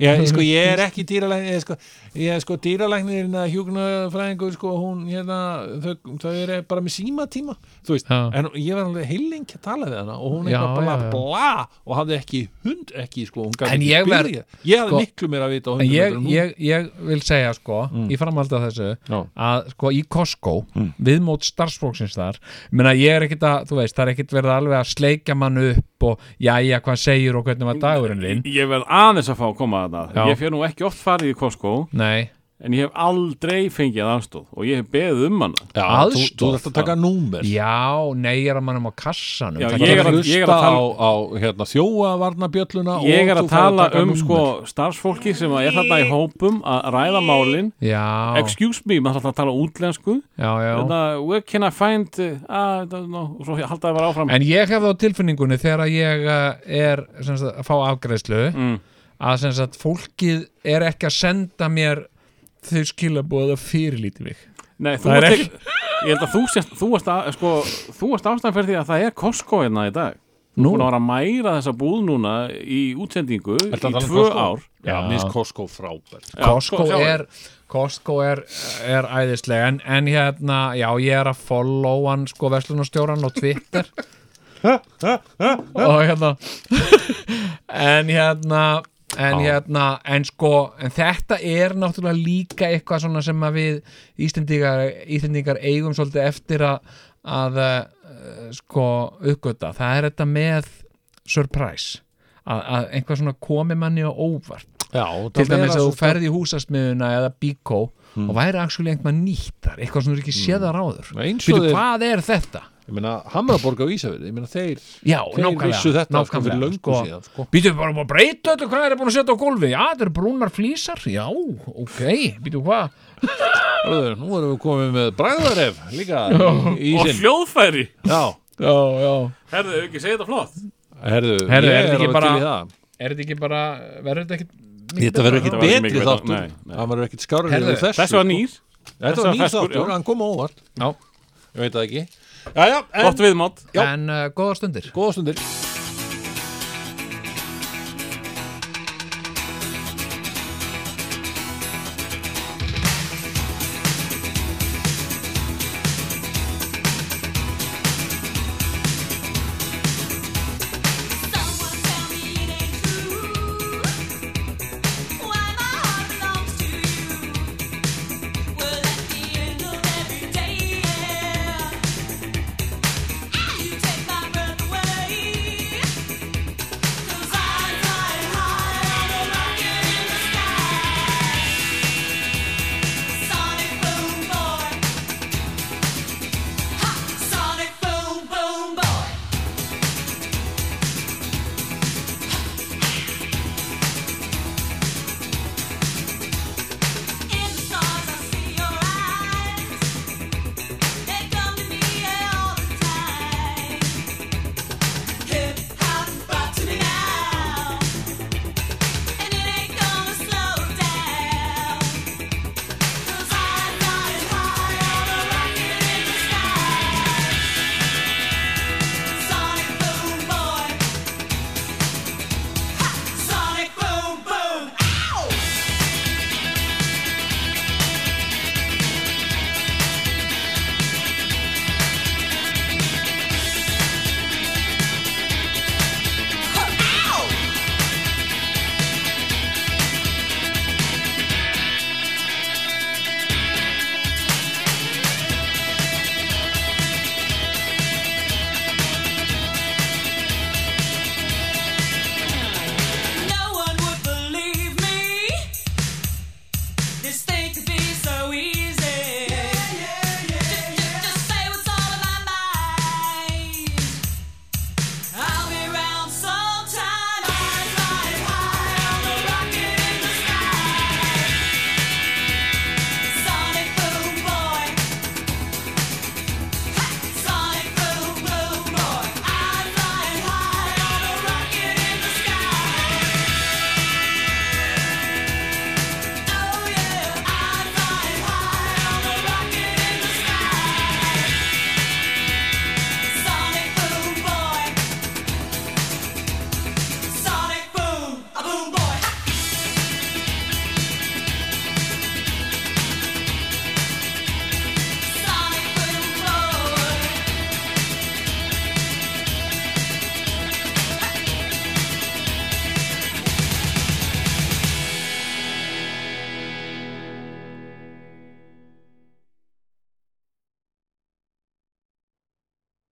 Já, sko, ég er ekki dýralæknir sko, ég er sko dýralæknirinn að hjúknafræðingur sko, hún hérna, þau, þau eru bara með síma tíma þú veist, Já. en ég var alveg heilengi að tala við hana og hún eitthvað bara já, já. bla og hafði ekki hund ekki, sko, gat En ég verð- ég hafði sko, miklu meira að vita ég, ég, ég vil segja sko í framhaldi af þessu að sko í Costco viðmót starfsfólksins þar ég meina ég er ekkit að, þú veist, það er ekkit verið alveg að sleikja mann upp og jæja hvað segir og hvernig var dagurinn þinn? Ég verð aðeins að fá að koma að Já. það Ég fer nú ekki oft farið í Costco. Nei, En ég hef aldrei fengið aðstóð Og ég hef beðið um hana. Já, þú, Aðstoð. þú ert að taka númer. Já, nei er að mannum á kassanum. Já, ég ég er að- að ég er að tala- á, á hérna, þjóavarnabjölluna Ég er að þú tala taka um númer. sko starfsfólki sem er þarna í hópum að ræða málin. Já, Excuse me, maður þarf að tala útlensku. Já, já. Þetta, Where can I find uh, I don't know, og svo haldaði bara áfram. En ég hef það á tilfinningunni þegar ég uh, er sem sagt, að fá afgreiðslu mm. að sem sagt, fólkið er ekki að senda mér þau skilabóð að fyrirlíti mig Nei, þú ert ekki- Ég held að þú sést, þú ert að, sko, þú ert ástæðan fyrir því að það er Costco hérna í dag Þú Nú. búin að vera að mæra þessa búð núna í útsendingu í um tvö Costco? ár Já, Já. minnst Costco frábært Já, Costco sjáðu. er Costco er, er æðislega en, en hérna, já, ég er að follow hann sko verslunarstjóran á Twitter og hérna en hérna en hérna, en sko en þetta er náttúrulega líka eitthvað sem við Íslendingar, Íslendingar eigum svolítið eftir að, að uh, sko uppgöta, það er þetta með surprise að, að einhvað svona komi manni á óvart. Já, til dæmis að þú ferð í húsasmiðuna eða bíkó og væri actually einhvað nýtt þar eitthvað sem þú ekki séðar áður. Býtu, hvað er þetta? Ég meina, Hamraborg á Ísafirði, ég meina þeir Já, Þeir nákvæmlega vissu þetta sko nákvæmlega, fyrir löngu sko. síðan sko. Býtu bara að breyta öllu, hvað er búin að setja á gólfi? Já, þetta eru brúnar flísar, já, ok Býtu hvað? Hörðu, Nú erum við komið með bræðaref líka í Og hljóðfæri Já, Já, já Herðu, hefur ekki segið þetta flott herðu, er þetta ekki bara- það. Er þetta ekki bara, verður þetta ekki Þetta verður Þetta verður betri þáttur. Það verður ekkit skárið þessu var sko. nýr Þetta var nýr þáttur, já. hann kom á óvart Já. Ég veit það ekki Gott viðmátt Já. En uh, góða stundir. Góða stundir